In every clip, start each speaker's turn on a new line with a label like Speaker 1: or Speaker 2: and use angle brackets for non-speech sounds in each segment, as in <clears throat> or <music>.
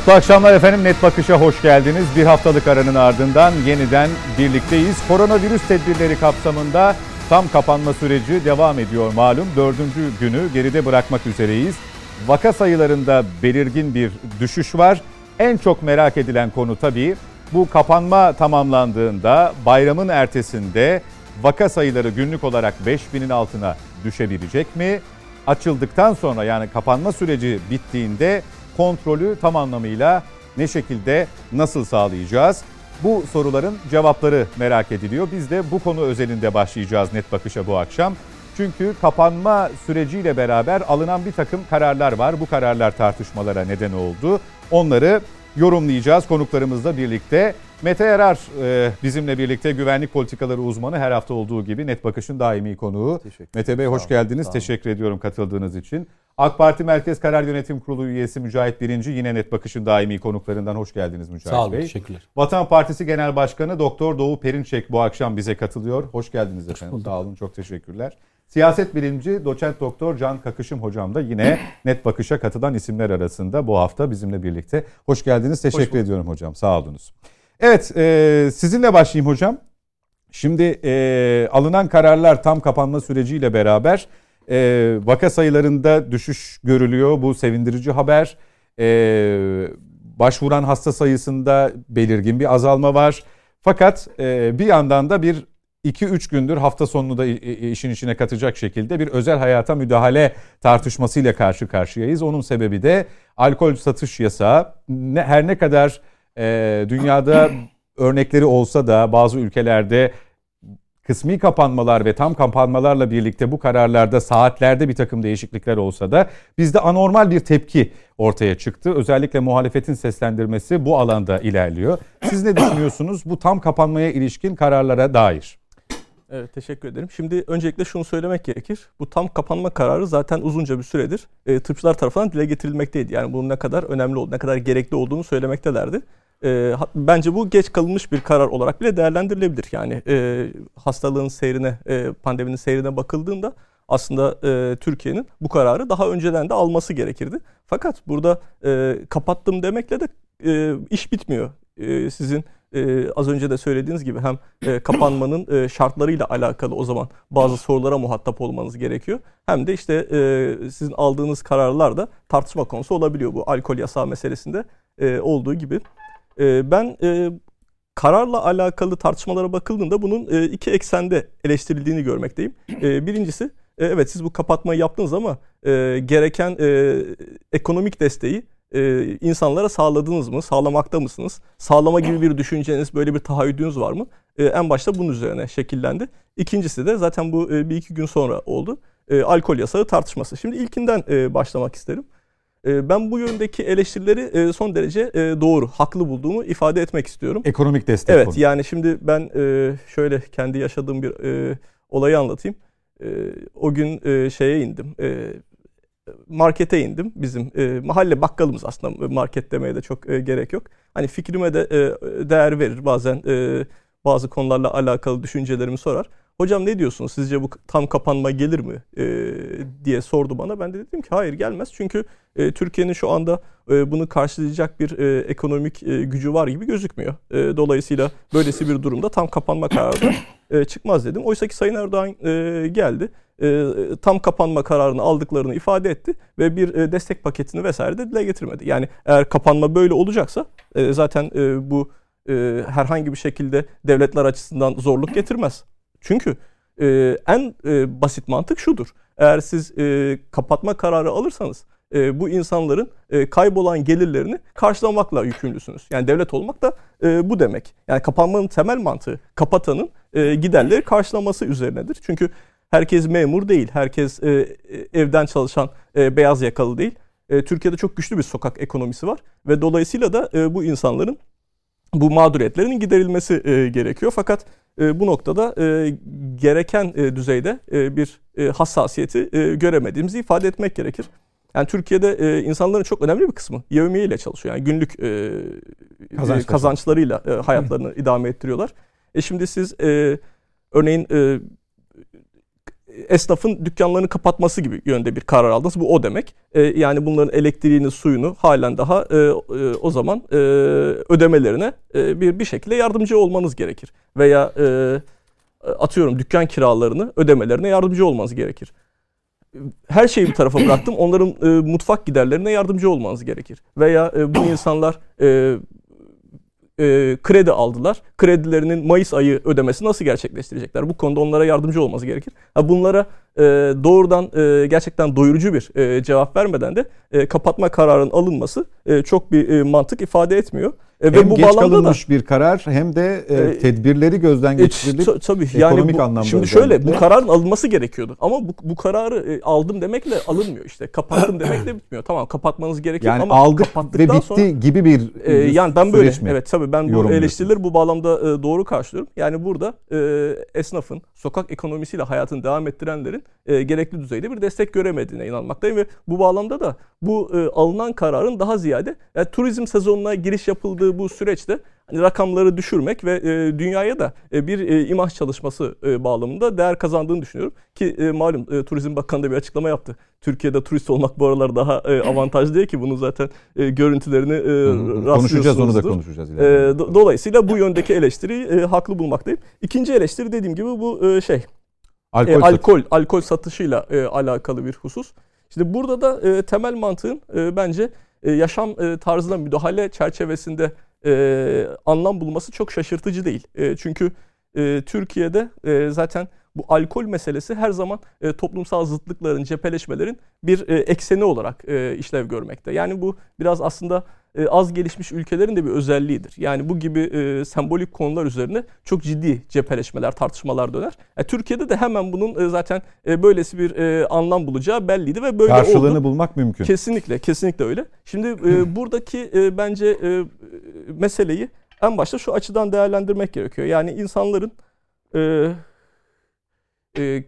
Speaker 1: Mutlu akşamlar efendim. Net Bakış'a hoş geldiniz. Bir haftalık aranın ardından yeniden birlikteyiz. Koronavirüs tedbirleri kapsamında tam kapanma süreci devam ediyor malum. Dördüncü günü geride bırakmak üzereyiz. Vaka sayılarında belirgin bir düşüş var. En çok merak edilen konu tabii bu kapanma tamamlandığında bayramın ertesinde vaka sayıları günlük olarak 5000'in altına düşebilecek mi? Açıldıktan sonra yani kapanma süreci bittiğinde kontrolü tam anlamıyla ne şekilde nasıl sağlayacağız? Bu soruların cevapları merak ediliyor. Biz de bu konu özelinde başlayacağız net bakışa bu akşam. Çünkü kapanma süreciyle beraber alınan bir takım kararlar var. Bu kararlar tartışmalara neden oldu. Onları yorumlayacağız konuklarımızla birlikte. Mete Yarar e, bizimle birlikte güvenlik politikaları uzmanı her hafta olduğu gibi Net Bakış'ın daimi konuğu. Mete Bey hoş geldiniz. Teşekkür ediyorum katıldığınız için. AK Parti Merkez Karar Yönetim Kurulu üyesi Mücahit Birinci yine Net Bakış'ın daimi konuklarından hoş geldiniz Mücahit
Speaker 2: Sağ olun,
Speaker 1: Bey.
Speaker 2: teşekkürler.
Speaker 1: Vatan Partisi Genel Başkanı Doktor Doğu Perinçek bu akşam bize katılıyor. Hoş geldiniz efendim. Sağ olun, çok teşekkürler. Siyaset bilimci doçent doktor Can Kakışım hocam da yine <clears throat> Net Bakış'a katılan isimler arasında bu hafta bizimle birlikte. Hoş geldiniz. Teşekkür ediyorum hocam. Sağ olunuz. Evet, e, sizinle başlayayım hocam. Şimdi e, alınan kararlar tam kapanma süreciyle beraber e, vaka sayılarında düşüş görülüyor. Bu sevindirici haber. E, başvuran hasta sayısında belirgin bir azalma var. Fakat e, bir yandan da bir 2-3 gündür hafta sonunu da işin içine katacak şekilde bir özel hayata müdahale tartışmasıyla karşı karşıyayız. Onun sebebi de alkol satış yasağı. Ne, her ne kadar e, dünyada örnekleri olsa da bazı ülkelerde kısmi kapanmalar ve tam kapanmalarla birlikte bu kararlarda saatlerde bir takım değişiklikler olsa da bizde anormal bir tepki ortaya çıktı. Özellikle muhalefetin seslendirmesi bu alanda ilerliyor. Siz ne düşünüyorsunuz bu tam kapanmaya ilişkin kararlara dair?
Speaker 3: Evet teşekkür ederim. Şimdi öncelikle şunu söylemek gerekir. Bu tam kapanma kararı zaten uzunca bir süredir e, tıpçılar tarafından dile getirilmekteydi. Yani bunun ne kadar önemli olduğunu, ne kadar gerekli olduğunu söylemektelerdi. E, bence bu geç kalınmış bir karar olarak bile değerlendirilebilir. Yani e, hastalığın seyrine, e, pandeminin seyrine bakıldığında aslında e, Türkiye'nin bu kararı daha önceden de alması gerekirdi. Fakat burada e, kapattım demekle de e, iş bitmiyor. E, sizin e, az önce de söylediğiniz gibi hem e, kapanmanın e, şartlarıyla alakalı o zaman bazı sorulara muhatap olmanız gerekiyor. Hem de işte e, sizin aldığınız kararlar da tartışma konusu olabiliyor bu alkol yasağı meselesinde e, olduğu gibi. E, ben e, kararla alakalı tartışmalara bakıldığında bunun e, iki eksende eleştirildiğini görmekteyim. E, birincisi e, evet siz bu kapatmayı yaptınız ama e, gereken e, ekonomik desteği e, insanlara sağladınız mı? Sağlamakta mısınız? Sağlama gibi bir düşünceniz, böyle bir tahayyüdünüz var mı? E, en başta bunun üzerine şekillendi. İkincisi de zaten bu e, bir iki gün sonra oldu. E, alkol yasağı tartışması. Şimdi ilkinden e, başlamak isterim. E, ben bu yöndeki eleştirileri e, son derece e, doğru, haklı bulduğumu ifade etmek istiyorum.
Speaker 1: Ekonomik destek
Speaker 3: Evet
Speaker 1: konu.
Speaker 3: yani şimdi ben e, şöyle kendi yaşadığım bir olayı anlatayım. O gün şeye indim. Markete indim. Bizim mahalle bakkalımız aslında market demeye de çok gerek yok. Hani fikrime de değer verir bazen bazı konularla alakalı düşüncelerimi sorar. Hocam ne diyorsunuz sizce bu tam kapanma gelir mi e, diye sordu bana. Ben de dedim ki hayır gelmez. Çünkü e, Türkiye'nin şu anda e, bunu karşılayacak bir e, ekonomik e, gücü var gibi gözükmüyor. E, dolayısıyla böylesi bir durumda tam kapanma kararı e, çıkmaz dedim. Oysa ki Sayın Erdoğan e, geldi. E, tam kapanma kararını aldıklarını ifade etti ve bir e, destek paketini vesaire de dile getirmedi. Yani eğer kapanma böyle olacaksa e, zaten e, bu e, herhangi bir şekilde devletler açısından zorluk getirmez. Çünkü e, en e, basit mantık şudur. Eğer siz e, kapatma kararı alırsanız e, bu insanların e, kaybolan gelirlerini karşılamakla yükümlüsünüz. Yani devlet olmak da e, bu demek. Yani kapanmanın temel mantığı kapatanın e, giderleri karşılaması üzerinedir. Çünkü herkes memur değil, herkes e, evden çalışan e, beyaz yakalı değil. E, Türkiye'de çok güçlü bir sokak ekonomisi var ve dolayısıyla da e, bu insanların bu mağduriyetlerin giderilmesi e, gerekiyor. Fakat bu noktada e, gereken e, düzeyde e, bir hassasiyeti göremediğimizi ifade etmek gerekir. Yani Türkiye'de insanların çok önemli bir kısmı yevmiye ile çalışıyor. Yani günlük
Speaker 1: Kazançlar.
Speaker 3: kazançlarıyla hayatlarını idame ettiriyorlar. E şimdi siz örneğin esnafın dükkanlarını kapatması gibi yönde bir karar aldınız. Bu o demek. E, yani bunların elektriğini, suyunu halen daha e, e, o zaman e, ödemelerine e, bir bir şekilde yardımcı olmanız gerekir. Veya e, atıyorum dükkan kiralarını ödemelerine yardımcı olmanız gerekir. Her şeyi bir tarafa bıraktım. Onların e, mutfak giderlerine yardımcı olmanız gerekir. Veya e, bu insanlar e, e, kredi aldılar. Kredilerinin Mayıs ayı ödemesi nasıl gerçekleştirecekler? Bu konuda onlara yardımcı olması gerekir. Ha, bunlara e, doğrudan e, gerçekten doyurucu bir e, cevap vermeden de e, kapatma kararının alınması e, çok bir e, mantık ifade etmiyor.
Speaker 1: E, hem ve bu geç kalınmış da, bir karar hem de e, e, tedbirleri gözden geçirilip e,
Speaker 3: tabii, yani ekonomik bu, anlamda Şimdi şöyle bu kararın alınması gerekiyordu ama bu, bu kararı e, aldım demekle alınmıyor işte. Kapattım demekle bitmiyor. Tamam kapatmanız gerekiyor
Speaker 1: yani
Speaker 3: ama
Speaker 1: aldık ve bitti sonra, gibi bir
Speaker 3: e, yani ben böyle mi? evet tabii ben bu eleştirileri bu bağlamda e, doğru karşılıyorum. Yani burada e, esnafın sokak ekonomisiyle hayatını devam ettirenlerin e, gerekli düzeyde bir destek göremediğine inanmaktayım ve bu bağlamda da bu e, alınan kararın daha ziyade yani turizm sezonuna giriş yapıldığı bu süreçte hani rakamları düşürmek ve e, dünyaya da e, bir e, imaj çalışması e, bağlamında değer kazandığını düşünüyorum. Ki e, malum e, Turizm Bakanı da bir açıklama yaptı. Türkiye'de turist olmak bu aralar daha e, avantajlı değil ki bunu zaten e, görüntülerini e,
Speaker 1: Konuşacağız onu da konuşacağız.
Speaker 3: E, do, dolayısıyla bu yöndeki eleştiriyi e, haklı bulmaktayım. İkinci eleştiri dediğim gibi bu e, şey Alkol, e, alkol, alkol satışıyla e, alakalı bir husus. Şimdi burada da e, temel mantığın e, bence e, yaşam e, tarzına müdahale çerçevesinde e, anlam bulması çok şaşırtıcı değil. Çünkü Türkiye'de zaten bu alkol meselesi her zaman e, toplumsal zıtlıkların, cepheleşmelerin bir e, ekseni olarak e, işlev görmekte. Yani bu biraz aslında e, az gelişmiş ülkelerin de bir özelliğidir. Yani bu gibi e, sembolik konular üzerine çok ciddi cepheleşmeler, tartışmalar döner. E, Türkiye'de de hemen bunun e, zaten e, böylesi bir e, anlam bulacağı belliydi ve böyle
Speaker 1: Karşılığını
Speaker 3: oldu.
Speaker 1: bulmak mümkün.
Speaker 3: Kesinlikle, kesinlikle öyle. Şimdi e, <clears throat> buradaki e, bence e, meseleyi en başta şu açıdan değerlendirmek gerekiyor. Yani insanların e, e,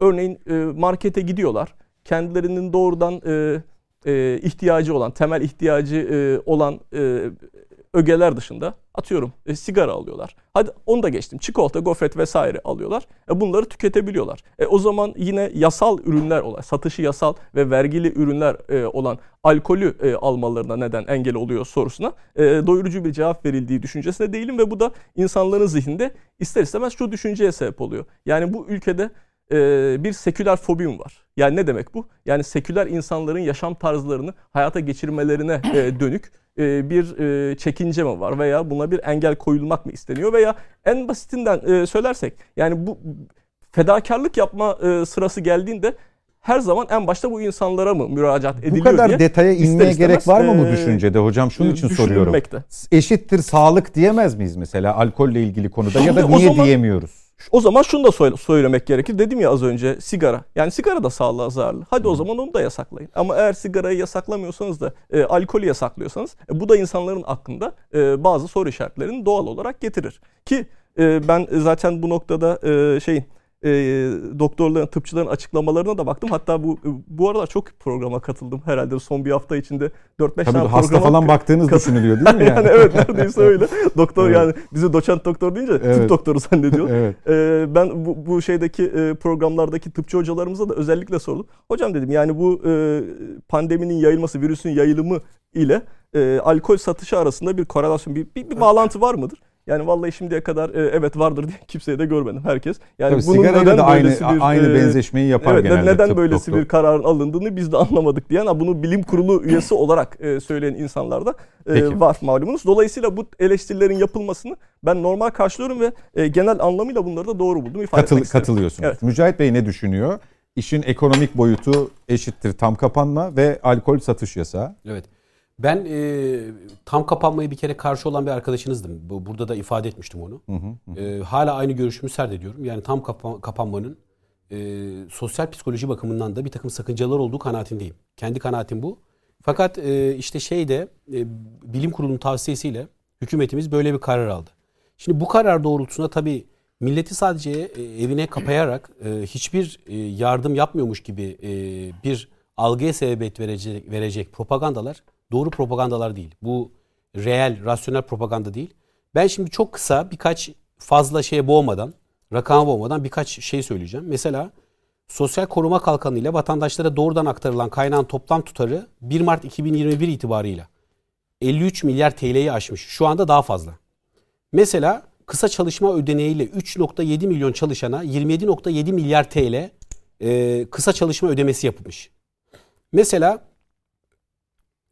Speaker 3: örneğin e, markete gidiyorlar. Kendilerinin doğrudan e, e, ihtiyacı olan, temel ihtiyacı e, olan e, ögeler dışında atıyorum e, sigara alıyorlar. Hadi onu da geçtim. Çikolata, gofret vesaire alıyorlar. E, bunları tüketebiliyorlar. E, o zaman yine yasal ürünler olan, satışı yasal ve vergili ürünler e, olan alkolü e, almalarına neden engel oluyor sorusuna e, doyurucu bir cevap verildiği düşüncesine değilim ve bu da insanların zihninde ister istemez şu düşünceye sebep oluyor. Yani bu ülkede e, bir seküler fobim var. Yani ne demek bu? Yani seküler insanların yaşam tarzlarını hayata geçirmelerine e, dönük e, bir e, çekince mi var veya buna bir engel koyulmak mı isteniyor veya en basitinden e, söylersek yani bu fedakarlık yapma e, sırası geldiğinde her zaman en başta bu insanlara mı müracaat ediliyor
Speaker 1: Bu kadar
Speaker 3: diye
Speaker 1: detaya inmeye gerek var mı bu düşüncede hocam? Şunun için soruyorum. Eşittir sağlık diyemez miyiz mesela alkolle ilgili konuda Şimdi ya da niye zaman, diyemiyoruz?
Speaker 3: O zaman şunu da söylemek gerekir. Dedim ya az önce sigara. Yani sigara da sağlığa zararlı. Hadi o zaman onu da yasaklayın. Ama eğer sigarayı yasaklamıyorsanız da e, alkolü yasaklıyorsanız e, bu da insanların aklında e, bazı soru işaretlerini doğal olarak getirir. Ki e, ben zaten bu noktada e, şeyin e, doktorların, tıpçıların açıklamalarına da baktım. Hatta bu bu aralar çok programa katıldım. Herhalde son bir hafta içinde 4-5 tane
Speaker 1: hasta falan baktığınız kat- düşünülüyor değil mi <laughs>
Speaker 3: yani? yani evet neredeyse öyle. <laughs> Doktor evet. yani bizi doçent doktor deyince evet. tıp doktoru zannediyor. <laughs> evet. e, ben bu, bu şeydeki e, programlardaki tıpçı hocalarımıza da özellikle sordum. Hocam dedim yani bu e, pandeminin yayılması, virüsün yayılımı ile e, alkol satışı arasında bir korelasyon, bir, bir, bir bağlantı var mıdır? Yani vallahi şimdiye kadar e, evet vardır diye <laughs> kimseye de görmedim herkes. Yani
Speaker 1: Tabii bunun neden da aynı, bir, aynı e, benzeşmeyi yapar evet, genelde.
Speaker 3: Neden böylesi doktor. bir kararın alındığını biz de anlamadık diyen bunu bilim kurulu <coughs> üyesi olarak e, söyleyen insanlar da e, var malumunuz. Dolayısıyla bu eleştirilerin yapılmasını ben normal karşılıyorum ve e, genel anlamıyla bunları da doğru buldum.
Speaker 1: ifade Katıl, katılıyorsunuz. Evet. Mücahit Bey ne düşünüyor? İşin ekonomik boyutu eşittir tam kapanma ve alkol satış yasağı.
Speaker 2: Evet. Ben e, tam kapanmayı bir kere karşı olan bir arkadaşınızdım. Burada da ifade etmiştim onu. Hı hı hı. E, hala aynı görüşümü serdediyorum. Yani tam kapa- kapanmanın e, sosyal psikoloji bakımından da bir takım sakıncalar olduğu kanaatindeyim. Kendi kanaatim bu. Fakat e, işte şeyde e, bilim kurulunun tavsiyesiyle hükümetimiz böyle bir karar aldı. Şimdi bu karar doğrultusunda tabii milleti sadece e, evine kapayarak e, hiçbir e, yardım yapmıyormuş gibi e, bir algıya sebebiyet verecek, verecek propagandalar doğru propagandalar değil. Bu reel, rasyonel propaganda değil. Ben şimdi çok kısa birkaç fazla şeye boğmadan rakam olmadan birkaç şey söyleyeceğim. Mesela Sosyal Koruma Kalkanı ile vatandaşlara doğrudan aktarılan kaynağın toplam tutarı 1 Mart 2021 itibarıyla 53 milyar TL'yi aşmış. Şu anda daha fazla. Mesela kısa çalışma ödeneğiyle 3.7 milyon çalışana 27.7 milyar TL e, kısa çalışma ödemesi yapılmış. Mesela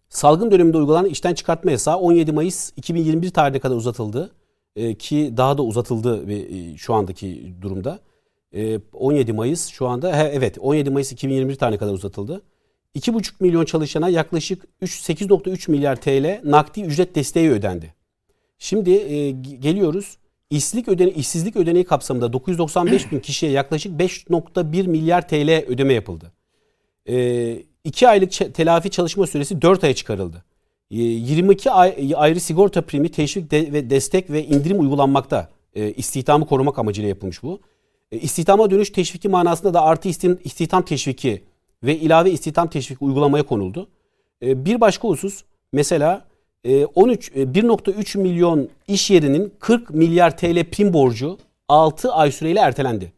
Speaker 2: salgın döneminde uygulanan işten çıkartma yasağı 17 Mayıs 2021 tarihine kadar uzatıldı. E, ki daha da uzatıldı e, şu andaki durumda. E, 17 Mayıs şu anda he, evet 17 Mayıs 2021 tarihine kadar uzatıldı. 2,5 milyon çalışana yaklaşık 8.3 milyar TL nakdi ücret desteği ödendi. Şimdi e, geliyoruz. İşsizlik, ödene işsizlik ödeneği kapsamında 995 bin kişiye yaklaşık 5.1 milyar TL ödeme yapıldı. E, 2 aylık telafi çalışma süresi 4 aya çıkarıldı. E, 22 ay, ayrı sigorta primi, teşvik de, ve destek ve indirim uygulanmakta. E, istihdamı korumak amacıyla yapılmış bu. E, istihdama dönüş teşviki manasında da artı istihdam teşviki ve ilave istihdam teşviki uygulamaya konuldu. E, bir başka husus mesela 13 e, 1.3 milyon iş yerinin 40 milyar TL prim borcu 6 ay süreyle ertelendi.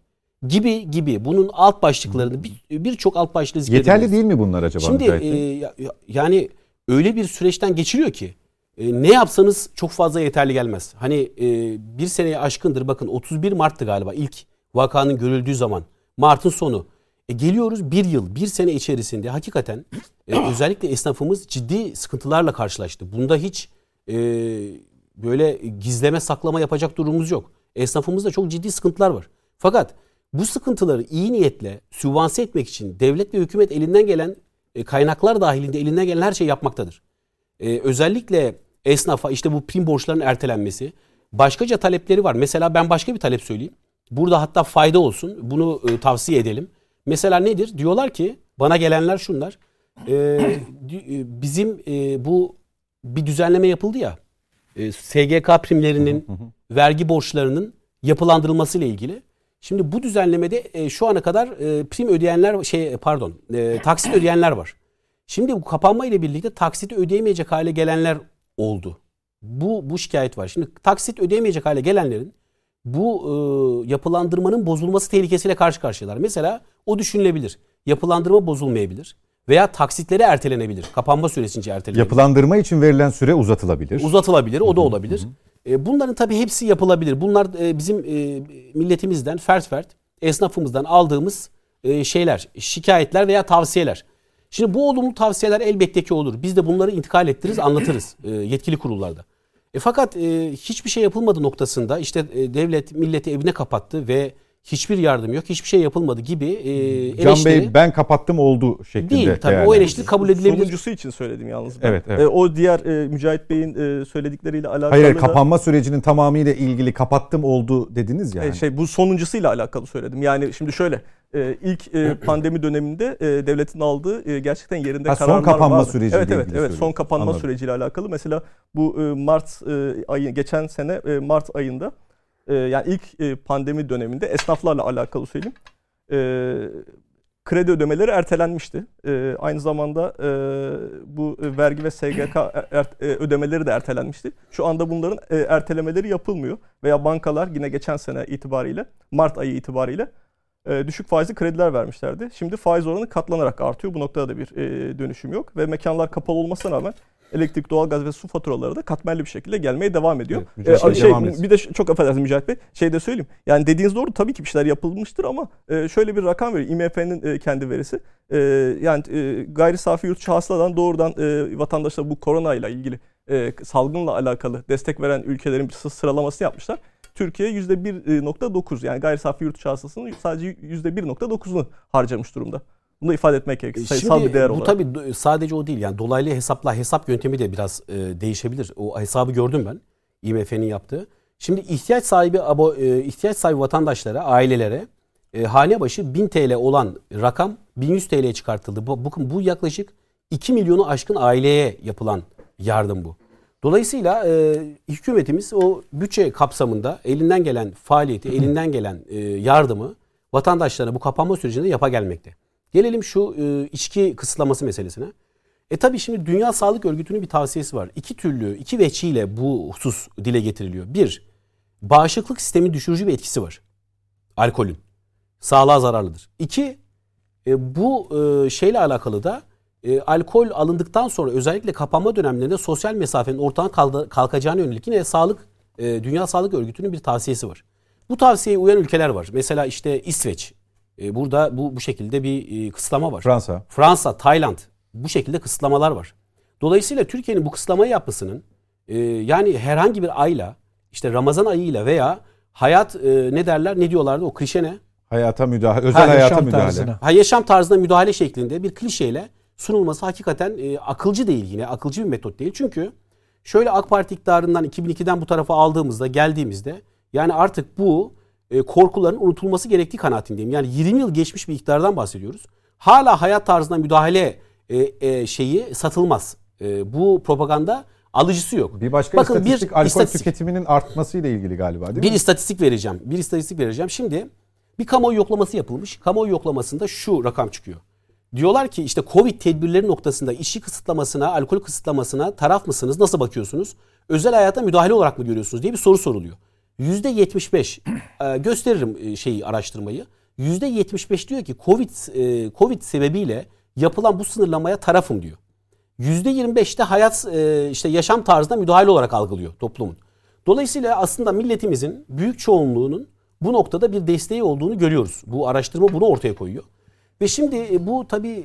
Speaker 2: Gibi gibi bunun alt başlıklarını birçok bir alt başlığı
Speaker 1: Yeterli değil mi bunlar acaba?
Speaker 2: Şimdi e, yani öyle bir süreçten geçiliyor ki e, ne yapsanız çok fazla yeterli gelmez. Hani e, bir seneye aşkındır bakın 31 Mart'tı galiba ilk vakanın görüldüğü zaman. Mart'ın sonu. E geliyoruz bir yıl, bir sene içerisinde hakikaten e, <clears throat> özellikle esnafımız ciddi sıkıntılarla karşılaştı. Bunda hiç e, böyle gizleme saklama yapacak durumumuz yok. Esnafımızda çok ciddi sıkıntılar var. Fakat bu sıkıntıları iyi niyetle sübvanse etmek için devlet ve hükümet elinden gelen e, kaynaklar dahilinde elinden gelen her şeyi yapmaktadır. E, özellikle esnafa işte bu prim borçlarının ertelenmesi, başkaca talepleri var. Mesela ben başka bir talep söyleyeyim. Burada hatta fayda olsun. Bunu e, tavsiye edelim. Mesela nedir? Diyorlar ki bana gelenler şunlar. E, <clears throat> e, bizim e, bu bir düzenleme yapıldı ya. E, SGK primlerinin, vergi borçlarının yapılandırılması ile ilgili. Şimdi bu düzenlemede e, şu ana kadar e, prim ödeyenler şey pardon, e, taksit ödeyenler var. Şimdi bu kapanma ile birlikte taksiti ödeyemeyecek hale gelenler oldu. Bu bu şikayet var. Şimdi taksit ödeyemeyecek hale gelenlerin bu e, yapılandırmanın bozulması tehlikesiyle karşı karşıyalar. Mesela o düşünülebilir. Yapılandırma bozulmayabilir veya taksitleri ertelenebilir. Kapanma süresince ertelenebilir.
Speaker 1: Yapılandırma için verilen süre uzatılabilir.
Speaker 2: Uzatılabilir, o da olabilir. E, bunların tabii hepsi yapılabilir. Bunlar e, bizim e, milletimizden fert fert, esnafımızdan aldığımız şeyler, şikayetler veya tavsiyeler. Şimdi bu olumlu tavsiyeler elbette ki olur. Biz de bunları intikal ettiririz, anlatırız yetkili kurullarda. E fakat hiçbir şey yapılmadı noktasında işte devlet milleti evine kapattı ve hiçbir yardım yok, hiçbir şey yapılmadı gibi e, eleştiri...
Speaker 1: Can Bey ben kapattım oldu şeklinde.
Speaker 2: Değil tabii o eleştiri kabul edilebilir.
Speaker 3: Sonuncusu için söyledim yalnız ben.
Speaker 1: Evet, evet.
Speaker 3: E, o diğer e, Mücahit Bey'in e, söyledikleriyle alakalı
Speaker 1: Hayır
Speaker 3: da,
Speaker 1: kapanma sürecinin tamamıyla ilgili kapattım oldu dediniz yani.
Speaker 3: E, şey bu sonuncusuyla alakalı söyledim. Yani şimdi şöyle e, ilk e, <clears throat> pandemi döneminde e, devletin aldığı e, gerçekten yerinde
Speaker 1: ha,
Speaker 3: kararlar
Speaker 1: son kapanma
Speaker 3: vardı.
Speaker 1: süreciyle
Speaker 3: evet evet evet son kapanma
Speaker 1: Anladım.
Speaker 3: süreciyle alakalı. Mesela bu e, Mart e, ayı geçen sene e, Mart ayında e, yani ilk e, pandemi döneminde esnaflarla alakalı söyleyeyim. E, kredi ödemeleri ertelenmişti. E, aynı zamanda e, bu vergi ve SGK er, e, ödemeleri de ertelenmişti. Şu anda bunların ertelemeleri yapılmıyor veya bankalar yine geçen sene itibariyle Mart ayı itibariyle düşük faizli krediler vermişlerdi. Şimdi faiz oranı katlanarak artıyor. Bu noktada da bir dönüşüm yok ve mekanlar kapalı olmasına rağmen elektrik, doğalgaz ve su faturaları da katmerli bir şekilde gelmeye devam ediyor.
Speaker 1: Evet,
Speaker 3: ee, şey,
Speaker 1: devam etsin.
Speaker 3: bir de çok affedersiniz Mücahit Bey, şey de söyleyeyim. Yani dediğiniz doğru tabii ki bir şeyler yapılmıştır ama e, şöyle bir rakam veriyor. IMF'nin e, kendi verisi. E, yani e, gayri safi yurt içi hasıladan doğrudan e, vatandaşlar bu koronayla ilgili e, salgınla alakalı destek veren ülkelerin bir sı- sıralamasını yapmışlar. Türkiye %1.9 yani gayri safi yurt içi hasılasının sadece %1.9'unu harcamış durumda. Bunu ifade etmek gerekir. Sayısal
Speaker 2: Şimdi
Speaker 3: bir değer
Speaker 2: bu
Speaker 3: olarak.
Speaker 2: tabii do- sadece o değil yani dolaylı hesapla hesap yöntemi de biraz e, değişebilir. O hesabı gördüm ben IMF'nin yaptığı. Şimdi ihtiyaç sahibi abo, e, ihtiyaç sahibi vatandaşlara, ailelere e, hane başı 1000 TL olan rakam 1100 TL'ye çıkartıldı. Bu, bu, bu yaklaşık 2 milyonu aşkın aileye yapılan yardım bu. Dolayısıyla e, hükümetimiz o bütçe kapsamında elinden gelen faaliyeti, elinden gelen e, yardımı vatandaşlara bu kapanma sürecinde yapa gelmekte. Gelelim şu e, içki kısıtlaması meselesine. E tabi şimdi Dünya Sağlık Örgütü'nün bir tavsiyesi var. İki türlü, iki veçiyle bu husus dile getiriliyor. Bir, bağışıklık sistemi düşürücü bir etkisi var. Alkolün. Sağlığa zararlıdır. İki, e, bu e, şeyle alakalı da e, alkol alındıktan sonra özellikle kapanma dönemlerinde sosyal mesafenin ortadan kalkacağına yönelik yine sağlık e, Dünya Sağlık Örgütü'nün bir tavsiyesi var. Bu tavsiyeye uyan ülkeler var. Mesela işte İsveç. E, burada bu bu şekilde bir e, kısıtlama var.
Speaker 1: Fransa.
Speaker 2: Fransa, Tayland bu şekilde kısıtlamalar var. Dolayısıyla Türkiye'nin bu kısıtlamayı yapmasının e, yani herhangi bir ayla işte Ramazan ayıyla veya hayat e, ne derler ne diyorlardı o klişe ne?
Speaker 1: Hayata müdahale, özel
Speaker 4: Ha,
Speaker 1: hayata müdahale.
Speaker 4: tarzına.
Speaker 2: Ha, yaşam tarzına müdahale şeklinde bir klişeyle sunulması hakikaten e, akılcı değil yine. Akılcı bir metot değil. Çünkü şöyle AK Parti iktidarından 2002'den bu tarafa aldığımızda geldiğimizde yani artık bu e, korkuların unutulması gerektiği kanaatindeyim. Yani 20 yıl geçmiş bir iktidardan bahsediyoruz. Hala hayat tarzına müdahale e, e, şeyi satılmaz. E, bu propaganda alıcısı yok.
Speaker 1: Bir başka
Speaker 2: Bakın, bir
Speaker 1: istatistik alkol
Speaker 2: istatistik-
Speaker 1: tüketiminin artmasıyla ilgili galiba değil
Speaker 2: Bir
Speaker 1: mi?
Speaker 2: istatistik vereceğim. Bir istatistik vereceğim. Şimdi bir kamuoyu yoklaması yapılmış. Kamuoyu yoklamasında şu rakam çıkıyor. Diyorlar ki işte Covid tedbirleri noktasında işi kısıtlamasına, alkol kısıtlamasına taraf mısınız? Nasıl bakıyorsunuz? Özel hayata müdahale olarak mı görüyorsunuz diye bir soru soruluyor. %75 e, gösteririm e, şeyi araştırmayı. %75 diyor ki Covid e, Covid sebebiyle yapılan bu sınırlamaya tarafım diyor. %25'te hayat işte yaşam tarzına müdahale olarak algılıyor toplumun. Dolayısıyla aslında milletimizin büyük çoğunluğunun bu noktada bir desteği olduğunu görüyoruz. Bu araştırma bunu ortaya koyuyor. Ve şimdi bu tabii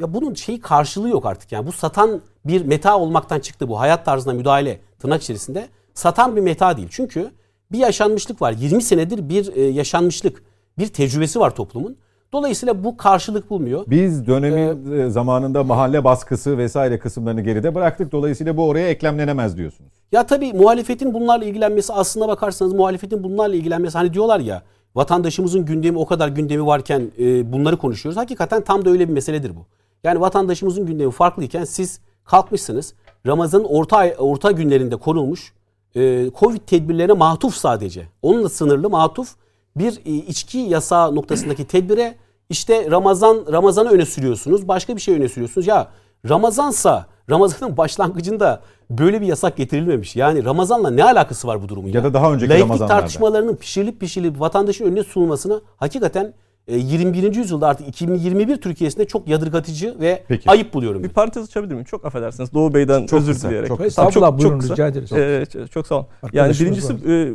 Speaker 2: ya bunun şeyi karşılığı yok artık. Yani bu satan bir meta olmaktan çıktı bu hayat tarzına müdahale tırnak içerisinde. Satan bir meta değil. Çünkü bir yaşanmışlık var. 20 senedir bir e, yaşanmışlık, bir tecrübesi var toplumun. Dolayısıyla bu karşılık bulmuyor.
Speaker 1: Biz dönemin e, zamanında mahalle baskısı vesaire kısımlarını geride bıraktık. Dolayısıyla bu oraya eklemlenemez diyorsunuz.
Speaker 2: Ya tabii muhalefetin bunlarla ilgilenmesi aslına bakarsanız muhalefetin bunlarla ilgilenmesi hani diyorlar ya vatandaşımızın gündemi o kadar gündemi varken e, bunları konuşuyoruz. Hakikaten tam da öyle bir meseledir bu. Yani vatandaşımızın gündemi farklıyken siz kalkmışsınız Ramazan'ın orta orta günlerinde konulmuş e, Covid tedbirlerine matuf sadece. Onunla sınırlı matuf bir e, içki yasağı noktasındaki tedbire işte Ramazan Ramazan'ı öne sürüyorsunuz. Başka bir şey öne sürüyorsunuz. Ya Ramazansa Ramazan'ın <laughs> başlangıcında böyle bir yasak getirilmemiş. Yani Ramazan'la ne alakası var bu durumun
Speaker 1: Ya da daha önceki
Speaker 2: Laiklik
Speaker 1: Ramazanlarda.
Speaker 2: tartışmalarının pişirilip pişirilip vatandaşın önüne sunulmasına hakikaten 21. yüzyılda artık 2021 Türkiye'sinde çok yadırgatıcı ve
Speaker 1: Peki.
Speaker 2: ayıp buluyorum.
Speaker 3: Bir parantez açabilir miyim? Çok affedersiniz. Doğu Bey'den
Speaker 1: Çok
Speaker 3: özür
Speaker 1: kısa,
Speaker 3: dileyerek.
Speaker 1: çok
Speaker 3: Tamam,
Speaker 1: kısa.
Speaker 4: Estağfurullah, buyurun,
Speaker 3: kısa.
Speaker 4: rica ederiz.
Speaker 3: Ee, çok- çok sağ olun. Yani birincisi e,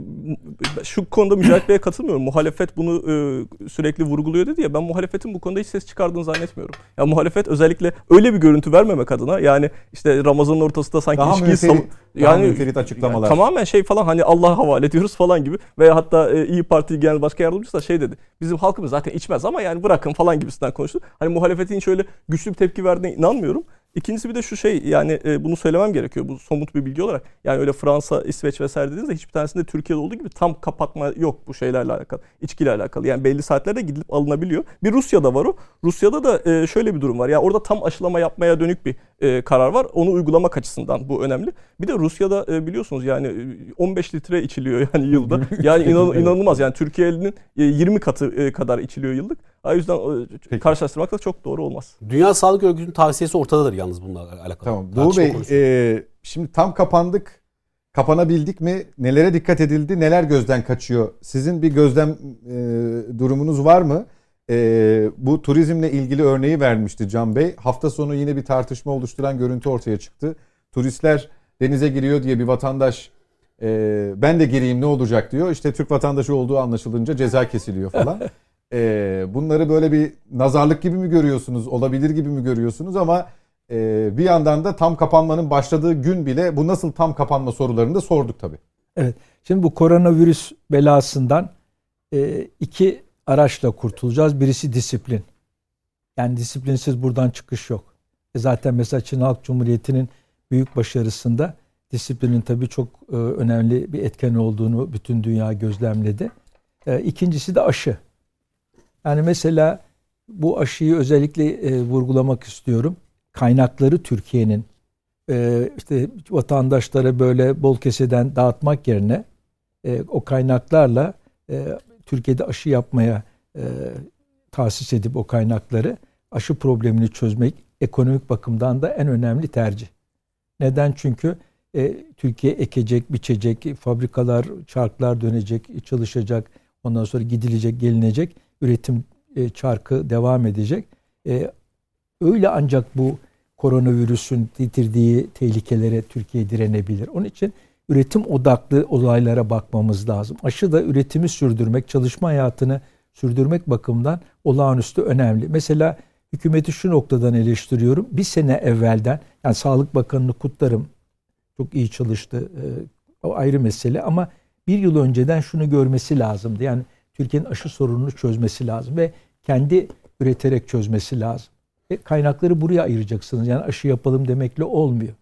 Speaker 3: şu konuda Mücahit Bey'e katılmıyorum. Muhalefet bunu e, sürekli vurguluyor dedi ya. Ben muhalefetin bu konuda hiç ses çıkardığını zannetmiyorum. Ya muhalefet özellikle öyle bir görüntü vermemek adına yani işte Ramazan'ın ortasında sanki
Speaker 1: Daha
Speaker 3: ilişkiyi
Speaker 1: münferit- daha münferit açıklamalar.
Speaker 3: yani tamamen şey falan hani Allah'a havale ediyoruz falan gibi veya hatta e, İyi Parti Genel Başkan Yardımcısı da şey dedi. Bizim halkımız zaten içmez ama yani bırakın falan gibisinden konuştu. Hani muhalefetin şöyle güçlü bir tepki verdiğine inanmıyorum. İkincisi bir de şu şey yani e, bunu söylemem gerekiyor bu somut bir bilgi olarak. Yani öyle Fransa, İsveç vesaire dediğinizde hiçbir tanesinde Türkiye'de olduğu gibi tam kapatma yok bu şeylerle alakalı. içkiyle alakalı. Yani belli saatlerde gidilip alınabiliyor. Bir Rusya'da var o. Rusya'da da e, şöyle bir durum var. Yani orada tam aşılama yapmaya dönük bir e, karar var. Onu uygulamak açısından bu önemli. Bir de Rusya'da e, biliyorsunuz yani e, 15 litre içiliyor yani yılda. <laughs> Yani inan, inanılmaz yani Türkiye'nin e, 20 katı e, kadar içiliyor yıllık. O yüzden
Speaker 1: Peki.
Speaker 3: karşılaştırmak da çok doğru olmaz.
Speaker 2: Dünya Sağlık Örgütü'nün tavsiyesi ortadadır yalnız bununla alakalı.
Speaker 1: Tamam. Doğu Bey e, şimdi tam kapandık. Kapanabildik mi? Nelere dikkat edildi? Neler gözden kaçıyor? Sizin bir gözlem e, durumunuz var mı? E, bu turizmle ilgili örneği vermişti Can Bey. Hafta sonu yine bir tartışma oluşturan görüntü ortaya çıktı. Turistler denize giriyor diye bir vatandaş e, ben de gireyim ne olacak diyor. İşte Türk vatandaşı olduğu anlaşılınca ceza kesiliyor falan. <laughs> E, bunları böyle bir nazarlık gibi mi görüyorsunuz? Olabilir gibi mi görüyorsunuz? Ama e, bir yandan da tam kapanmanın başladığı gün bile bu nasıl tam kapanma sorularını da sorduk tabii.
Speaker 4: Evet. Şimdi bu koronavirüs belasından e, iki araçla kurtulacağız. Birisi disiplin. Yani disiplinsiz buradan çıkış yok. E zaten mesela Çin Halk Cumhuriyeti'nin büyük başarısında disiplinin tabii çok e, önemli bir etken olduğunu bütün dünya gözlemledi. E, ikincisi de aşı. Yani mesela bu aşıyı özellikle e, vurgulamak istiyorum. Kaynakları Türkiye'nin e, işte vatandaşlara böyle bol keseden dağıtmak yerine e, o kaynaklarla e, Türkiye'de aşı yapmaya e, tahsis edip o kaynakları aşı problemini çözmek ekonomik bakımdan da en önemli tercih. Neden? Çünkü e, Türkiye ekecek, biçecek, fabrikalar, çarklar dönecek, çalışacak. Ondan sonra gidilecek, gelinecek. Üretim e, çarkı devam edecek. E, öyle ancak bu koronavirüsün getirdiği tehlikelere Türkiye direnebilir. Onun için üretim odaklı olaylara bakmamız lazım. Aşı da üretimi sürdürmek, çalışma hayatını sürdürmek bakımından olağanüstü önemli. Mesela hükümeti şu noktadan eleştiriyorum. Bir sene evvelden yani Sağlık Bakanı'nı kutlarım. Çok iyi çalıştı. E, o ayrı mesele ama bir yıl önceden şunu görmesi lazımdı. Yani Türkiye'nin aşı sorununu çözmesi lazım ve kendi üreterek çözmesi lazım. E, kaynakları buraya ayıracaksınız. Yani aşı yapalım demekle olmuyor.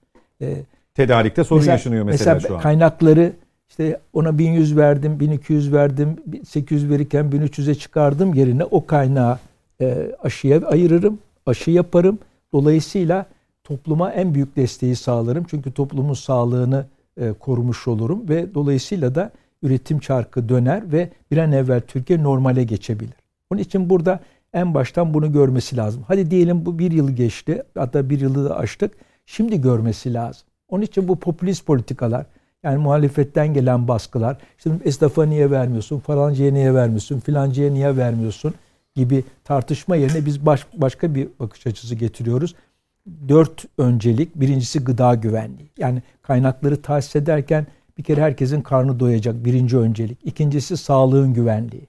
Speaker 1: E, Tedarikte sorun mesela, yaşanıyor mesela, mesela şu an.
Speaker 4: Kaynakları işte ona 1100 verdim, 1200 verdim, 800 verirken 1300'e çıkardım yerine o kaynağı e, aşıya ayırırım, aşı yaparım. Dolayısıyla topluma en büyük desteği sağlarım. Çünkü toplumun sağlığını e, korumuş olurum ve dolayısıyla da üretim çarkı döner ve bir an evvel Türkiye normale geçebilir. Onun için burada en baştan bunu görmesi lazım. Hadi diyelim bu bir yıl geçti. Hatta bir yılı da aştık. Şimdi görmesi lazım. Onun için bu popülist politikalar yani muhalefetten gelen baskılar işte esnafa niye vermiyorsun, falancaya niye vermiyorsun, filancaya niye vermiyorsun gibi tartışma yerine biz baş, başka bir bakış açısı getiriyoruz. Dört öncelik. Birincisi gıda güvenliği. Yani kaynakları tahsis ederken bir kere herkesin karnı doyacak birinci öncelik. İkincisi sağlığın güvenliği.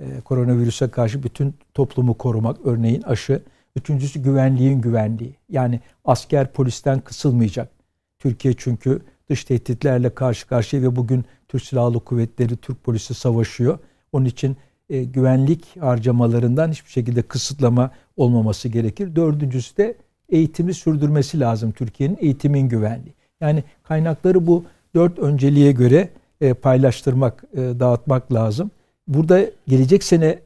Speaker 4: Ee, koronavirüse karşı bütün toplumu korumak örneğin aşı. Üçüncüsü güvenliğin güvenliği. Yani asker polisten kısılmayacak. Türkiye çünkü dış tehditlerle karşı karşıya ve bugün Türk Silahlı Kuvvetleri, Türk polisi savaşıyor. Onun için e, güvenlik harcamalarından hiçbir şekilde kısıtlama olmaması gerekir. Dördüncüsü de eğitimi sürdürmesi lazım Türkiye'nin eğitimin güvenliği. Yani kaynakları bu dört önceliğe göre e, paylaştırmak, e, dağıtmak lazım. Burada gelecek sene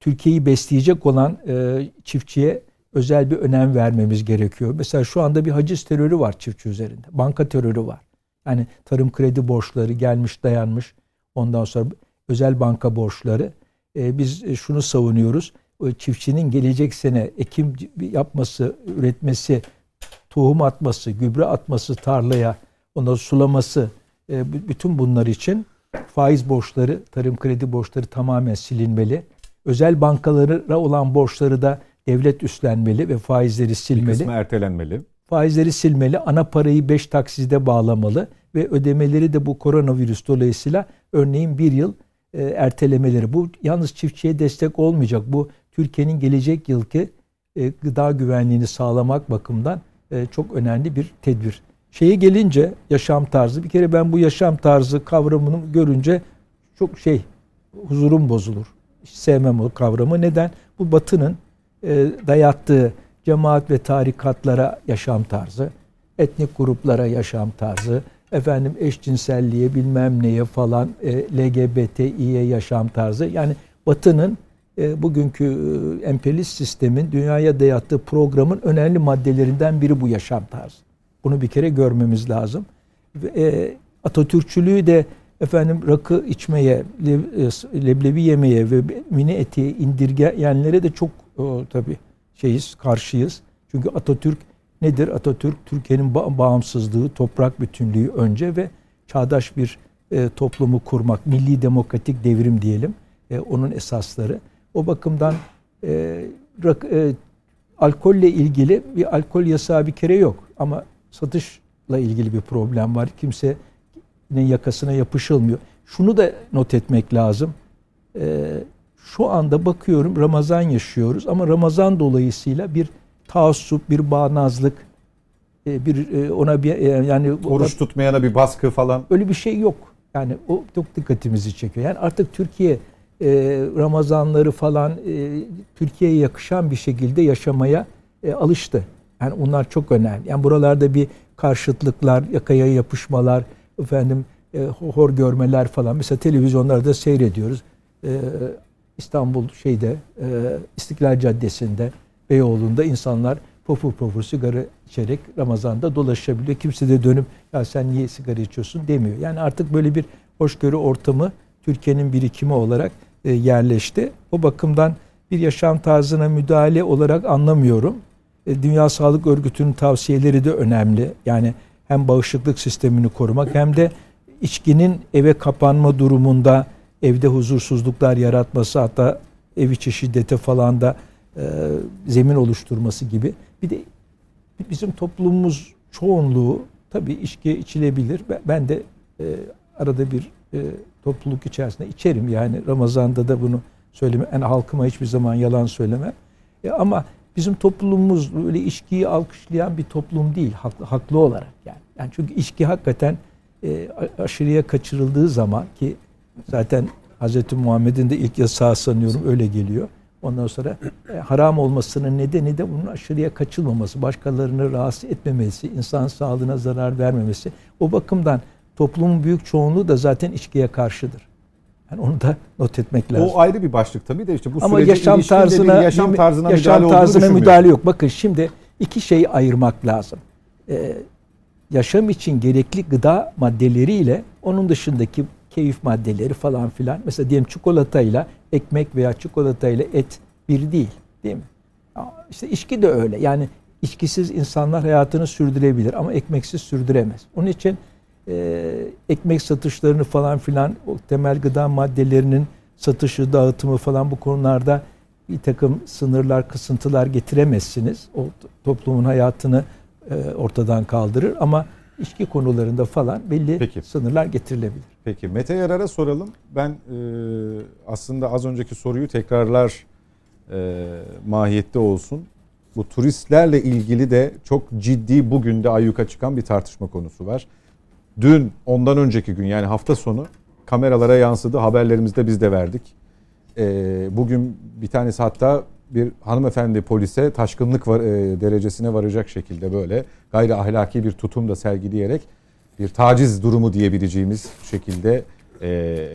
Speaker 4: Türkiye'yi besleyecek olan e, çiftçiye özel bir önem vermemiz gerekiyor. Mesela şu anda bir haciz terörü var çiftçi üzerinde. Banka terörü var. Yani tarım kredi borçları gelmiş dayanmış. Ondan sonra özel banka borçları. Biz şunu savunuyoruz. Çiftçinin gelecek sene ekim yapması, üretmesi, tohum atması, gübre atması tarlaya, ondan sulaması, e, bütün bunlar için faiz borçları, tarım kredi borçları tamamen silinmeli. Özel bankalara olan borçları da devlet üstlenmeli ve faizleri silmeli. Bir
Speaker 1: kısmı ertelenmeli.
Speaker 4: Faizleri silmeli, ana parayı 5 takside bağlamalı ve ödemeleri de bu koronavirüs dolayısıyla örneğin bir yıl e, ertelemeleri. Bu yalnız çiftçiye destek olmayacak. Bu Türkiye'nin gelecek yılki e, gıda güvenliğini sağlamak bakımından e, çok önemli bir tedbir. Şeye gelince yaşam tarzı bir kere ben bu yaşam tarzı kavramını görünce çok şey huzurum bozulur. Hiç sevmem o kavramı. Neden? Bu batının e, dayattığı cemaat ve tarikatlara yaşam tarzı, etnik gruplara yaşam tarzı, efendim eşcinselliğe bilmem neye falan e, LGBTİ'ye yaşam tarzı. Yani Batı'nın e, bugünkü e, emperyalist sistemin dünyaya dayattığı programın önemli maddelerinden biri bu yaşam tarzı. Bunu bir kere görmemiz lazım. E, Atatürkçülüğü de efendim rakı içmeye, e, leblebi yemeye ve mini etiye indirgeyenlere de çok o, tabii şeyiz, karşıyız. Çünkü Atatürk nedir? Atatürk Türkiye'nin bağımsızlığı, toprak bütünlüğü önce ve çağdaş bir e, toplumu kurmak, milli demokratik devrim diyelim. E, onun esasları. O bakımdan e, rak, e, alkolle ilgili bir alkol yasağı bir kere yok. Ama satışla ilgili bir problem var. Kimsenin yakasına yapışılmıyor. Şunu da not etmek lazım. E, şu anda bakıyorum Ramazan yaşıyoruz ama Ramazan dolayısıyla bir taassup, bir bağnazlık, e, bir e, ona bir e, yani
Speaker 1: oruç tutmayana bir baskı falan
Speaker 4: öyle bir şey yok. Yani o çok dikkatimizi çekiyor. Yani artık Türkiye Ramazanları falan Türkiye'ye yakışan bir şekilde yaşamaya alıştı. Yani onlar çok önemli. Yani buralarda bir karşıtlıklar, yakaya yapışmalar, efendim hor görmeler falan. Mesela televizyonlarda seyrediyoruz. İstanbul şeyde İstiklal Caddesi'nde Beyoğlu'nda insanlar pofur pofur sigara içerek Ramazan'da dolaşabiliyor. Kimse de dönüp ya sen niye sigara içiyorsun demiyor. Yani artık böyle bir hoşgörü ortamı Türkiye'nin birikimi olarak e, yerleşti. O bakımdan bir yaşam tarzına müdahale olarak anlamıyorum. E, Dünya Sağlık Örgütü'nün tavsiyeleri de önemli. Yani hem bağışıklık sistemini korumak hem de içkinin eve kapanma durumunda evde huzursuzluklar yaratması hatta ev içi şiddete falan da e, zemin oluşturması gibi. Bir de bizim toplumumuz çoğunluğu tabii içki içilebilir. Ben de e, arada bir e, topluluk içerisinde içerim. Yani Ramazan'da da bunu söyleme. Yani halkıma hiçbir zaman yalan söyleme. E, ama bizim toplumumuz böyle içkiyi alkışlayan bir toplum değil. Haklı, haklı olarak yani. Yani çünkü içki hakikaten e, aşırıya kaçırıldığı zaman ki zaten Hz. Muhammed'in de ilk yasağı sanıyorum öyle geliyor. Ondan sonra e, haram olmasının nedeni de bunun aşırıya kaçılmaması, başkalarını rahatsız etmemesi, insan sağlığına zarar vermemesi. O bakımdan toplumun büyük çoğunluğu da zaten içkiye karşıdır. Yani onu da not etmek lazım.
Speaker 1: O ayrı bir başlık tabii de işte bu
Speaker 4: Ama yaşam tarzına
Speaker 1: yaşam tarzına,
Speaker 4: yaşam
Speaker 1: müdahale,
Speaker 4: tarzına müdahale yok. Bakın şimdi iki şeyi ayırmak lazım. Ee, yaşam için gerekli gıda maddeleriyle onun dışındaki keyif maddeleri falan filan. Mesela diyelim çikolatayla ekmek veya çikolatayla et bir değil. Değil mi? İşte içki de öyle. Yani içkisiz insanlar hayatını sürdürebilir ama ekmeksiz sürdüremez. Onun için e, ekmek satışlarını falan filan o temel gıda maddelerinin satışı, dağıtımı falan bu konularda bir takım sınırlar, kısıntılar getiremezsiniz. O toplumun hayatını e, ortadan kaldırır ama içki konularında falan belli Peki. sınırlar getirilebilir.
Speaker 1: Peki Mete Yarar'a soralım. Ben e, aslında az önceki soruyu tekrarlar e, mahiyette olsun. Bu turistlerle ilgili de çok ciddi bugün de ayyuka çıkan bir tartışma konusu var. Dün ondan önceki gün yani hafta sonu kameralara yansıdı. Haberlerimizde biz de verdik. E, bugün bir tanesi hatta bir hanımefendi polise taşkınlık var, e, derecesine varacak şekilde böyle gayri ahlaki bir tutum da sergileyerek bir taciz durumu diyebileceğimiz şekilde e,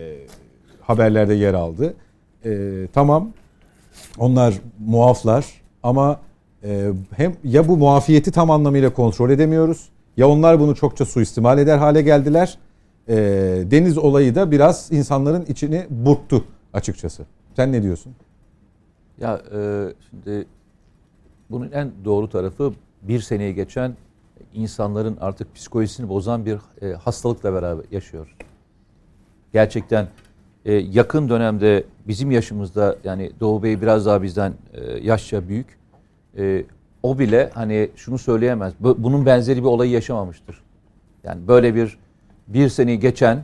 Speaker 1: haberlerde yer aldı. E, tamam onlar muaflar ama e, hem ya bu muafiyeti tam anlamıyla kontrol edemiyoruz ya onlar bunu çokça suistimal eder hale geldiler. E, deniz olayı da biraz insanların içini burktu açıkçası. Sen ne diyorsun?
Speaker 5: Ya e, şimdi bunun en doğru tarafı bir seneye geçen insanların artık psikolojisini bozan bir e, hastalıkla beraber yaşıyor. Gerçekten e, yakın dönemde bizim yaşımızda yani Doğu Bey biraz daha bizden e, yaşça büyük. E, o bile hani şunu söyleyemez. Bunun benzeri bir olayı yaşamamıştır. Yani böyle bir bir seneyi geçen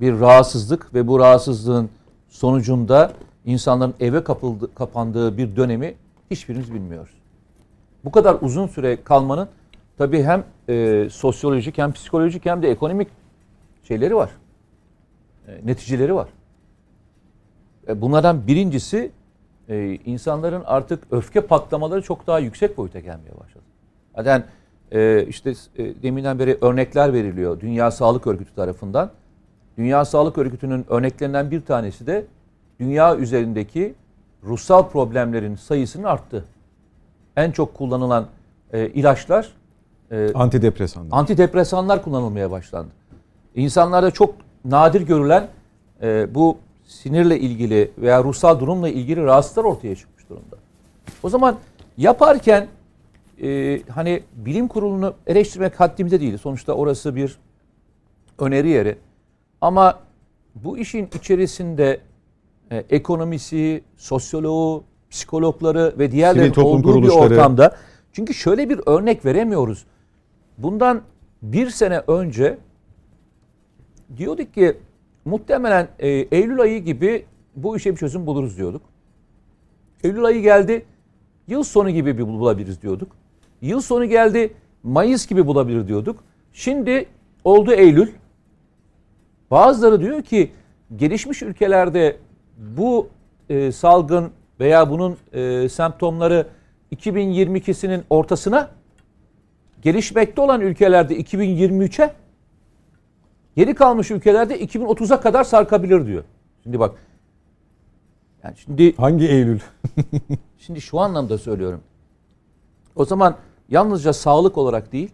Speaker 5: bir rahatsızlık ve bu rahatsızlığın sonucunda insanların eve kapıldı, kapandığı bir dönemi hiçbirimiz bilmiyoruz. Bu kadar uzun süre kalmanın tabii hem e, sosyolojik hem psikolojik hem de ekonomik şeyleri var. E, neticeleri var. E, bunlardan birincisi e, insanların artık öfke patlamaları çok daha yüksek boyuta gelmeye başladı. Zaten e, işte e, deminden beri örnekler veriliyor Dünya Sağlık Örgütü tarafından. Dünya Sağlık Örgütü'nün örneklerinden bir tanesi de dünya üzerindeki ruhsal problemlerin sayısının arttı. En çok kullanılan e, ilaçlar
Speaker 1: e, antidepresanlar.
Speaker 5: Antidepresanlar kullanılmaya başlandı. İnsanlarda çok nadir görülen e, bu sinirle ilgili veya ruhsal durumla ilgili rahatsızlıklar ortaya çıkmış durumda. O zaman yaparken e, hani bilim kurulunu eleştirmek haddimize değil. Sonuçta orası bir öneri yeri. Ama bu işin içerisinde e, ekonomisi, sosyoloğu, psikologları ve diğerlerin olduğu bir ortamda. Çünkü şöyle bir örnek veremiyoruz. Bundan bir sene önce diyorduk ki muhtemelen e, Eylül ayı gibi bu işe bir çözüm buluruz diyorduk. Eylül ayı geldi, yıl sonu gibi bir bulabiliriz diyorduk. Yıl sonu geldi, Mayıs gibi bulabilir diyorduk. Şimdi oldu Eylül. Bazıları diyor ki gelişmiş ülkelerde bu e, salgın veya bunun e, semptomları 2022'sinin ortasına gelişmekte olan ülkelerde 2023'e geri kalmış ülkelerde 2030'a kadar sarkabilir diyor. Şimdi bak
Speaker 1: yani şimdi hangi Eylül? <laughs>
Speaker 5: şimdi şu anlamda söylüyorum. O zaman yalnızca sağlık olarak değil,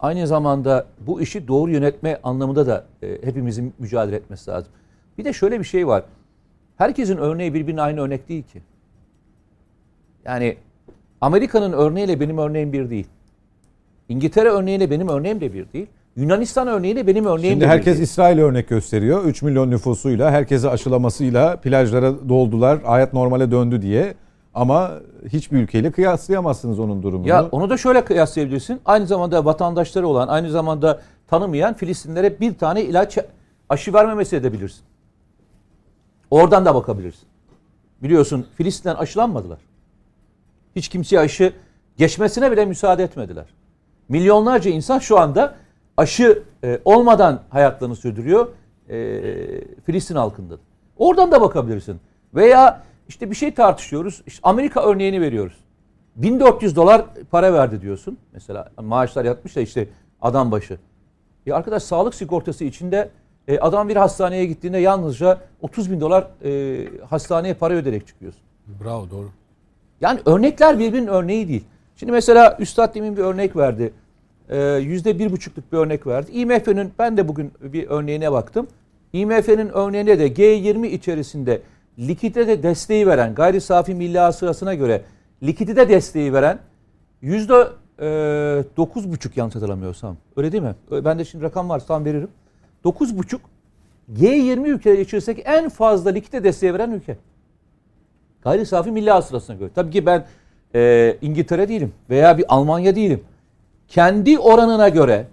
Speaker 5: aynı zamanda bu işi doğru yönetme anlamında da e, hepimizin mücadele etmesi lazım. Bir de şöyle bir şey var. Herkesin örneği birbirine aynı örnek değil ki. Yani Amerika'nın örneğiyle benim örneğim bir değil. İngiltere örneğiyle benim örneğim de bir değil. Yunanistan örneği de benim örneğim
Speaker 1: Şimdi herkes. İsrail örnek gösteriyor. 3 milyon nüfusuyla, herkese aşılamasıyla plajlara doldular, hayat normale döndü diye. Ama hiçbir ülkeyle kıyaslayamazsınız onun durumunu.
Speaker 5: Ya onu da şöyle kıyaslayabilirsin. Aynı zamanda vatandaşları olan, aynı zamanda tanımayan Filistinlere bir tane ilaç aşı vermemesi edebilirsin. Oradan da bakabilirsin. Biliyorsun Filistin'den aşılanmadılar. Hiç kimseye aşı geçmesine bile müsaade etmediler. Milyonlarca insan şu anda aşı e, olmadan hayatlarını sürdürüyor e, Filistin halkında. Oradan da bakabilirsin. Veya işte bir şey tartışıyoruz. İşte Amerika örneğini veriyoruz. 1400 dolar para verdi diyorsun. Mesela maaşlar yatmış da işte adam başı. Ya arkadaş sağlık sigortası içinde e, adam bir hastaneye gittiğinde yalnızca 30 bin dolar e, hastaneye para öderek çıkıyorsun.
Speaker 2: Bravo doğru.
Speaker 5: Yani örnekler birbirinin örneği değil. Şimdi mesela Üstad demin bir örnek verdi. Ee, Yüzde bir buçukluk bir örnek verdi. IMF'nin ben de bugün bir örneğine baktım. IMF'nin örneğinde de G20 içerisinde likidite desteği veren, gayri safi milli hasılasına göre likidite desteği veren yüzde e, dokuz buçuk yanlış hatırlamıyorsam. Öyle değil mi? Ben de şimdi rakam varsa tam veririm. Dokuz buçuk G20 ülkeleri içerisindeki en fazla likidite desteği veren ülke. Gayri safi milli hasılasına göre. Tabii ki ben e, İngiltere değilim veya bir Almanya değilim. Kendi oranına göre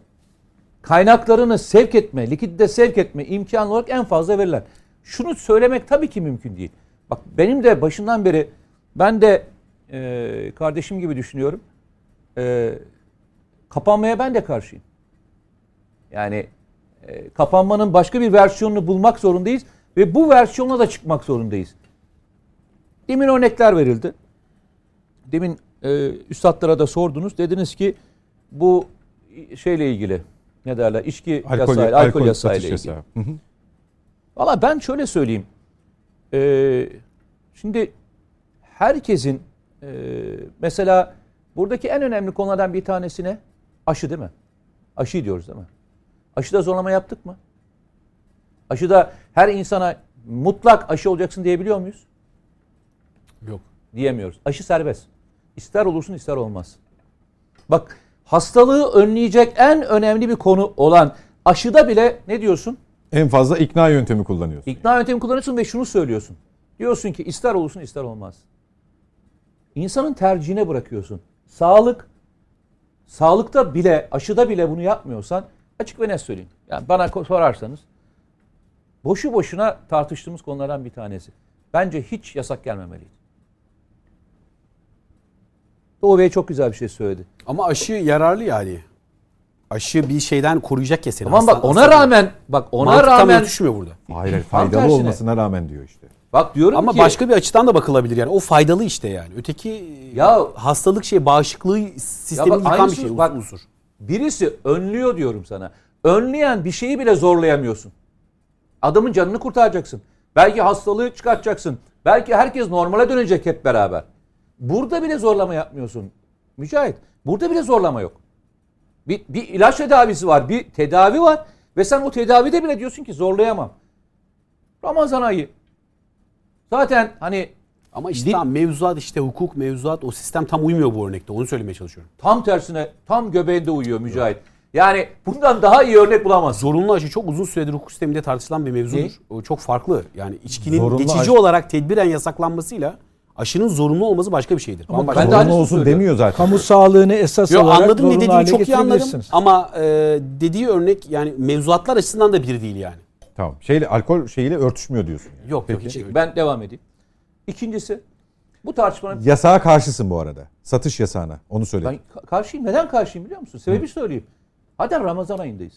Speaker 5: kaynaklarını sevk etme, likidite sevk etme imkanı olarak en fazla verilen. Şunu söylemek tabii ki mümkün değil. Bak benim de başından beri ben de e, kardeşim gibi düşünüyorum. E, kapanmaya ben de karşıyım. Yani e, kapanmanın başka bir versiyonunu bulmak zorundayız ve bu versiyonla da çıkmak zorundayız. Demin örnekler verildi. Demin e, üstadlara da sordunuz. Dediniz ki bu şeyle ilgili ne derler içki
Speaker 1: alkol,
Speaker 5: yasağı,
Speaker 1: alkol,
Speaker 5: alkol yasağı
Speaker 1: satış
Speaker 5: ile ilgili.
Speaker 1: yasağı. Hı hı.
Speaker 5: Valla ben şöyle söyleyeyim. Ee, şimdi herkesin e, mesela buradaki en önemli konulardan bir tanesi ne? Aşı değil mi? Aşı diyoruz değil mi? Aşıda zorlama yaptık mı? Aşıda her insana mutlak aşı olacaksın diyebiliyor muyuz?
Speaker 2: Yok.
Speaker 5: Diyemiyoruz. Aşı serbest. İster olursun ister olmaz. Bak hastalığı önleyecek en önemli bir konu olan aşıda bile ne diyorsun?
Speaker 1: En fazla ikna yöntemi kullanıyorsun.
Speaker 5: İkna yöntemi kullanıyorsun ve şunu söylüyorsun. Diyorsun ki ister olursun ister olmaz. İnsanın tercihine bırakıyorsun. Sağlık, sağlıkta bile, aşıda bile bunu yapmıyorsan açık ve net söyleyeyim. Yani bana sorarsanız boşu boşuna tartıştığımız konulardan bir tanesi. Bence hiç yasak gelmemeliydi. Doğu Bey çok güzel bir şey söyledi.
Speaker 2: Ama aşı yararlı yani. Aşı bir şeyden koruyacak ya seni.
Speaker 5: Tamam bak ona
Speaker 2: hastalığı.
Speaker 5: rağmen bak ona
Speaker 2: Mantık tam
Speaker 5: rağmen
Speaker 2: örtüşmüyor burada.
Speaker 1: Hayır, hayır,
Speaker 5: Tam
Speaker 1: faydalı
Speaker 5: tersine.
Speaker 1: olmasına rağmen diyor işte.
Speaker 5: bak diyorum
Speaker 2: Ama
Speaker 5: ki
Speaker 2: başka bir açıdan da bakılabilir yani. O faydalı işte yani. Öteki
Speaker 5: Ya-
Speaker 2: hastalık şey bağışıklığı sistemi
Speaker 5: bak
Speaker 2: yıkan bir
Speaker 5: aynısı-
Speaker 2: şey
Speaker 5: bak-
Speaker 2: unsur.
Speaker 5: Birisi önlüyor diyorum sana. Önleyen bir şeyi bile zorlayamıyorsun. Adamın canını kurtaracaksın. Belki hastalığı çıkartacaksın. Belki herkes normale dönecek hep beraber. Burada bile zorlama yapmıyorsun. Mücahit. Burada bile zorlama yok. Bir, bir ilaç tedavisi var. Bir tedavi var. Ve sen o tedavide bile diyorsun ki zorlayamam. Ramazan ayı. Zaten hani
Speaker 2: Ama işte tam mevzuat işte hukuk mevzuat o sistem tam uymuyor bu örnekte. Onu söylemeye çalışıyorum.
Speaker 5: tam tersine tam göbeğinde uyuyor Mücahit. Yani bundan daha iyi örnek bulamazsın.
Speaker 2: Zorunlu aşı çok uzun süredir hukuk sisteminde tartışılan bir mevzudur. O çok farklı. Yani içkinin
Speaker 1: Zorunlu
Speaker 2: geçici
Speaker 1: aşı-
Speaker 2: olarak tedbiren yasaklanmasıyla aşının zorunlu olması başka bir şeydir.
Speaker 1: Ama
Speaker 5: ben de
Speaker 1: zorunlu
Speaker 5: aynısını
Speaker 1: olsun
Speaker 5: söylüyorum.
Speaker 1: demiyor zaten.
Speaker 4: Kamu sağlığını esas
Speaker 2: Yo,
Speaker 4: alarak
Speaker 2: anladım ne
Speaker 4: zorunlu
Speaker 2: dediğini çok iyi anladım. Ama e, dediği örnek yani mevzuatlar açısından da bir değil yani.
Speaker 1: Tamam. Şeyle alkol şeyiyle örtüşmüyor diyorsun. yani.
Speaker 2: Yok yok
Speaker 1: Peki.
Speaker 2: hiç.
Speaker 5: Ben devam edeyim. İkincisi bu tartışmanın
Speaker 1: Yasağa karşısın bu arada. Satış yasağına. Onu söyle.
Speaker 5: ben ka- karşıyım. Neden karşıyım biliyor musun? Sebebi söyleyeyim. Hadi Ramazan ayındayız.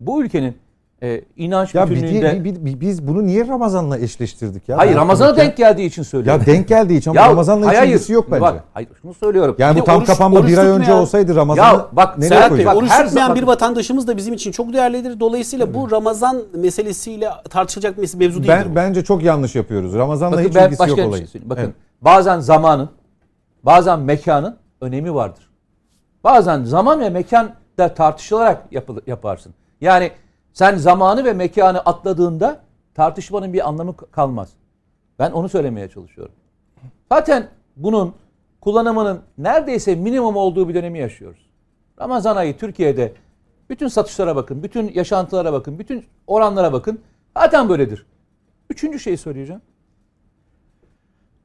Speaker 5: Bu ülkenin e, inanç
Speaker 1: Ya biz,
Speaker 5: bütünlüğünde...
Speaker 1: bi- bi- biz bunu niye Ramazan'la eşleştirdik ya?
Speaker 5: hayır Ramazan'a denk geldiği için söylüyorum.
Speaker 1: Ya denk geldiği için ama
Speaker 5: Ya,
Speaker 1: Ramazan'la
Speaker 5: hayır,
Speaker 1: ilgisi yok bence.
Speaker 5: Bak, hayır şunu söylüyorum.
Speaker 1: yani
Speaker 5: Bir
Speaker 1: bu tam
Speaker 5: oruç-
Speaker 1: kapanma
Speaker 5: oruç
Speaker 1: bir ay önce olsaydı Ramazan'ı
Speaker 5: Ya bak,
Speaker 1: nereye koyuyor?
Speaker 5: bak,
Speaker 2: Oruç
Speaker 5: her
Speaker 2: tutmayan
Speaker 5: zaman-
Speaker 2: bir vatandaşımız da bizim için çok değerlidir. Dolayısıyla bu Ramazan meselesiyle tartışılacak bir mevzu değildir.
Speaker 1: Ben
Speaker 2: bu.
Speaker 1: bence çok yanlış yapıyoruz. Ramazan'la
Speaker 5: Bakın
Speaker 1: hiç
Speaker 5: ben
Speaker 1: ilgisi yok
Speaker 5: bir şey
Speaker 1: olayın.
Speaker 5: söyleyeyim. Bakın
Speaker 1: Evet.
Speaker 5: bazen zamanın, bazen mekanın önemi vardır. Bazen zaman ve mekan da tartışılarak yaparsın. Yani sen zamanı ve mekanı atladığında tartışmanın bir anlamı kalmaz. Ben onu söylemeye çalışıyorum. Zaten bunun kullanımının neredeyse minimum olduğu bir dönemi yaşıyoruz. Ramazan ayı Türkiye'de Bütün satışlara bakın, bütün yaşantılara bakın, bütün oranlara bakın. Zaten böyledir. Üçüncü şeyi söyleyeceğim.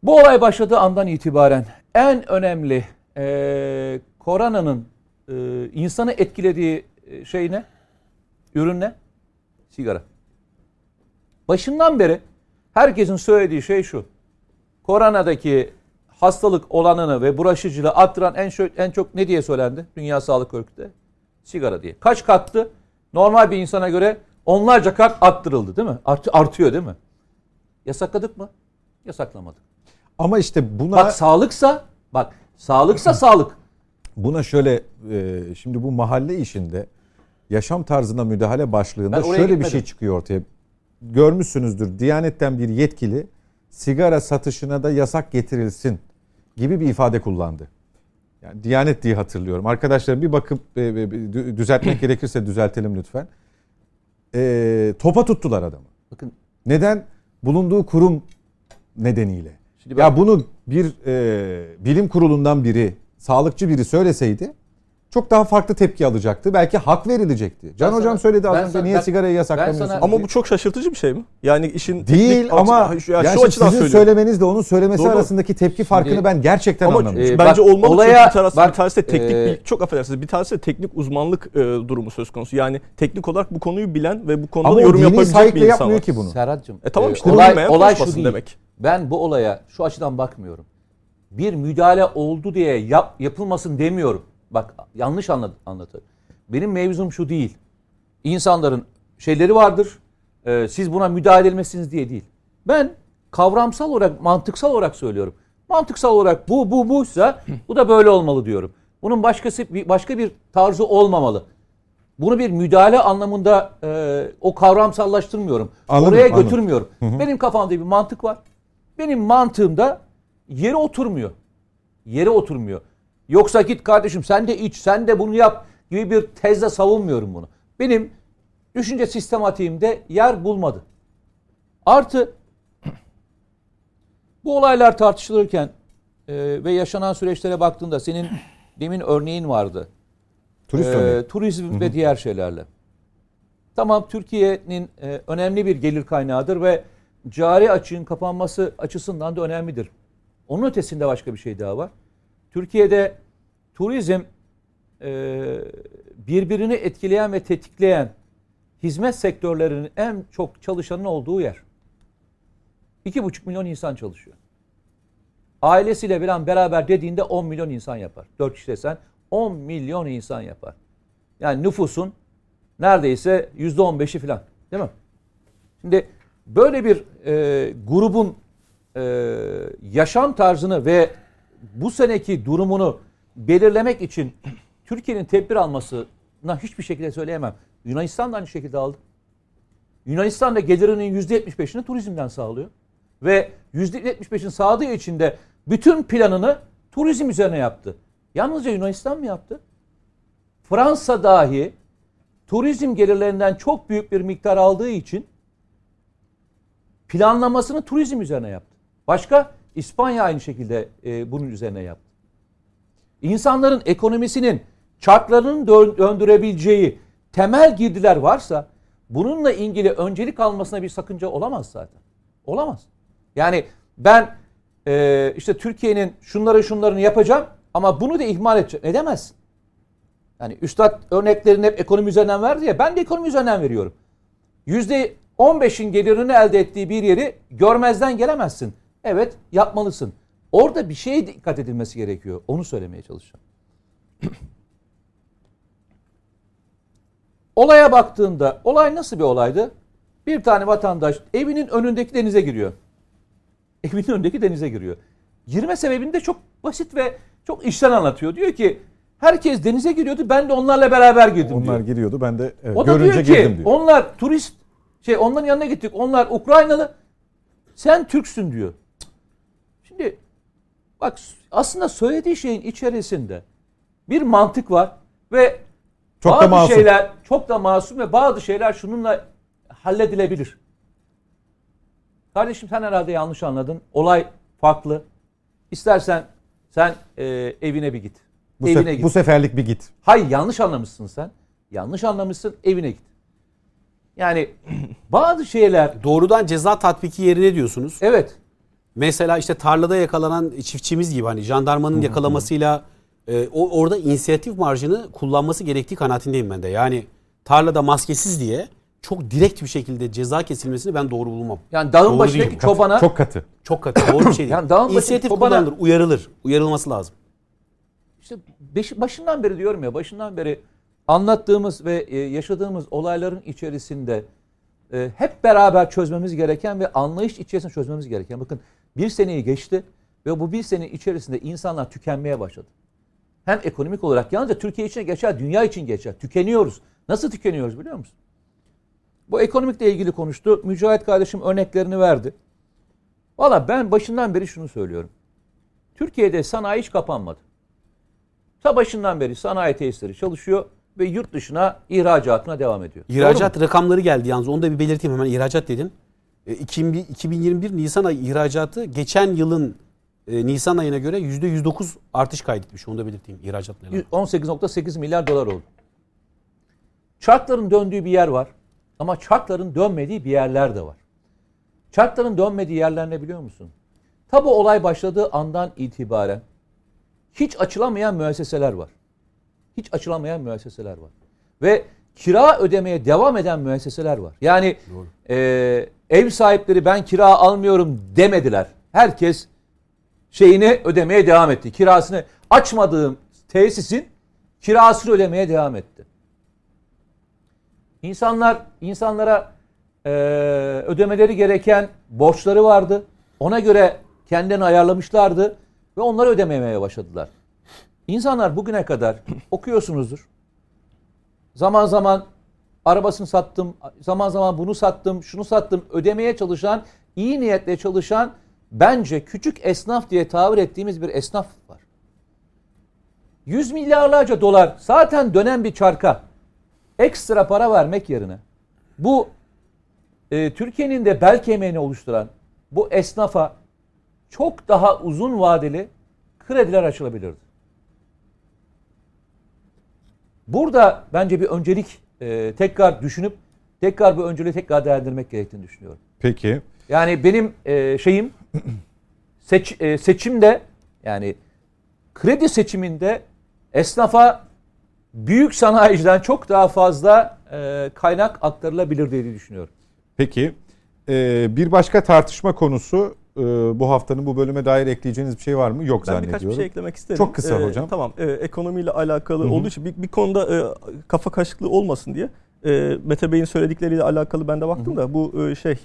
Speaker 5: Bu olay başladığı andan itibaren en önemli e, koronanın e, insanı etkilediği şey ne? Ürün ne? Sigara. Başından beri herkesin söylediği şey şu. Koronadaki hastalık olanını ve bulaşıcılığı arttıran en, en çok ne diye söylendi? Dünya Sağlık Örgütü sigara diye. Kaç kattı? Normal bir insana göre onlarca kat arttırıldı değil mi? Art- artıyor değil mi? Yasakladık mı? Yasaklamadık.
Speaker 1: Ama işte buna
Speaker 5: Bak sağlıksa, bak sağlıksa <clears throat> sağlık.
Speaker 1: buna şöyle e, şimdi bu mahalle işinde yaşam tarzına müdahale başlığında şöyle bir
Speaker 5: gitmedim.
Speaker 1: şey çıkıyor ortaya. Görmüşsünüzdür. Diyanetten bir yetkili sigara satışına da yasak getirilsin gibi bir ifade kullandı. Yani Diyanet diye hatırlıyorum. Arkadaşlar bir bakıp e, e, dü- düzeltmek <clears throat> gerekirse düzeltelim lütfen. E, topa tuttular adamı.
Speaker 5: Bakın
Speaker 1: Neden? Bulunduğu kurum nedeniyle.
Speaker 5: Şimdi
Speaker 1: ya
Speaker 5: ben-
Speaker 1: bunu bir e, bilim kurulundan biri, sağlıkçı biri söyleseydi çok daha farklı tepki alacaktı. Belki hak verilecekti. Can
Speaker 5: Ben
Speaker 1: hocam
Speaker 5: sana-
Speaker 1: söyledi az önce niye
Speaker 5: ben-
Speaker 1: sigarayı
Speaker 5: ben
Speaker 1: yasaklamıyorsun?
Speaker 5: sana-
Speaker 3: Ama bu çok şaşırtıcı bir şey mi? Yani işin
Speaker 1: Değil
Speaker 3: teknik
Speaker 1: ama
Speaker 3: açı- şu, yani şu
Speaker 1: şimdi
Speaker 3: açıdan
Speaker 1: sizin
Speaker 3: söylüyorum.
Speaker 1: söylemenizle onun söylemesi
Speaker 3: Doğru.
Speaker 1: arasındaki tepki farkını ben gerçekten
Speaker 3: Ama
Speaker 1: anlamıyorum.
Speaker 5: Ee,
Speaker 3: bence
Speaker 5: bak,
Speaker 3: olmalı
Speaker 5: olaya-
Speaker 3: çünkü bir tanesi,
Speaker 5: bak,
Speaker 3: bir tanesi de teknik
Speaker 5: e,
Speaker 3: bil- çok affedersiniz bir tanesi de teknik uzmanlık e, durumu söz konusu. Yani teknik olarak bu konuyu bilen ve bu konuda
Speaker 1: Ama
Speaker 3: yorum yapabilecek bir insan
Speaker 1: yapmıyor
Speaker 3: var.
Speaker 1: ki bunu.
Speaker 5: Serhat'cığım.
Speaker 3: E tamam
Speaker 5: e,
Speaker 3: işte
Speaker 5: olay, olay şu değil.
Speaker 3: demek.
Speaker 5: Ben bu olaya şu açıdan bakmıyorum. Bir müdahale oldu diye yap, yapılmasın demiyorum. Bak yanlış anladı, anlatır. Benim mevzum şu değil. İnsanların şeyleri vardır. e, siz buna müdahale edilmesiniz diye değil. Ben kavramsal olarak, mantıksal olarak söylüyorum. Mantıksal olarak bu bu buysa bu da böyle olmalı diyorum. Bunun başkası bir- başka bir tarzı olmamalı. Bunu bir müdahale anlamında e, o kavramsallaştırmıyorum.
Speaker 1: Anladım,
Speaker 5: Oraya
Speaker 1: anladım.
Speaker 5: götürmüyorum. Benim kafamda bir mantık var. Benim mantığımda yere oturmuyor. Yere oturmuyor. Yoksa git kardeşim sen de iç, sen de bunu yap gibi bir tezle savunmuyorum bunu. Benim düşünce sistematiğimde yer bulmadı. Artı <clears throat> bu olaylar tartışılırken e, ve yaşanan süreçlere baktığında senin <clears throat> demin örneğin vardı.
Speaker 1: Turist örneği.
Speaker 5: turizm ve diğer şeylerle. Tamam Türkiye'nin e, önemli bir gelir kaynağıdır ve cari açığın kapanması açısından da önemlidir. Onun ötesinde başka bir şey daha var. Türkiye'de turizm e, birbirini etkileyen ve tetikleyen hizmet sektörlerinin en çok çalışanın olduğu yer. 2,5 milyon insan çalışıyor. Ailesiyle bilen beraber dediğinde 10 milyon insan yapar. 4 kişi desen 10 milyon insan yapar. Yani nüfusun neredeyse %15'i falan. Değil mi? Şimdi böyle bir e, grubun e, yaşam tarzını ve bu seneki durumunu belirlemek için Türkiye'nin tedbir almasına hiçbir şekilde söyleyemem. Yunanistan da aynı şekilde aldı. Yunanistan da gelirinin %75'ini turizmden sağlıyor. Ve %75'in sağladığı için de bütün planını turizm üzerine yaptı. Yalnızca Yunanistan mı yaptı? Fransa dahi turizm gelirlerinden çok büyük bir miktar aldığı için planlamasını turizm üzerine yaptı. Başka? İspanya aynı şekilde e, bunun üzerine yaptı. İnsanların ekonomisinin çarklarının dö- döndürebileceği temel girdiler varsa bununla ilgili öncelik almasına bir sakınca olamaz zaten. Olamaz. Yani ben e, işte Türkiye'nin şunları şunlarını yapacağım ama bunu da ihmal edeceğim. Edemezsin. Yani üstad örneklerini hep ekonomi üzerinden verdi ya ben de ekonomi üzerinden veriyorum. Yüzde 15'in gelirini elde ettiği bir yeri görmezden gelemezsin. Evet yapmalısın. Orada bir şeye dikkat edilmesi gerekiyor. Onu söylemeye çalışacağım. <clears throat> Olaya baktığında olay nasıl bir olaydı? Bir tane vatandaş evinin önündeki denize giriyor. <laughs> Evinin önündeki denize giriyor. Girme sebebini de çok basit ve çok içten anlatıyor. Diyor ki herkes denize giriyordu ben de onlarla beraber girdim
Speaker 1: Onlar
Speaker 5: diyor.
Speaker 1: giriyordu ben de evet,
Speaker 5: O da
Speaker 1: görünce
Speaker 5: diyor ki
Speaker 1: girdim diyor.
Speaker 5: onlar turist şey onların yanına gittik. Onlar Ukraynalı. Sen Türksün diyor. Bak aslında söylediği şeyin içerisinde bir mantık var ve
Speaker 1: Çok da
Speaker 5: bazı
Speaker 1: masum.
Speaker 5: şeyler çok da masum ve bazı şeyler şununla halledilebilir. Kardeşim sen herhalde yanlış anladın. Olay farklı. İstersen sen e, evine bir git.
Speaker 1: Bu,
Speaker 5: evine
Speaker 1: sef-
Speaker 5: git.
Speaker 1: bu seferlik bir git.
Speaker 5: Hayır yanlış anlamışsın sen. Yanlış anlamışsın evine git. Yani <clears throat> bazı şeyler
Speaker 2: Doğrudan ceza tatbiki yerine diyorsunuz.
Speaker 5: evet
Speaker 2: Mesela işte tarlada yakalanan çiftçimiz gibi hani jandarmanın yakalamasıyla e, o orada inisiyatif marjını kullanması gerektiği kanaatindeyim ben de. Yani tarlada maskesiz diye çok direkt bir şekilde ceza kesilmesini ben doğru bulmam.
Speaker 5: yani dağın
Speaker 2: Doğru
Speaker 5: başındaki
Speaker 2: değil.
Speaker 5: çobana
Speaker 1: Çok katı.
Speaker 2: Çok katı doğru bir şey değil. <laughs>
Speaker 5: Yani dağın başı
Speaker 2: İnisiyatif
Speaker 5: çobana-
Speaker 2: kullanılır, uyarılır. Uyarılması lazım.
Speaker 5: işte beş- başından beri diyorum ya başından beri anlattığımız ve e, yaşadığımız olayların içerisinde e, hep beraber çözmemiz gereken ve anlayış içerisinde çözmemiz gereken. Bakın bir seneyi geçti ve bu bir sene içerisinde insanlar tükenmeye başladı. Hem ekonomik olarak yalnızca Türkiye için geçer, dünya için geçer. Tükeniyoruz. Nasıl tükeniyoruz biliyor musun? Bu ekonomikle ilgili konuştu. Mücahit kardeşim örneklerini verdi. Valla ben başından beri şunu söylüyorum. Türkiye'de sanayi hiç kapanmadı. Ta başından beri sanayi tesisleri çalışıyor ve yurt dışına ihracatına devam ediyor.
Speaker 2: İhracat rakamları geldi yalnız. Onu da bir belirteyim hemen ihracat dedin. E, 2000 2021 Nisan ayı ihracatı geçen yılın e, Nisan ayına göre %109 artış kaydetmiş. Onu da belirteyim ihracatla. ilgili.
Speaker 5: 18.8 milyar dolar oldu. Çarkların döndüğü bir yer var ama çarkların dönmediği bir yerler de var. Çarkların dönmediği yerler ne biliyor musun? Ta bu olay başladığı andan itibaren hiç açılamayan müesseseler var. Hiç açılamayan müesseseler var. Ve kira ödemeye devam eden müesseseler var. Yani e, ev sahipleri ben kira almıyorum demediler. Herkes şeyini ödemeye devam etti. Kirasını açmadığım tesisin kirasını ödemeye devam etti. İnsanlar insanlara e, ödemeleri gereken borçları vardı. Ona göre kendilerini ayarlamışlardı ve onları ödememeye başladılar. İnsanlar bugüne kadar okuyorsunuzdur. Zaman zaman arabasını sattım, zaman zaman bunu sattım, şunu sattım ödemeye çalışan, iyi niyetle çalışan bence küçük esnaf diye tabir ettiğimiz bir esnaf var. Yüz milyarlarca dolar zaten dönen bir çarka ekstra para vermek yerine bu e, Türkiye'nin de bel kemiğini oluşturan bu esnafa çok daha uzun vadeli krediler açılabilirdi. Burada bence bir öncelik e, tekrar düşünüp tekrar bu önceliği tekrar değerlendirmek gerektiğini düşünüyorum.
Speaker 1: Peki.
Speaker 5: Yani benim e, şeyim <clears throat> seç, e, seçimde yani kredi seçiminde esnafa büyük sanayiciden çok daha fazla e, kaynak aktarılabilir diye düşünüyorum.
Speaker 1: Peki. Ee, bir başka tartışma konusu e, bu haftanın bu bölüme dair ekleyeceğiniz bir şey var mı? Yok
Speaker 3: Ben
Speaker 1: zannediyorum.
Speaker 3: birkaç bir şey eklemek isterim.
Speaker 1: Çok kısa
Speaker 3: Ee,
Speaker 1: hocam.
Speaker 3: Tamam. e, ekonomiyle alakalı olduğu için bir, bir konuda e, kafa karışıklığı olmasın diye e, Mete Bey'in söyledikleriyle alakalı ben de baktım da bu e, şey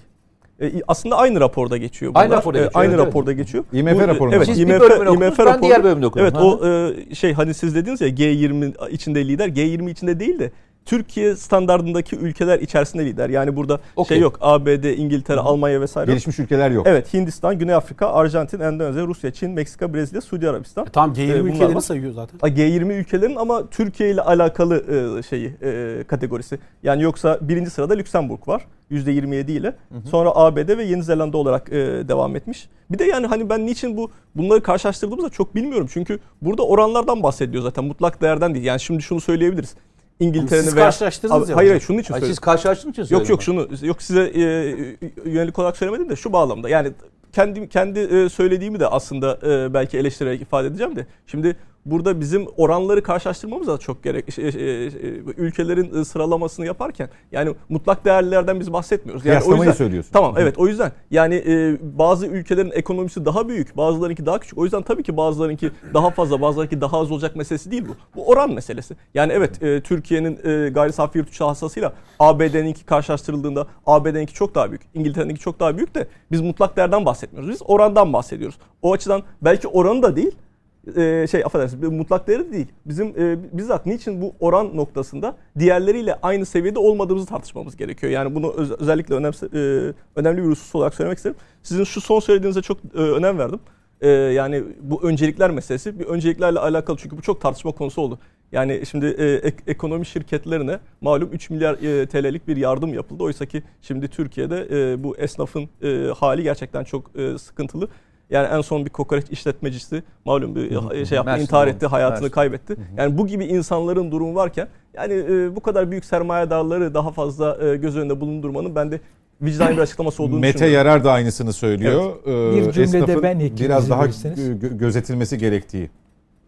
Speaker 3: e, aslında aynı raporda geçiyor.
Speaker 5: Aynı
Speaker 3: bunlar.
Speaker 5: raporda
Speaker 3: E,
Speaker 5: geçiyor,
Speaker 3: aynı
Speaker 5: evet,
Speaker 3: raporda geçiyor.
Speaker 1: IMF
Speaker 3: Bu,
Speaker 1: raporunda.
Speaker 3: Evet,
Speaker 5: Siz bir
Speaker 3: IMF,
Speaker 5: bölümünü okudunuz,
Speaker 3: IMF
Speaker 5: ben
Speaker 3: raporu-
Speaker 5: diğer bölümünü okudum.
Speaker 3: Evet
Speaker 5: Hı
Speaker 3: o e, şey hani siz dediniz ya G20 içinde lider. G20 içinde değil de Türkiye standartındaki ülkeler içerisinde lider. Yani burada
Speaker 5: Okey.
Speaker 3: şey yok. ABD, İngiltere, Almanya vesaire. yok.
Speaker 1: Gelişmiş ülkeler yok.
Speaker 3: Evet Hindistan, Güney Afrika, Arjantin, Endonezya, Rusya, Çin, Meksika, Brezilya, Suudi Arabistan.
Speaker 2: E, tamam G20
Speaker 3: E, bunlar
Speaker 2: ülkeleri
Speaker 3: var.
Speaker 2: sayıyor zaten.
Speaker 3: Ha, G20 ülkelerin ama Türkiye ile alakalı e, şeyi e, kategorisi. Yani yoksa birinci sırada Lüksemburg var. %27 ile. Sonra ABD ve Yeni Zelanda olarak e, devam etmiş. Bir de yani hani ben niçin bu bunları karşılaştırdığımızda çok bilmiyorum. Çünkü burada oranlardan bahsediyor zaten. Mutlak değerden değil. Yani şimdi şunu söyleyebiliriz. İngiltere'nin
Speaker 2: Siz
Speaker 3: veya...
Speaker 2: karşılaştırdınız ya
Speaker 3: Hayır
Speaker 2: hocam.
Speaker 3: hayır şunun için söylüyorum.
Speaker 5: siz karşılaştığınız için
Speaker 3: Yok
Speaker 5: söyledim
Speaker 3: yok şunu yok size e, yönelik olarak söylemedim de şu bağlamda. Yani kendi kendi e, söylediğimi de aslında e, belki eleştirerek ifade edeceğim de. Şimdi burada bizim oranları karşılaştırmamız da çok gerek şey, e, e, ülkelerin e, sıralamasını yaparken yani mutlak değerlerden biz bahsetmiyoruz. Yani o yüzden
Speaker 1: söylüyorsun.
Speaker 3: Tamam evet o yüzden yani bazı ülkelerin ekonomisi daha büyük, bazılarınki daha küçük. O yüzden tabii ki bazılarınki daha fazla, bazılarınki daha az olacak meselesi değil bu. Bu oran meselesi. Yani evet Türkiye'nin gayri safi yurt içi hasasıyla ABD'ninki karşılaştırıldığında ABD'ninki çok daha büyük, İngiltere'ninki çok daha büyük de biz mutlak değerden bahsetmiyoruz. Biz orandan bahsediyoruz. O açıdan belki oranı da değil, e, şey affedersiniz mutlak değeri de değil. Bizim e, bizzat niçin bu oran noktasında diğerleriyle aynı seviyede olmadığımızı tartışmamız gerekiyor. Yani bunu öz- özellikle önemse, e, önemli bir husus olarak söylemek isterim. Sizin şu son söylediğinize çok e, önem verdim. E, yani bu öncelikler meselesi bir önceliklerle alakalı çünkü bu çok tartışma konusu oldu. Yani şimdi e, ek- ekonomi şirketlerine malum 3 milyar e, TL'lik bir yardım yapıldı. Oysa ki şimdi Türkiye'de e, bu esnafın e, hali gerçekten çok e, sıkıntılı. Yani en son bir kokoreç işletmecisi malum bir şey yaptı, intihar etti, hayatını
Speaker 5: Mersin.
Speaker 3: kaybetti. Yani bu gibi insanların durumu varken yani e, bu kadar büyük sermayedarları daha fazla e, göz önünde bulundurmanın ben de vicdani bir açıklaması olduğunu
Speaker 1: Mete
Speaker 3: düşünüyorum.
Speaker 1: Yarar da aynısını söylüyor. Ee,
Speaker 4: Bir cümlede
Speaker 1: esnafın
Speaker 4: ben ekleyeyim
Speaker 1: biraz daha
Speaker 4: verirseniz.
Speaker 1: gö- gözetilmesi gerektiği.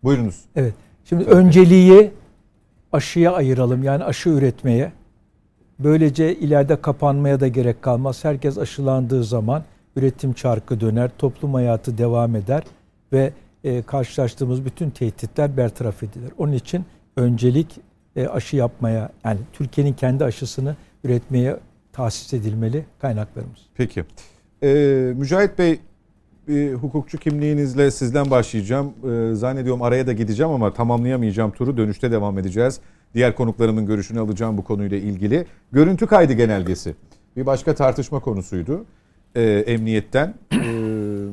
Speaker 1: Buyurunuz.
Speaker 4: Evet. Şimdi önceliği aşıya ayıralım. Yani aşı üretmeye. Böylece ileride kapanmaya da gerek kalmaz. Herkes aşılandığı zaman üretim çarkı döner, toplum hayatı devam eder ve e, karşılaştığımız bütün tehditler bertaraf edilir. Onun için öncelik e, aşı yapmaya, yani Türkiye'nin kendi aşısını üretmeye tahsis edilmeli kaynaklarımız.
Speaker 1: Peki. Ee, Mücahit Bey bir hukukçu kimliğinizle sizden başlayacağım. Ee, zannediyorum araya da gideceğim ama tamamlayamayacağım turu. Dönüşte devam edeceğiz. Diğer konuklarımın görüşünü alacağım bu konuyla ilgili. Görüntü kaydı genelgesi. Bir başka tartışma konusuydu. Ee, emniyetten e,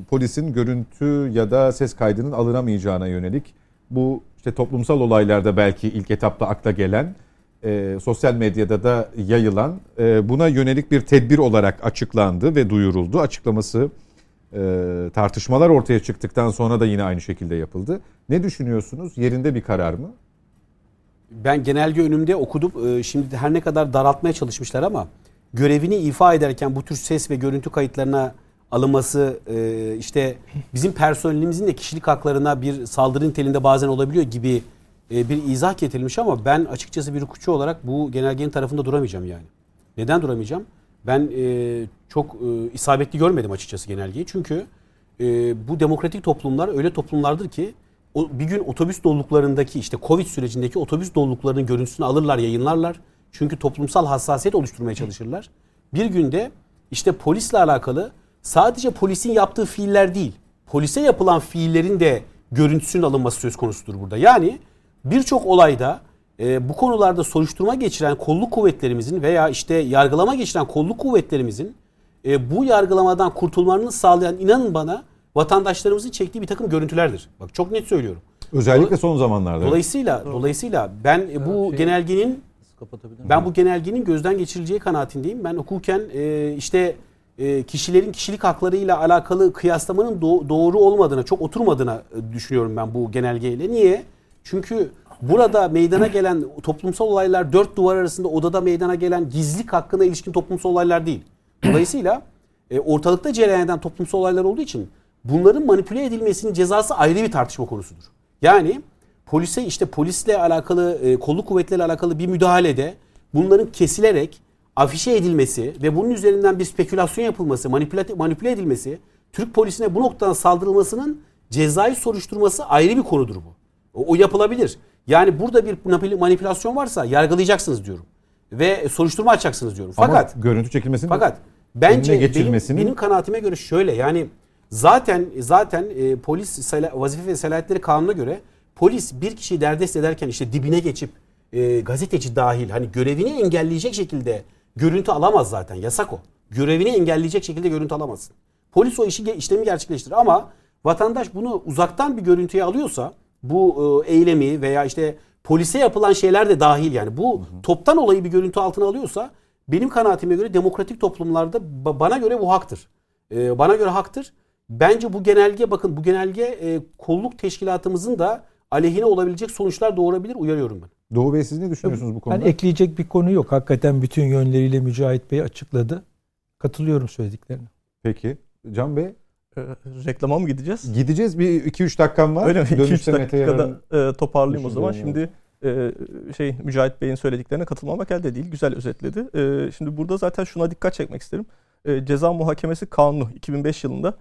Speaker 1: polisin görüntü ya da ses kaydının alınamayacağına yönelik bu işte toplumsal olaylarda belki ilk etapta akla gelen e, sosyal medyada da yayılan e, buna yönelik bir tedbir olarak açıklandı ve duyuruldu. Açıklaması e, tartışmalar ortaya çıktıktan sonra da yine aynı şekilde yapıldı. Ne düşünüyorsunuz? Yerinde bir karar mı?
Speaker 2: Ben genelge önümde okudum. Ee, Şimdi her ne kadar daraltmaya çalışmışlar ama görevini ifa ederken bu tür ses ve görüntü kayıtlarına alınması e, işte bizim personelimizin de kişilik haklarına bir saldırı niteliğinde bazen olabiliyor gibi e, bir izah getirilmiş ama ben açıkçası bir hukukçu olarak bu genelgenin tarafında duramayacağım yani. Neden duramayacağım? Ben e, çok isabetli görmedim açıkçası genelgeyi. Çünkü bu demokratik toplumlar öyle toplumlardır ki bir gün otobüs doluluklarındaki işte Covid sürecindeki otobüs doluluklarının görüntüsünü alırlar, yayınlarlar. Çünkü toplumsal hassasiyet oluşturmaya çalışırlar. Bir günde işte polisle alakalı sadece polisin yaptığı fiiller değil, polise yapılan fiillerin de görüntüsünün alınması söz konusudur burada. Yani birçok olayda e, bu konularda soruşturma geçiren kolluk kuvvetlerimizin veya işte yargılama geçiren kolluk kuvvetlerimizin e, bu yargılamadan kurtulmalarını sağlayan inanın bana vatandaşlarımızın çektiği bir takım görüntülerdir. Bak çok net söylüyorum.
Speaker 1: Özellikle son zamanlarda.
Speaker 2: Dolayısıyla dolayısıyla ben e, bu genelgenin
Speaker 5: Kapatabilir miyim?
Speaker 2: ben bu genelgenin gözden geçirileceği kanaatindeyim. Ben hukuken e, işte e, kişilerin kişilik haklarıyla alakalı kıyaslamanın do- doğru olmadığına, çok oturmadığına e, düşünüyorum ben bu genelgeyle. Niye? Çünkü burada meydana gelen toplumsal olaylar dört duvar arasında odada meydana gelen gizlilik hakkına ilişkin toplumsal olaylar değil. Dolayısıyla e, ortalıkta cereyan eden toplumsal olaylar olduğu için bunların manipüle edilmesinin cezası ayrı bir tartışma konusudur. Yani polise işte polisle alakalı, e, kolluk kuvvetlerle alakalı bir müdahalede bunların kesilerek afişe edilmesi ve bunun üzerinden bir spekülasyon yapılması, manipüle, manipüle edilmesi, Türk polisine bu noktadan saldırılmasının cezai soruşturması ayrı bir konudur bu. O, o yapılabilir. Yani burada bir manipü- manipülasyon varsa yargılayacaksınız diyorum. Ve soruşturma açacaksınız diyorum.
Speaker 1: Ama
Speaker 2: Fakat
Speaker 1: görüntü çekilmesini
Speaker 2: fakat bence
Speaker 1: önüne
Speaker 2: benim, benim kanaatime göre şöyle yani zaten zaten e, polis vazife ve selahiyetleri kanuna göre polis bir kişiyi derdest ederken işte dibine geçip e, gazeteci dahil hani görevini engelleyecek şekilde görüntü alamaz zaten yasak o. Görevini engelleyecek şekilde görüntü alamazsın. Polis o işi işlemi gerçekleştirir ama vatandaş bunu uzaktan bir görüntüye alıyorsa bu e, eylemi veya işte polise yapılan şeyler de dahil yani bu toptan olayı bir görüntü altına alıyorsa benim kanaatime göre demokratik toplumlarda ba- bana göre bu haktır. E, bana göre haktır. Bence bu genelge bakın bu genelge e, kolluk teşkilatımızın da aleyhine olabilecek sonuçlar doğurabilir uyarıyorum ben.
Speaker 1: Doğu Bey siz ne düşünüyorsunuz bu konuda?
Speaker 4: Yani ekleyecek bir konu yok. Hakikaten bütün yönleriyle Mücahit Bey açıkladı. Katılıyorum söylediklerine.
Speaker 1: Peki. Can Bey
Speaker 3: Ee, reklama mı gideceğiz?
Speaker 1: gideceğiz. Bir 2-3 dakikam var.
Speaker 3: Öyle mi? 2-3
Speaker 1: Dönüşte Mete
Speaker 3: dakikada e, toparlayayım o zaman. Şimdi e, şey Mücahit Bey'in söylediklerine katılmamak elde değil. Güzel özetledi. E, şimdi burada zaten şuna dikkat çekmek isterim. E, Ceza Muhakemesi Kanunu 2005 yılında e,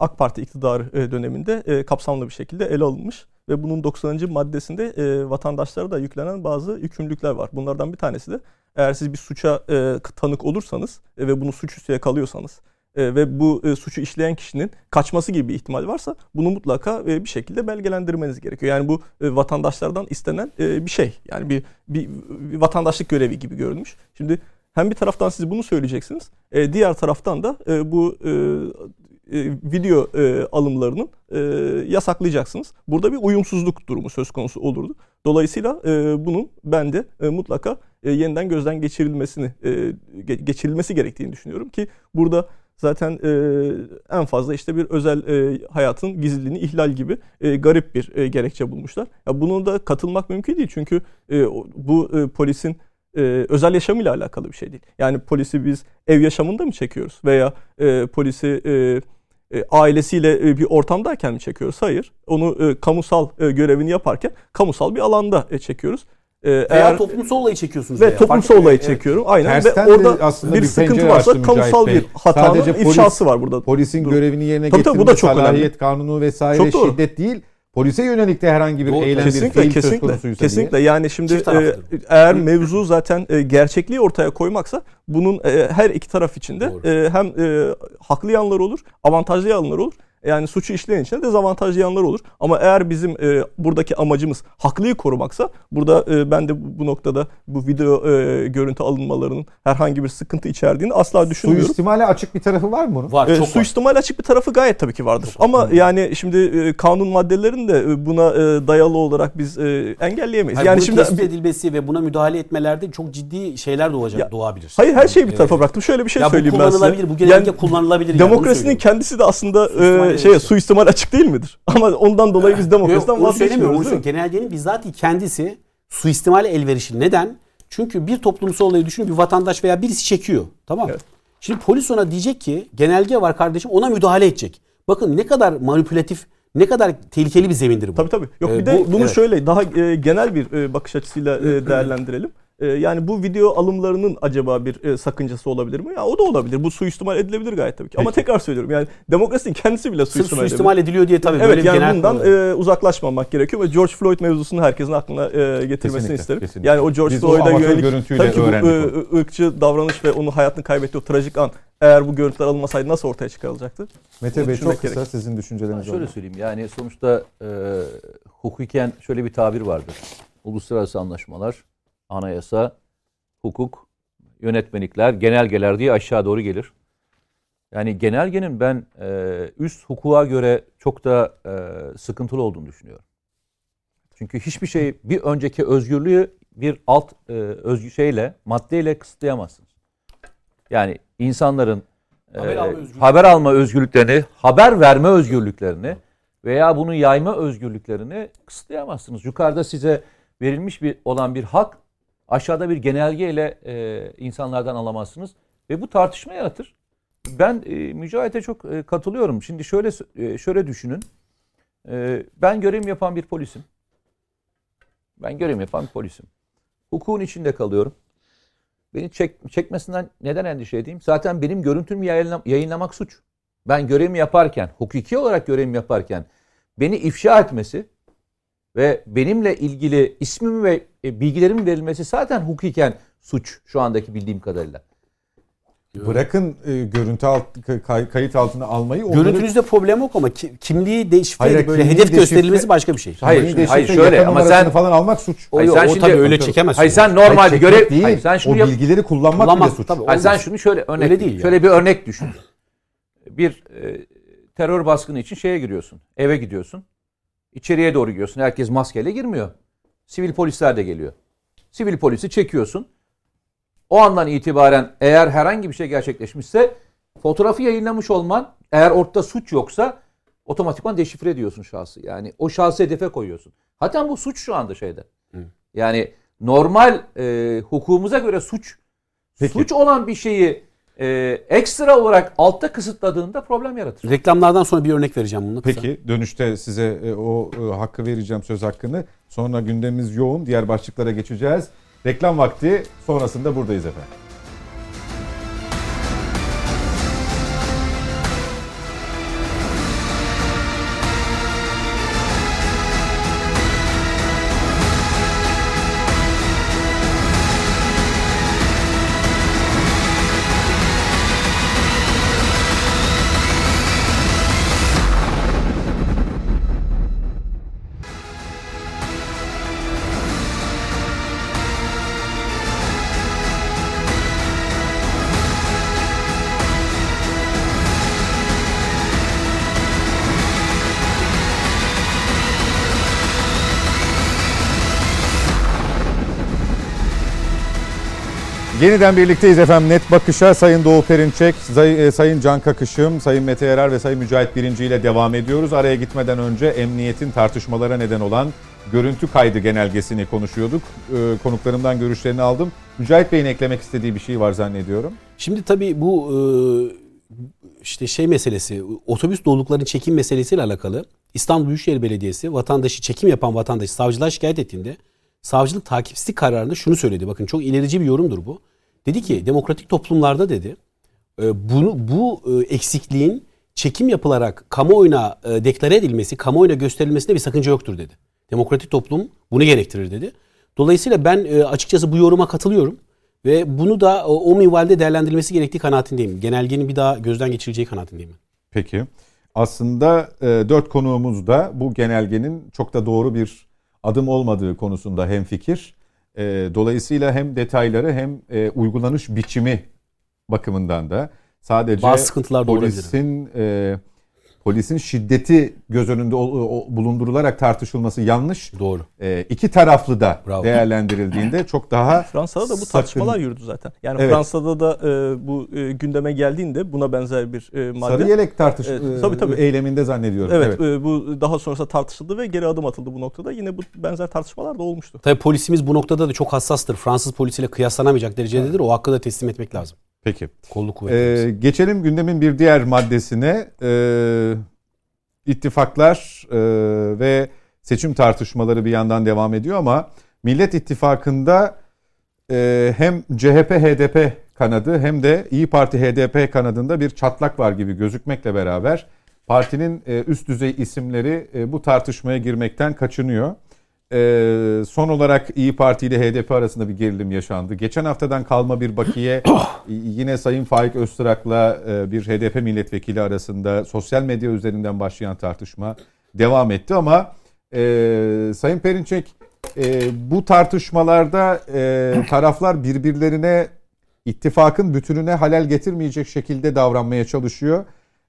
Speaker 3: AK Parti iktidarı e, döneminde e, kapsamlı bir şekilde ele alınmış ve bunun 90. maddesinde e, vatandaşlara da yüklenen bazı yükümlülükler var. Bunlardan bir tanesi de eğer siz bir suça e, tanık olursanız e, ve bunu suçüstü yakalıyorsanız e, ve bu e, suçu işleyen kişinin kaçması gibi bir ihtimal varsa bunu mutlaka e, bir şekilde belgelendirmeniz gerekiyor. Yani bu e, vatandaşlardan istenen e, bir şey. Yani bir, bir, bir vatandaşlık görevi gibi görülmüş. Şimdi hem bir taraftan siz bunu söyleyeceksiniz. e, diğer taraftan da e, bu e, e, video e, alımlarının e, yasaklayacaksınız. Burada bir uyumsuzluk durumu söz konusu olurdu. Dolayısıyla e, bunun ben de e, mutlaka e, yeniden gözden geçirilmesini e, ge- geçirilmesi gerektiğini düşünüyorum ki burada zaten e, en fazla işte bir özel e, hayatın gizliliğini ihlal gibi e, garip bir e, gerekçe bulmuşlar. Ya bunun da katılmak mümkün değil çünkü e, bu e, polisin e, özel yaşamıyla alakalı bir şey değil. Yani polisi biz ev yaşamında mı çekiyoruz veya e, polisi e, e, ailesiyle e, bir ortamdayken mi çekiyoruz? Hayır. Onu e, kamusal e, görevini yaparken kamusal bir alanda e, çekiyoruz. E,
Speaker 2: Veya
Speaker 3: eğer
Speaker 2: toplumsal olayı çekiyorsunuz.
Speaker 3: ve
Speaker 2: veya.
Speaker 3: toplumsal olayı
Speaker 2: etmiyor.
Speaker 3: çekiyorum. Aynen
Speaker 1: Tersten
Speaker 3: ve orada
Speaker 1: aslında
Speaker 3: bir
Speaker 1: bir
Speaker 3: sıkıntı varsa kamusal
Speaker 1: Bey.
Speaker 3: bir hatanın
Speaker 1: Sadece polis-
Speaker 3: ifşası var burada.
Speaker 1: Polisin
Speaker 3: Dur.
Speaker 1: görevini yerine
Speaker 3: Tabii tabii,
Speaker 1: getirme
Speaker 3: bu da çok önemli.
Speaker 1: kanunu vesaire
Speaker 3: Çok doğru.
Speaker 1: şiddet değil. Polise yönelik de herhangi bir
Speaker 2: Doğru,
Speaker 1: eylem bir
Speaker 3: Kesinlikle
Speaker 1: fiil söz
Speaker 3: kesinlikle
Speaker 1: konusuysa
Speaker 3: kesinlikle
Speaker 1: diye.
Speaker 3: yani şimdi e, eğer mevzu zaten e, gerçekliği ortaya koymaksa bunun e, her iki taraf içinde
Speaker 2: Doğru.
Speaker 3: e, hem e, haklı yanlar olur, avantajlı yanlar olur. Yani suçu işleyen için de dezavantajlı yanlar olur. Ama eğer bizim e, buradaki amacımız haklıyı korumaksa burada e, ben de bu, bu noktada bu video e, görüntü alınmalarının herhangi bir sıkıntı içerdiğini asla düşünmüyorum.
Speaker 1: Suistimale açık bir tarafı var mı bunun?
Speaker 2: Var
Speaker 3: E,
Speaker 2: çok var.
Speaker 3: suistimal açık bir tarafı gayet tabii ki vardır. Ama yani şimdi e, kanun maddelerinin de e, buna e, dayalı olarak biz e, engelleyemeyiz.
Speaker 2: Hayır,
Speaker 3: yani şimdi
Speaker 2: tespit edilmesi ve buna müdahale etmelerde çok ciddi şeyler doğacak,
Speaker 3: Ya,
Speaker 2: doğabilir.
Speaker 3: Hayır her şeyi bir
Speaker 2: Evet.
Speaker 3: tarafa bıraktım. Şöyle bir şey
Speaker 2: ya bu
Speaker 3: söyleyeyim ben size.
Speaker 2: kullanılabilir, bu genelge
Speaker 3: Yani
Speaker 2: kullanılabilir. yani,
Speaker 3: demokrasinin
Speaker 2: söylüyorum.
Speaker 3: kendisi de aslında
Speaker 2: Suistimal
Speaker 3: e, şeye suistimal açık değil midir? <laughs> Ama ondan dolayı biz demokrasiden
Speaker 2: onu. Onu
Speaker 3: vazgeçmiyoruz.
Speaker 2: söylüyorum. Genelgenin bizzat kendisi suistimale elverişli. Neden? Çünkü bir toplumsal olayı düşünün bir vatandaş veya birisi çekiyor. Tamam?
Speaker 3: Evet.
Speaker 2: Şimdi polis ona diyecek ki genelge var kardeşim ona müdahale edecek. Bakın ne kadar manipülatif, ne kadar tehlikeli bir zemindir bu.
Speaker 3: Tabii tabii. Yok
Speaker 2: Ee,
Speaker 3: bir de
Speaker 2: bu-
Speaker 3: bunu
Speaker 2: evet.
Speaker 3: şöyle daha e, genel bir e, bakış açısıyla e, değerlendirelim. E, yani bu video alımlarının acaba bir e, sakıncası olabilir mi? Ya o da olabilir. Bu suistimal edilebilir gayet tabii ki. Ama tekrar söylüyorum yani demokrasinin kendisi bile
Speaker 2: Sırf
Speaker 3: suistimal edilebilir.
Speaker 2: suistimal ediliyor diye tabii böyle
Speaker 3: Evet
Speaker 2: bir
Speaker 3: yani
Speaker 2: genel
Speaker 3: bundan e, uzaklaşmamak gerekiyor ve George Floyd mevzusunu herkesin aklına e, getirmesini
Speaker 1: Kesinlikle,
Speaker 3: isterim.
Speaker 1: kesinlikle.
Speaker 3: Yani o George
Speaker 1: Biz
Speaker 3: Floyd'a yönelik tabii ki bu e, ırkçı davranış ve onun hayatını kaybettiği o trajik an eğer bu görüntüler alınmasaydı nasıl ortaya çıkarılacaktı?
Speaker 1: Mete
Speaker 3: Bunu
Speaker 1: Bey çok kısa
Speaker 3: gerek.
Speaker 1: sizin düşünceleriniz
Speaker 5: Şöyle
Speaker 1: var.
Speaker 5: söyleyeyim yani sonuçta e, hukuken şöyle bir tabir vardır. Uluslararası anlaşmalar, anayasa, hukuk, yönetmelikler, genelgeler diye aşağı doğru gelir. Yani genelgenin ben e, üst hukuka göre çok da e, sıkıntılı olduğunu düşünüyorum. Çünkü hiçbir şey bir önceki özgürlüğü bir alt e, özgü şeyle, maddeyle kısıtlayamazsınız. Yani insanların e,
Speaker 2: Haber alma
Speaker 5: haber alma özgürlüklerini, haber verme özgürlüklerini veya bunu yayma özgürlüklerini kısıtlayamazsınız. Yukarıda size verilmiş bir olan bir hak aşağıda bir genelgeyle e, insanlardan alamazsınız ve bu tartışma yaratır. Ben e, Mücahit'e çok e, katılıyorum. Şimdi şöyle e, şöyle düşünün. E, ben görevimi yapan bir polisim. Ben görevimi yapan bir polisim. Hukukun içinde kalıyorum. Beni çek, çekmesinden neden endişe edeyim? Zaten benim görüntümü yayınla- yayınlamak suç. Ben görevimi yaparken, hukuki olarak görevimi yaparken beni ifşa etmesi ve benimle ilgili ismimi ve e, bilgilerimin verilmesi zaten hukuken suç şu andaki bildiğim kadarıyla.
Speaker 1: Bırakın e, görüntü alt, kay- kayıt altına almayı. onları-
Speaker 2: Görüntünüzde problem yok ama ki- kimliği deşifre
Speaker 1: Hayır,
Speaker 2: edip böyle
Speaker 1: kimliği
Speaker 2: hedef
Speaker 1: deşifre-
Speaker 2: gösterilmesi başka bir şey.
Speaker 5: Hayır,
Speaker 1: Kimliği
Speaker 5: hayır, şöyle ama sen-
Speaker 1: falan almak suç.
Speaker 2: O,
Speaker 5: Hayır, sen
Speaker 2: o
Speaker 5: şimdi-
Speaker 2: tabii öyle çekemezsin.
Speaker 5: Hayır sen
Speaker 1: Hayır,
Speaker 5: normalde
Speaker 1: çekmek
Speaker 5: görev
Speaker 1: değil.
Speaker 5: Hayır, sen şunu
Speaker 1: o
Speaker 5: yap.
Speaker 1: bilgileri kullanmak,
Speaker 2: Kullanmak,
Speaker 1: bile suç.
Speaker 2: tabii.
Speaker 5: Hayır, sen şunu şöyle örnek
Speaker 2: Öyle değil
Speaker 5: şöyle bir örnek düşün. Bir e, terör baskını için şeye giriyorsun. Eve gidiyorsun. İçeriye doğru gidiyorsun. Herkes maskeyle girmiyor. Sivil polisler de geliyor. Sivil polisi çekiyorsun. O andan itibaren eğer herhangi bir şey gerçekleşmişse fotoğrafı yayınlamış olman eğer ortada suç yoksa otomatikman deşifre ediyorsun şahsı. Yani o şahsı hedefe koyuyorsun. Hatta bu suç şu anda şeyde. Yani normal e, hukukumuza göre suç
Speaker 1: Peki.
Speaker 5: suç olan bir şeyi e, ekstra olarak altta kısıtladığında problem yaratır.
Speaker 2: Reklamlardan sonra bir örnek vereceğim kısa.
Speaker 1: Peki dönüşte size e, o e, hakkı vereceğim söz hakkını. Sonra gündemimiz yoğun. Diğer başlıklara geçeceğiz. Reklam vakti sonrasında buradayız efendim. Yeniden birlikteyiz efendim. Net Bakış'a Sayın Doğu Perinçek, e, Sayın Can Kakışım, Sayın Mete Yarar ve Sayın Mücahit Birinci ile devam ediyoruz. Araya gitmeden önce emniyetin tartışmalara neden olan görüntü kaydı genelgesini konuşuyorduk. Ee, Konuklarımdan görüşlerini aldım. Mücahit Bey'in eklemek istediği bir şey var zannediyorum.
Speaker 2: Şimdi tabii bu e, işte şey meselesi, otobüs doluluklarının çekim meselesiyle alakalı İstanbul Büyükşehir Belediyesi vatandaşı çekim yapan vatandaşı savcılığa şikayet ettiğinde savcılık takipsizlik kararında şunu söyledi. Bakın çok ilerici bir yorumdur bu. Dedi ki demokratik toplumlarda dedi e, bunu bu e, eksikliğin çekim yapılarak kamuoyuna e, deklare edilmesi, kamuoyuna gösterilmesinde bir sakınca yoktur dedi. Demokratik toplum bunu gerektirir dedi. Dolayısıyla ben e, açıkçası bu yoruma katılıyorum ve bunu da o, minvalde değerlendirilmesi gerektiği kanaatindeyim. Genelgenin bir daha gözden geçirileceği kanaatindeyim.
Speaker 1: Peki. Aslında dört konuğumuz da bu genelgenin çok da doğru bir adım olmadığı konusunda hemfikir. E, dolayısıyla hem detayları hem e, uygulanış biçimi bakımından da sadece
Speaker 2: Bazı sıkıntılar da olabilir.
Speaker 1: polisin e, polisin şiddeti göz önünde o- o- bulundurularak tartışılması yanlış.
Speaker 2: Doğru.
Speaker 1: E, iki taraflı da
Speaker 2: Bravo.
Speaker 1: değerlendirildiğinde çok daha <laughs>
Speaker 3: Fransa'da da bu
Speaker 1: sakın-
Speaker 3: tartışmalar yürüdü zaten. Yani
Speaker 1: Evet.
Speaker 3: Fransa'da da e, bu e, gündeme geldiğinde buna benzer bir e, madde.
Speaker 1: Sarı yelek tartış
Speaker 3: Evet,
Speaker 1: e,
Speaker 3: tabii, tabii.
Speaker 1: eyleminde zannediyorum.
Speaker 3: Evet, e, bu daha sonrasında tartışıldı ve geri adım atıldı bu noktada. Yine bu benzer tartışmalar da olmuştu.
Speaker 2: Tabii polisimiz bu noktada da çok hassastır. Fransız polisiyle kıyaslanamayacak derecededir. O hakkı da teslim etmek lazım.
Speaker 1: Peki.
Speaker 2: Kolluk kuvvetlerimiz.
Speaker 1: Ee, geçelim gündemin bir diğer maddesine. Ee, ittifaklar e, ve seçim tartışmaları bir yandan devam ediyor ama Millet İttifakı'nda e, hem CHP HDP kanadı hem de İyi Parti HDP kanadında bir çatlak var gibi gözükmekle beraber partinin e, üst düzey isimleri e, bu tartışmaya girmekten kaçınıyor. Ee, son olarak İyi Parti ile HDP arasında bir gerilim yaşandı. Geçen haftadan kalma bir bakiye <coughs> yine Sayın Faik Öztürk'la e, bir HDP milletvekili arasında sosyal medya üzerinden başlayan tartışma devam etti ama e, Sayın Perinçek e, bu tartışmalarda e, taraflar birbirlerine ittifakın bütününe halel getirmeyecek şekilde davranmaya çalışıyor.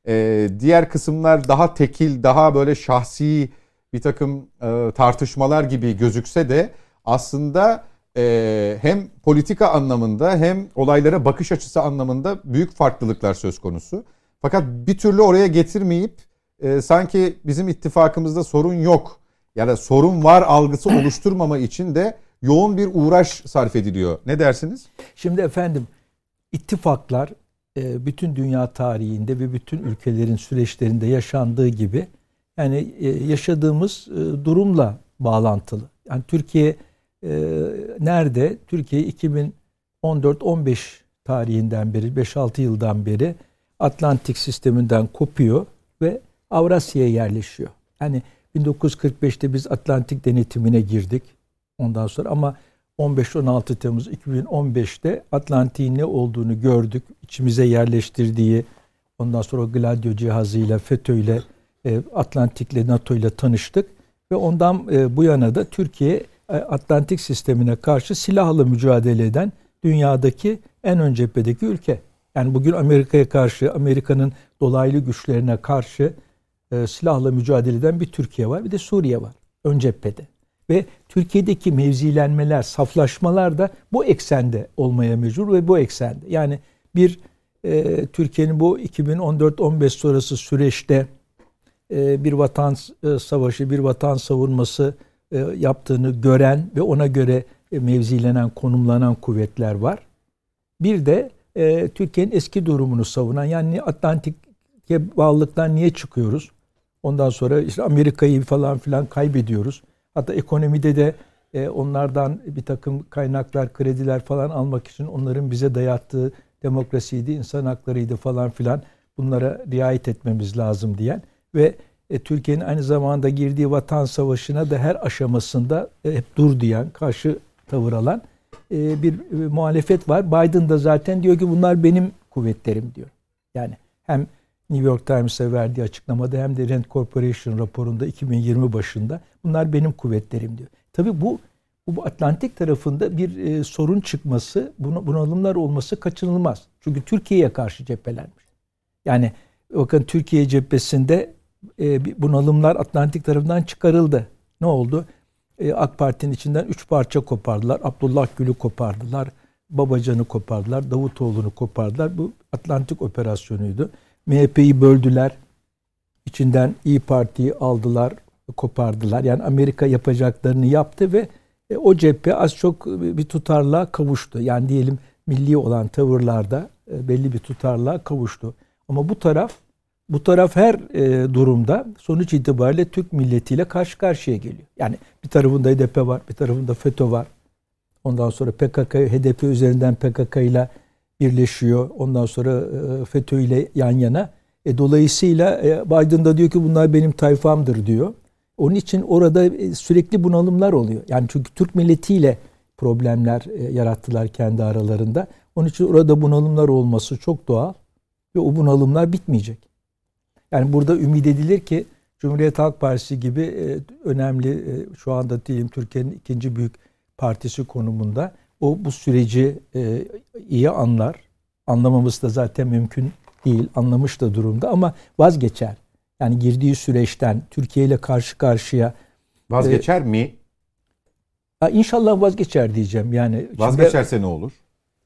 Speaker 1: E, diğer kısımlar daha tekil, daha böyle şahsi bir takım e, tartışmalar gibi gözükse de aslında e, hem politika anlamında hem olaylara bakış açısı anlamında büyük farklılıklar söz konusu. Fakat bir türlü oraya getirmeyip e, sanki bizim ittifakımızda sorun yok ya da sorun var algısı oluşturmama için de yoğun bir uğraş sarf ediliyor. Ne dersiniz?
Speaker 4: Şimdi efendim ittifaklar e, bütün dünya tarihinde ve bütün ülkelerin süreçlerinde yaşandığı gibi yani e, yaşadığımız e, durumla bağlantılı. Yani Türkiye e, nerede? Türkiye 2014-15 tarihinden beri 5-6 yıldan beri Atlantik sisteminden kopuyor ve Avrasya'ya yerleşiyor. Yani 1945'te biz Atlantik denetimine girdik. Ondan sonra ama 15-16 Temmuz 2015'te Atlantik'in ne olduğunu gördük. İçimize yerleştirdiği ondan sonra Gladio cihazıyla FETÖ'yle e, Atlantik'le NATO'yla tanıştık ve ondan e, bu yana da Türkiye e, Atlantik sistemine karşı silahla mücadele eden dünyadaki en ön cephedeki ülke. Yani bugün Amerika'ya karşı, Amerika'nın dolaylı güçlerine karşı silahla mücadele eden bir Türkiye var, bir de Suriye var ön cephede. Ve Türkiye'deki mevzilenmeler, saflaşmalar da bu eksende olmaya mecbur ve bu eksende. Yani bir e, Türkiye'nin bu 2014-15 sonrası süreçte bir vatan e, savaşı, bir vatan savunması e, yaptığını gören ve ona göre e, mevzilenen, konumlanan kuvvetler var. Bir de e, Türkiye'nin eski durumunu savunan, yani Atlantik'e bağlılıktan niye çıkıyoruz? Ondan sonra işte Amerika'yı falan filan kaybediyoruz. Hatta ekonomide de e, onlardan bir takım kaynaklar, krediler falan almak için onların bize dayattığı demokrasiydi, insan haklarıydı falan filan bunlara riayet etmemiz lazım diyen ve e, Türkiye'nin aynı zamanda girdiği vatan savaşına da her aşamasında e, hep dur diyen, karşı tavır alan e, bir e, muhalefet var. Biden da zaten diyor ki bunlar benim kuvvetlerim diyor. Yani hem New York Times'e verdiği açıklamada hem de Rand Corporation raporunda 2020 başında bunlar benim kuvvetlerim diyor. Tabii bu bu Atlantik tarafında bir e, sorun çıkması, buna, bunalımlar olması kaçınılmaz. Çünkü Türkiye'ye karşı cephelenmiş. Yani bakın Türkiye cephesinde e, bunalımlar Atlantik tarafından çıkarıldı. Ne oldu? E, AK Parti'nin içinden üç parça kopardılar. Abdullah Gül'ü kopardılar. Babacan'ı kopardılar, Davutoğlu'nu kopardılar. Bu Atlantik operasyonuydu. MHP'yi böldüler. İçinden İyi Parti'yi aldılar, kopardılar. Yani Amerika yapacaklarını yaptı ve e, o cephe az çok bir tutarlığa kavuştu. Yani diyelim milli olan tavırlarda e, belli bir tutarlığa kavuştu. Ama bu taraf bu taraf her e, durumda sonuç itibariyle Türk milletiyle karşı karşıya geliyor. Yani bir tarafında HDP var, bir tarafında FETÖ var. Ondan sonra PKK, HDP üzerinden PKK ile birleşiyor. Ondan sonra e, FETÖ ile yan yana. E, dolayısıyla e, Biden da diyor ki bunlar benim tayfamdır diyor. Onun için orada e, sürekli bunalımlar oluyor. Yani çünkü Türk milletiyle problemler e, yarattılar kendi aralarında. Onun için orada bunalımlar olması çok doğal ve o bunalımlar bitmeyecek. Yani burada ümit edilir ki Cumhuriyet Halk Partisi gibi e, önemli şu anda diyelim Türkiye'nin ikinci büyük partisi konumunda o bu süreci iyi anlar. Anlamaması da zaten mümkün değil. Anlamış da durumda ama vazgeçer. Yani girdiği süreçten Türkiye ile karşı karşıya
Speaker 1: vazgeçer e, mi?
Speaker 4: İnşallah vazgeçer diyeceğim. Yani
Speaker 1: vazgeçerse şimdi, ne olur?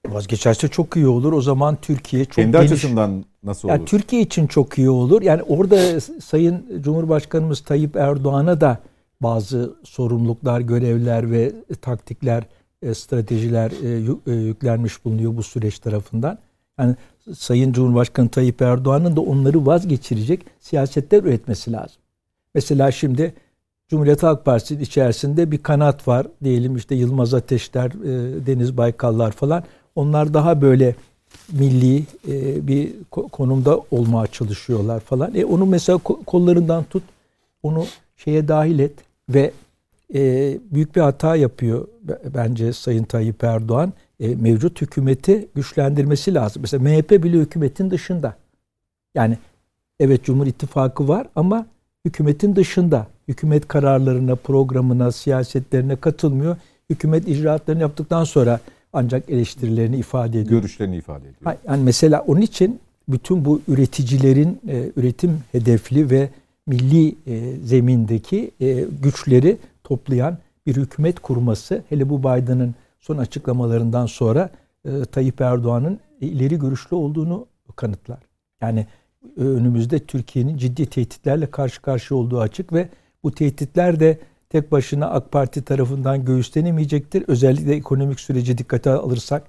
Speaker 4: Vazgeçerse çok iyi olur. O zaman Türkiye çok
Speaker 1: Kendi
Speaker 4: geniş.
Speaker 1: açısından nasıl olur?
Speaker 4: Yani Türkiye için çok iyi olur. Yani orada Sayın Cumhurbaşkanımız Tayyip Erdoğan'a da bazı sorumluluklar, görevler ve taktikler, e, stratejiler e, yüklenmiş bulunuyor bu süreç tarafından. Yani Sayın Cumhurbaşkanı Tayyip Erdoğan'ın da onları vazgeçirecek siyasetler üretmesi lazım. Mesela şimdi Cumhuriyet Halk Partisi içerisinde bir kanat var. Diyelim işte Yılmaz Ateşler, e, Deniz Baykallar falan. Onlar daha böyle milli e, bir konumda olmaya çalışıyorlar falan. E onu mesela kollarından tut, onu şeye dahil et ve e, büyük bir hata yapıyor bence Sayın Tayyip Erdoğan e, mevcut hükümeti güçlendirmesi lazım. Mesela MHP bile hükümetin dışında. Yani evet Cumhur İttifakı var ama hükümetin dışında. Hükümet kararlarına, programına, siyasetlerine katılmıyor. Hükümet icraatlarını yaptıktan sonra ancak eleştirilerini ifade ediyor.
Speaker 1: Görüşlerini ifade ediyor.
Speaker 4: Yani mesela onun için bütün bu üreticilerin e, üretim hedefli ve milli e, zemindeki e, güçleri toplayan bir hükümet kurması hele bu Biden'ın son açıklamalarından sonra e, Tayyip Erdoğan'ın ileri görüşlü olduğunu kanıtlar. Yani e, önümüzde Türkiye'nin ciddi tehditlerle karşı karşıya olduğu açık ve bu tehditler de tek başına AK Parti tarafından göğüslenemeyecektir. Özellikle ekonomik süreci dikkate alırsak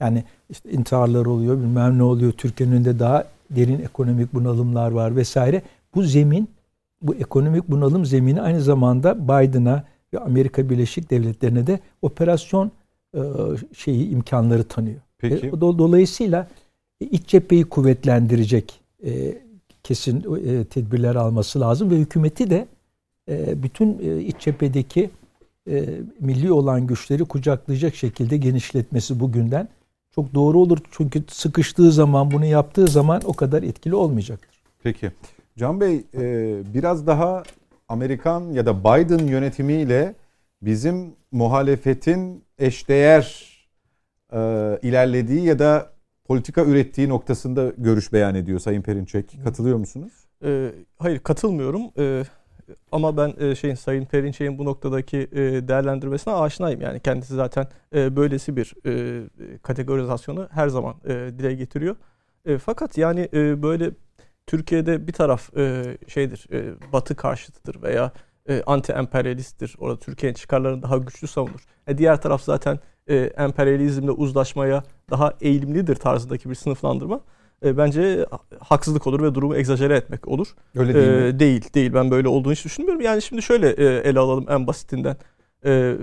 Speaker 4: yani işte intiharlar oluyor, bilmem ne oluyor. Türkiye'nin önünde daha derin ekonomik bunalımlar var vesaire. Bu zemin, bu ekonomik bunalım zemini aynı zamanda Biden'a ve Amerika Birleşik Devletleri'ne de operasyon e, şeyi imkanları tanıyor. Peki. E, dolayısıyla iç cepheyi kuvvetlendirecek e, kesin tedbirler alması lazım ve hükümeti de bütün iç cephedeki milli olan güçleri kucaklayacak şekilde genişletmesi bugünden çok doğru olur. Çünkü sıkıştığı zaman bunu yaptığı zaman o kadar etkili olmayacaktır.
Speaker 1: Peki. Can Bey biraz daha Amerikan ya da Biden yönetimiyle bizim muhalefetin eşdeğer e, ilerlediği ya da politika ürettiği noktasında görüş beyan ediyor Sayın Perinçek. Katılıyor musunuz?
Speaker 3: E, hayır katılmıyorum. E, ama ben e, şeyin Sayın Perinçek'in bu noktadaki e, değerlendirmesine aşinayım. Yani kendisi zaten e, böylesi bir e, kategorizasyonu her zaman e, dile getiriyor. E, fakat yani e, böyle Türkiye'de bir taraf e, şeydir, e, Batı karşıtıdır veya e, anti-emperyalisttir. Orada Türkiye'nin çıkarlarını daha güçlü savunur. E, diğer taraf zaten e, emperyalizmle uzlaşmaya daha eğilimlidir tarzındaki bir sınıflandırma. E, bence haksızlık olur ve durumu egzajere etmek olur.
Speaker 1: Öyle değil e, mi?
Speaker 3: Değil, değil. Ben böyle olduğunu hiç düşünmüyorum. Yani şimdi şöyle e, ele alalım en basitinden. E,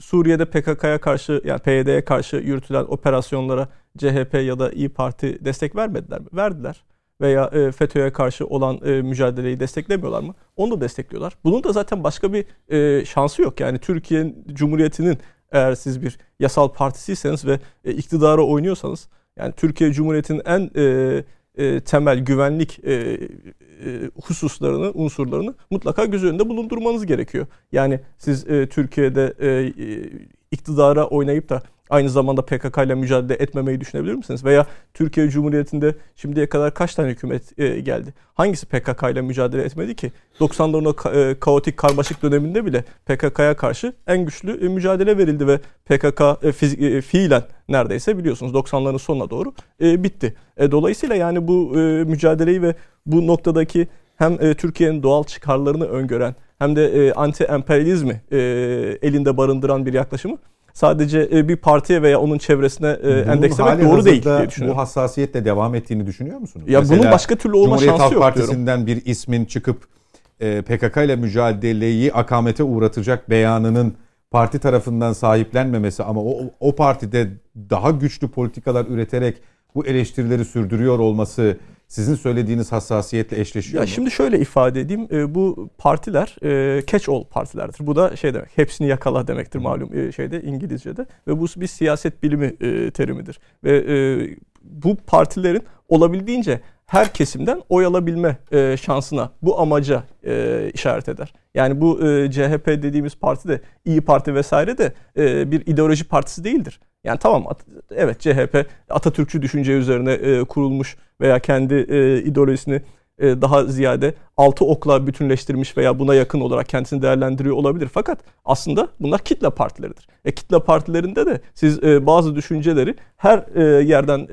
Speaker 3: Suriye'de PKK'ya karşı yani PYD'ye karşı yürütülen operasyonlara CHP ya da İyi Parti destek vermediler mi? Verdiler veya e, FETÖ'ye karşı olan e, mücadeleyi desteklemiyorlar mı? Onu da destekliyorlar. Bunun da zaten başka bir e, şansı yok. Yani Türkiye Cumhuriyeti'nin eğer siz bir yasal partisiyseniz ve e, iktidara oynuyorsanız yani Türkiye Cumhuriyeti'nin en e, e, temel güvenlik e, e, hususlarını, unsurlarını mutlaka göz önünde bulundurmanız gerekiyor. Yani siz e, Türkiye'de e, e, iktidara oynayıp da aynı zamanda PKK ile mücadele etmemeyi düşünebilir misiniz? Veya Türkiye Cumhuriyeti'nde şimdiye kadar kaç tane hükümet e, geldi? Hangisi PKK ile mücadele etmedi ki? 90'ların o e, kaotik karmaşık döneminde bile PKK'ya karşı en güçlü e, mücadele verildi ve PKK fiilen neredeyse biliyorsunuz 90'ların sonuna doğru bitti. Dolayısıyla yani bu mücadeleyi ve bu noktadaki hem Türkiye'nin doğal çıkarlarını öngören hem de anti-emperyalizmi elinde barındıran bir yaklaşımı sadece e, bir partiye veya onun çevresine e,
Speaker 1: Bunun
Speaker 3: endekslemek doğru değil diye düşünüyorum.
Speaker 1: Bu hassasiyetle devam ettiğini düşünüyor musunuz?
Speaker 3: Ya bunun
Speaker 1: Mesela
Speaker 3: başka türlü olma
Speaker 1: Cumhuriyet
Speaker 3: şansı
Speaker 1: Halk
Speaker 3: yok diyorum.
Speaker 1: Partisi'nden bir ismin çıkıp e, PKK ile mücadeleyi akamete uğratacak beyanının parti tarafından sahiplenmemesi ama o, o partide daha güçlü politikalar üreterek bu eleştirileri sürdürüyor olması sizin söylediğiniz hassasiyetle eşleşiyor
Speaker 3: Ya
Speaker 1: mu?
Speaker 3: şimdi şöyle ifade edeyim. E, bu partiler e, catch all partilerdir. Bu da şey demek. Hepsini yakala demektir malum e, şeyde İngilizce'de ve bu bir siyaset bilimi e, terimidir. Ve e, bu partilerin olabildiğince her kesimden oy alabilme e, şansına, bu amaca e, işaret eder. Yani bu e, CHP dediğimiz parti de İyi Parti vesaire de e, bir ideoloji partisi değildir. Yani tamam evet CHP Atatürkçü düşünce üzerine e, kurulmuş veya kendi e, ideolojisini e, daha ziyade altı okla bütünleştirmiş veya buna yakın olarak kendisini değerlendiriyor olabilir. Fakat aslında bunlar kitle partileridir. E kitle partilerinde de siz e, bazı düşünceleri her e, yerden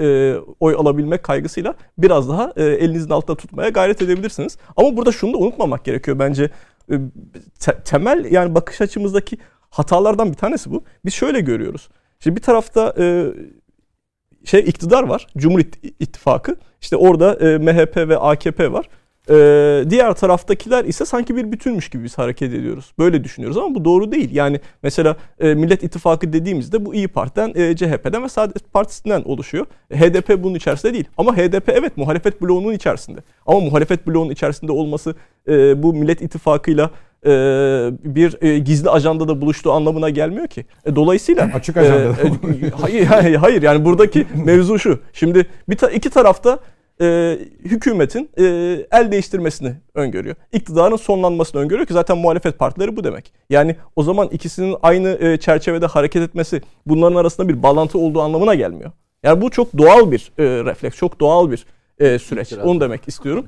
Speaker 3: oy alabilmek kaygısıyla biraz daha elinizin altında tutmaya gayret edebilirsiniz. Ama burada şunu da unutmamak gerekiyor bence. Te- temel yani bakış açımızdaki hatalardan bir tanesi bu. Biz şöyle görüyoruz. Şimdi bir tarafta şey iktidar var. Cumhur İtt- İttifakı. İşte orada e, MHP ve AKP var. E, diğer taraftakiler ise sanki bir bütünmüş gibi biz hareket ediyoruz. Böyle düşünüyoruz ama bu doğru değil. Yani mesela e, Millet İttifakı dediğimizde bu İyi Parti'den, e, CHP'den ve Saadet Partisi'nden oluşuyor. E, HDP bunun içerisinde değil. Ama HDP evet muhalefet bloğunun içerisinde. Ama muhalefet bloğunun içerisinde olması e, bu Millet İttifakı'yla bir e, gizli ajandada buluştuğu anlamına gelmiyor ki. E, dolayısıyla <clears throat>
Speaker 1: Açık ajandada.
Speaker 3: e, e, hayır, hayır hayır yani buradaki <clears throat> mevzu şu. Şimdi bir ta, iki tarafta e, hükümetin e, el değiştirmesini öngörüyor. İktidarın sonlanmasını öngörüyor ki zaten muhalefet partileri bu demek. Yani o zaman ikisinin aynı e, çerçevede hareket etmesi bunların arasında bir bağlantı olduğu anlamına gelmiyor. Yani bu çok doğal bir e, refleks, çok doğal bir e, süreç.
Speaker 5: İtiraz.
Speaker 3: Onu demek istiyorum.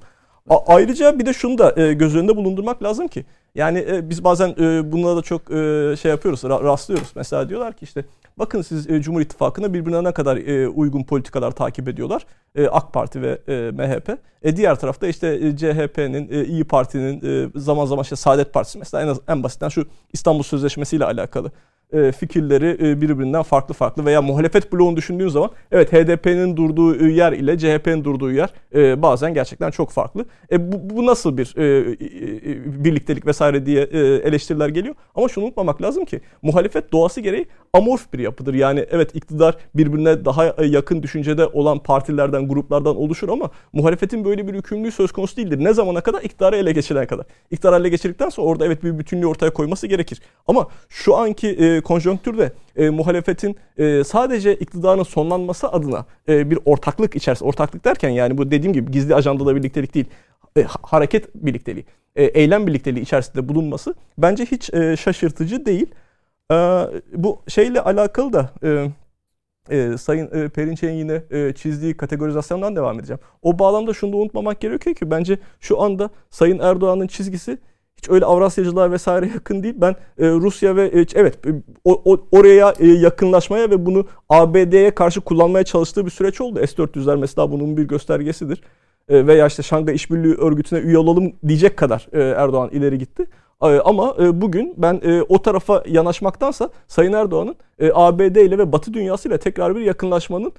Speaker 3: A- ayrıca bir de şunu da e, göz önünde bulundurmak lazım ki yani e, biz bazen e, bunlara da çok e, şey yapıyoruz, ra- rastlıyoruz. Mesela diyorlar ki işte bakın siz e, Cumhur İttifakı'na birbirine ne kadar e, uygun politikalar takip ediyorlar. E, AK Parti ve e, MHP. E, diğer tarafta işte e, CHP'nin, e, İyi Parti'nin e, zaman zaman işte Saadet Partisi mesela en, az, en basitten şu İstanbul Sözleşmesi ile alakalı e, fikirleri e, birbirinden farklı farklı veya muhalefet bloğunu düşündüğün zaman evet HDP'nin durduğu e, yer ile CHP'nin durduğu yer bazen gerçekten çok farklı. E, bu, bu nasıl bir birliktelik vesaire diye eleştiriler geliyor. Ama şunu unutmamak lazım ki muhalefet doğası gereği amorf bir yapıdır. Yani evet iktidar birbirine daha yakın düşüncede olan partilerden, gruplardan oluşur ama muhalefetin böyle bir yükümlülüğü söz konusu değildir. Ne zamana kadar? İktidarı ele geçirene kadar. İktidarı ele geçirdikten sonra orada evet bir bütünlüğü ortaya koyması gerekir. Ama şu anki e, konjonktürde e, muhalefetin e, sadece iktidarın sonlanması adına e, bir ortaklık içerisinde, ortaklık derken yani bu dediğim gibi gizli ajandada birliktelik değil, e, ha- hareket birlikteliği, e, eylem birlikteliği içerisinde bulunması bence hiç e, şaşırtıcı değil. E, bu şeyle alakalı da e, e, Sayın e, Perinçek'in yine e, çizdiği kategorizasyondan devam edeceğim. O bağlamda şunu da unutmamak gerekiyor ki bence şu anda Sayın Erdoğan'ın çizgisi hiç öyle Avrasyacılığa vesaire yakın değil. Ben e, Rusya ve e, evet e, o, o- oraya e, yakınlaşmaya ve bunu ABD'ye karşı kullanmaya çalıştığı bir süreç oldu. S-400'ler mesela bunun bir göstergesidir. E, veya işte Şangay İşbirliği Örgütü'ne üye olalım diyecek kadar e, Erdoğan ileri gitti. E, Ama e, bugün ben e, o tarafa yanaşmaktansa Sayın Erdoğan'ın e, ABD ile ve Batı dünyasıyla tekrar bir yakınlaşmanın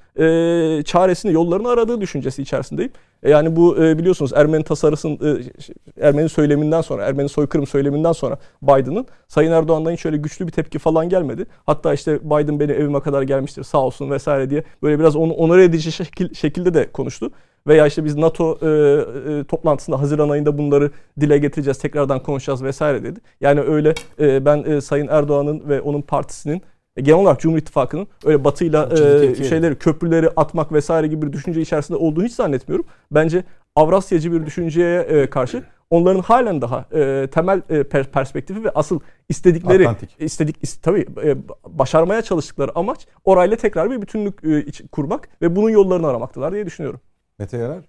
Speaker 3: çaresini, yollarını aradığı düşüncesi içerisindeyim. Yani bu biliyorsunuz Ermeni tasarısın, şey, Ermeni söyleminden sonra, Ermeni soykırım söyleminden sonra Biden'ın Sayın Erdoğan'dan hiç öyle güçlü bir tepki falan gelmedi. Hatta işte Biden beni evime kadar gelmiştir sağ olsun vesaire diye böyle biraz onu onore edici şekil, şekilde de konuştu. Veya işte biz NATO e, e, toplantısında Haziran ayında bunları dile getireceğiz, tekrardan konuşacağız vesaire dedi. Yani öyle e, ben e, Sayın Erdoğan'ın ve onun partisinin e, genel olarak Cumhur İttifakı'nın öyle batıyla e, şeyleri köprüleri atmak vesaire gibi bir düşünce içerisinde olduğunu hiç zannetmiyorum. Bence Avrasyacı bir düşünceye e, karşı onların halen daha e, temel e, per- perspektifi ve asıl istedikleri
Speaker 1: Atlantik.
Speaker 3: istedik is- tabii e, başarmaya çalıştıkları amaç orayla tekrar bir bütünlük e, iç- kurmak ve bunun yollarını aramaktalar diye düşünüyorum.
Speaker 1: Mete Yarar.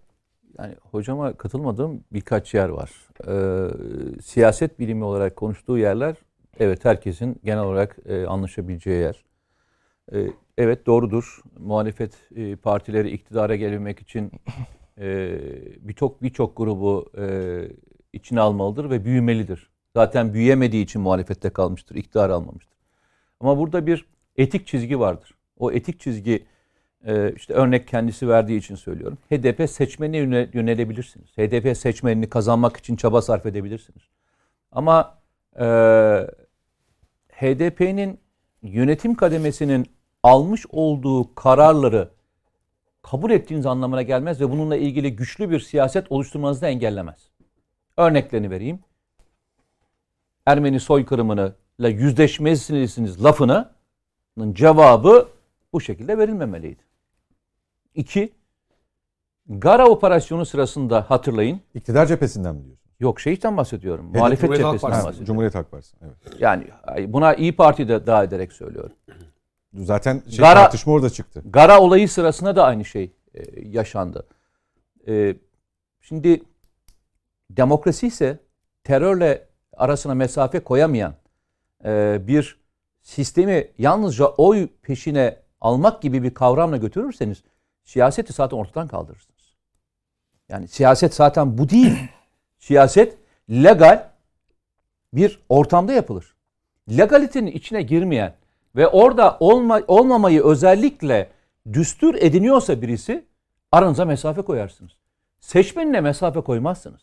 Speaker 5: Yani hocama katılmadığım birkaç yer var. Ee, siyaset bilimi olarak konuştuğu yerler evet herkesin genel olarak e, anlaşabileceği yer. Ee, evet doğrudur. Muhalefet e, partileri iktidara gelebilmek için e, birçok birçok grubu e, içine almalıdır ve büyümelidir. Zaten büyüyemediği için muhalefette kalmıştır, iktidar almamıştır. Ama burada bir etik çizgi vardır. O etik çizgi e, işte örnek kendisi verdiği için söylüyorum. HDP seçmenine yöne- yönelebilirsiniz. HDP seçmenini kazanmak için çaba sarf edebilirsiniz. Ama e, HDP'nin yönetim kademesinin almış olduğu kararları kabul ettiğiniz anlamına gelmez ve bununla ilgili güçlü bir siyaset oluşturmanızı da engellemez. Örneklerini vereyim. Ermeni soykırımını ile yüzleşmelisiniz lafının cevabı bu şekilde verilmemeliydi. İki, Gara operasyonu sırasında hatırlayın.
Speaker 1: İktidar cephesinden mi diyorsun?
Speaker 5: Yok şeyden bahsediyorum.
Speaker 1: HDP
Speaker 5: Muhalefet
Speaker 2: Cumhuriyet Halk
Speaker 5: cephesinden
Speaker 2: Partisi.
Speaker 1: Ha,
Speaker 5: bahsediyorum.
Speaker 1: Cumhuriyet Halk Partisi. Evet.
Speaker 5: Yani buna İyi Parti de daha ederek söylüyorum.
Speaker 1: Zaten şey,
Speaker 5: Gara-
Speaker 1: tartışma orada çıktı.
Speaker 5: Gara olayı sırasında da aynı şey e, yaşandı. E, şimdi demokrasi ise terörle arasına mesafe koyamayan e, bir sistemi yalnızca oy peşine almak gibi bir kavramla götürürseniz siyaseti zaten ortadan kaldırırsınız. Yani siyaset zaten bu değil. <clears throat> siyaset legal bir ortamda yapılır. Legalitenin içine girmeyen ve orada olma, olmamayı özellikle düstur ediniyorsa birisi aranıza mesafe koyarsınız. Seçmenine mesafe koymazsınız.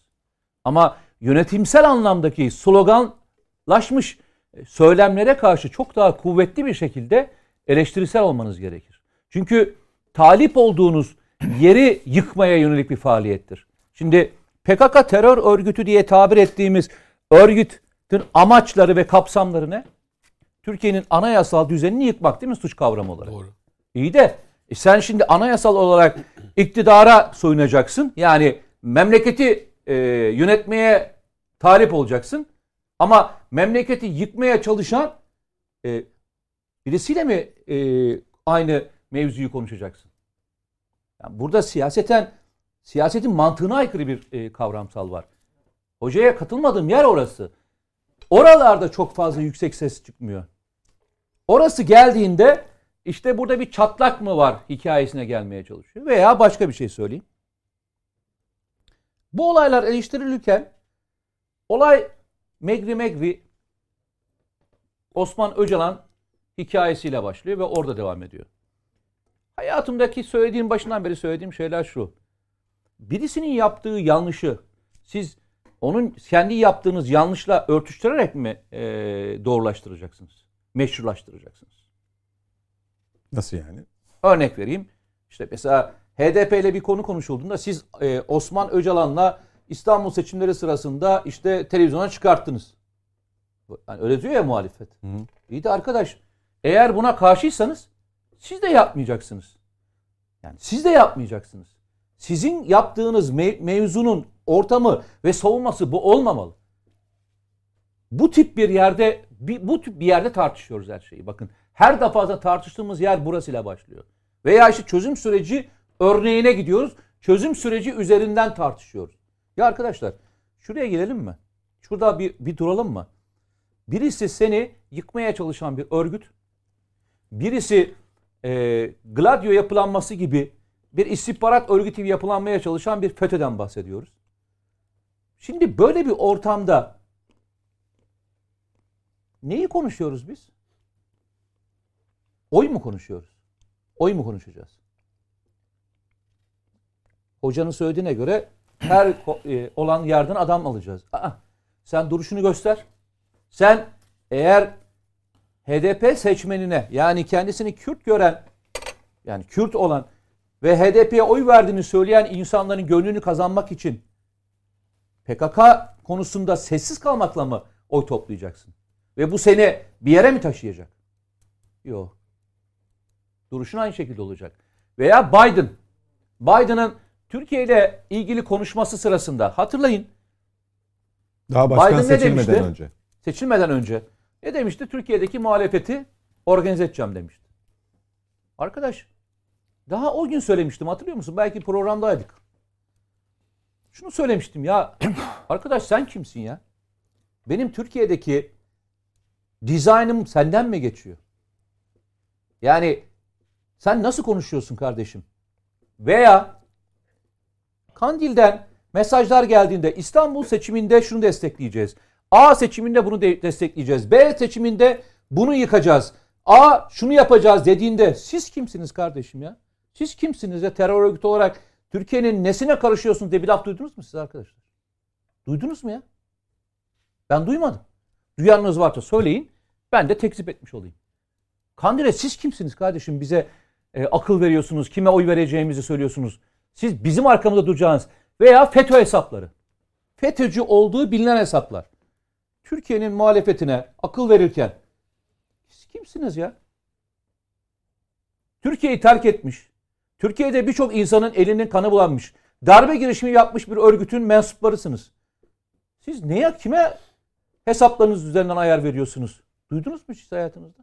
Speaker 5: Ama yönetimsel anlamdaki sloganlaşmış e, söylemlere karşı çok daha kuvvetli bir şekilde eleştirisel olmanız gerekir. Çünkü talip olduğunuz yeri yıkmaya yönelik bir faaliyettir. Şimdi PKK terör örgütü diye tabir ettiğimiz örgütün amaçları ve kapsamları ne? Türkiye'nin anayasal düzenini yıkmak değil mi suç kavramı olarak?
Speaker 2: Doğru.
Speaker 5: İyi de e sen şimdi anayasal olarak iktidara soyunacaksın. Yani memleketi e, yönetmeye talip olacaksın. Ama memleketi yıkmaya çalışan e, birisiyle mi e, aynı mevzuyu konuşacaksın? Yani burada siyaseten siyasetin mantığına aykırı bir e, kavramsal var. Hocaya katılmadığım yer orası. Oralarda çok fazla yüksek ses çıkmıyor. Orası geldiğinde işte burada bir çatlak mı var hikayesine gelmeye çalışıyor. Veya başka bir şey söyleyeyim. Bu olaylar eleştirilirken olay Megri Megri Osman Öcalan hikayesiyle başlıyor ve orada devam ediyor. Hayatımdaki söylediğim başından beri söylediğim şeyler şu. Birisinin yaptığı yanlışı siz onun kendi yaptığınız yanlışla örtüştürerek mi e, doğrulaştıracaksınız? Meşrulaştıracaksınız?
Speaker 1: Nasıl yani?
Speaker 5: Örnek vereyim. İşte mesela HDP ile bir konu konuşulduğunda siz e, Osman Öcalan'la İstanbul seçimleri sırasında işte televizyona çıkarttınız. Yani öyle diyor ya muhalefet.
Speaker 1: Hı hı.
Speaker 5: İyi de arkadaş eğer buna karşıysanız siz de yapmayacaksınız. Yani siz de yapmayacaksınız. Sizin yaptığınız me- mevzunun ortamı ve savunması bu olmamalı. Bu tip bir yerde bir, bu tip bir yerde tartışıyoruz her şeyi. Bakın her defasında tartıştığımız yer burasıyla başlıyor. Veya işte çözüm süreci örneğine gidiyoruz. Çözüm süreci üzerinden tartışıyoruz. Ya arkadaşlar şuraya gelelim mi? Şurada bir, bir duralım mı? Birisi seni yıkmaya çalışan bir örgüt. Birisi e, Gladio yapılanması gibi bir istihbarat örgütü gibi yapılanmaya çalışan bir FETÖ'den bahsediyoruz. Şimdi böyle bir ortamda neyi konuşuyoruz biz? Oy mu konuşuyoruz? Oy mu konuşacağız? Hocanın söylediğine göre her e, olan yerden adam alacağız. Aa, sen duruşunu göster. Sen eğer HDP seçmenine yani kendisini Kürt gören yani Kürt olan ve HDP'ye oy verdiğini söyleyen insanların gönlünü kazanmak için PKK konusunda sessiz kalmakla mı oy toplayacaksın? Ve bu seni bir yere mi taşıyacak? Yok. Duruşun aynı şekilde olacak. Veya Biden. Biden'ın Türkiye ile ilgili konuşması sırasında hatırlayın.
Speaker 1: Daha başkan
Speaker 5: Biden ne
Speaker 1: seçilmeden önce.
Speaker 5: Seçilmeden önce. Ne demişti? Türkiye'deki muhalefeti organize edeceğim demişti. Arkadaş daha o gün söylemiştim hatırlıyor musun? Belki programdaydık. Şunu söylemiştim ya. <clears throat> arkadaş sen kimsin ya? Benim Türkiye'deki dizaynım senden mi geçiyor? Yani sen nasıl konuşuyorsun kardeşim? Veya Kandil'den mesajlar geldiğinde İstanbul seçiminde şunu destekleyeceğiz. A seçiminde bunu de- destekleyeceğiz. B seçiminde bunu yıkacağız. A şunu yapacağız dediğinde siz kimsiniz kardeşim ya? Siz kimsiniz ya terör örgütü olarak Türkiye'nin nesine karışıyorsunuz diye bir laf duydunuz mu siz arkadaşlar? Duydunuz mu ya? Ben duymadım. Duyanınız varsa söyleyin. Ben de tekzip etmiş olayım. Kandil'e siz kimsiniz kardeşim? Bize e, akıl veriyorsunuz. Kime oy vereceğimizi söylüyorsunuz. Siz bizim arkamızda duracağınız veya FETÖ hesapları. FETÖ'cü olduğu bilinen hesaplar. Türkiye'nin muhalefetine akıl verirken siz kimsiniz ya? Türkiye'yi terk etmiş. Türkiye'de birçok insanın elinin kanı bulanmış. Darbe girişimi yapmış bir örgütün mensuplarısınız. Siz neye kime hesaplarınız üzerinden ayar veriyorsunuz? Duydunuz mu hiç hayatınızda?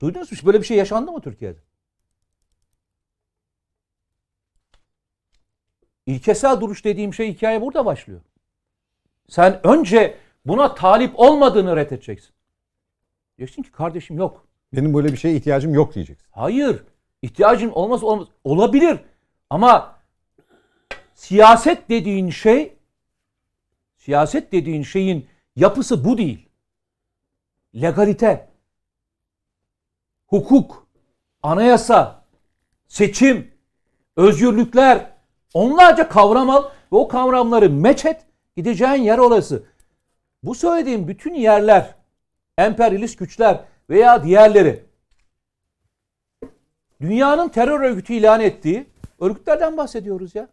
Speaker 5: Duydunuz mu? Böyle bir şey yaşandı mı Türkiye'de? İlkesel duruş dediğim şey hikaye burada başlıyor. Sen önce buna talip olmadığını reddedeceksin. Diyeceksin ki kardeşim yok.
Speaker 1: Benim böyle bir şeye ihtiyacım yok diyeceksin.
Speaker 5: Hayır. İhtiyacın olmaz olmaz. Olabilir. Ama siyaset dediğin şey siyaset dediğin şeyin yapısı bu değil. Legalite, hukuk, anayasa, seçim, özgürlükler onlarca kavram al ve o kavramları meç et gideceğin yer orası. Bu söylediğim bütün yerler emperyalist güçler veya diğerleri dünyanın terör örgütü ilan ettiği örgütlerden bahsediyoruz ya.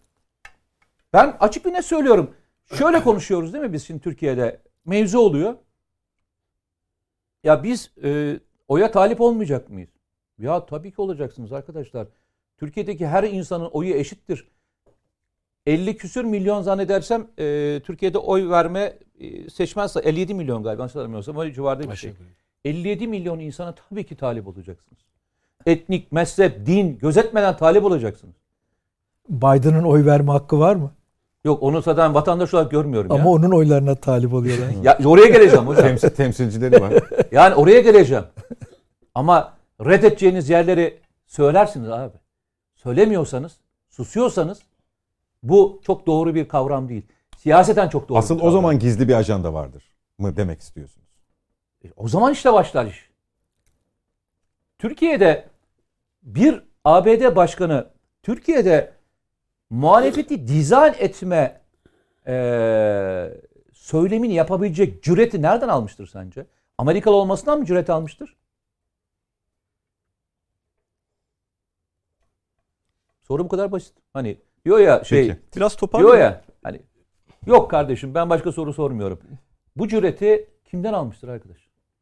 Speaker 5: Ben açık bir ne söylüyorum. Şöyle konuşuyoruz değil mi biz şimdi Türkiye'de? Mevzu oluyor. Ya biz e, oya talip olmayacak mıyız? Ya tabii ki olacaksınız arkadaşlar. Türkiye'deki her insanın oyu eşittir. 50 küsür milyon zannedersem e, Türkiye'de oy verme e, seçmen sayı 57 milyon galiba hatırlamıyorsam o civarda bir
Speaker 2: Aşağı
Speaker 5: şey.
Speaker 2: yukarı.
Speaker 5: 57 milyon insana tabii ki talip olacaksınız. Etnik, mezhep, din gözetmeden talip olacaksınız.
Speaker 4: Biden'ın oy verme hakkı var mı?
Speaker 5: Yok onu zaten vatandaş olarak görmüyorum
Speaker 4: Ama
Speaker 5: ya.
Speaker 4: onun oylarına talip oluyorlar. <laughs>
Speaker 5: Ya oraya geleceğim hocam.
Speaker 1: Temsil, temsilcileri var. <laughs>
Speaker 5: Yani oraya geleceğim. Ama reddedeceğiniz yerleri söylersiniz abi. Söylemiyorsanız, susuyorsanız bu çok doğru bir kavram değil. Siyaseten çok doğru.
Speaker 1: Asıl o zaman gizli bir ajanda vardır mı demek istiyorsunuz?
Speaker 5: E, O zaman işte başlar iş. Türkiye'de bir ABD başkanı Türkiye'de muhalefeti dizayn etme eee, söylemini yapabilecek cüreti nereden almıştır sence? Amerikalı olmasından mı cüret almıştır? Soru bu kadar basit. Hani diyor ya şey
Speaker 1: Peki.
Speaker 3: Biraz
Speaker 5: diyor
Speaker 3: toparlayayım.
Speaker 5: ya hani yok kardeşim ben başka soru sormuyorum. Bu cüreti kimden almıştır arkadaş?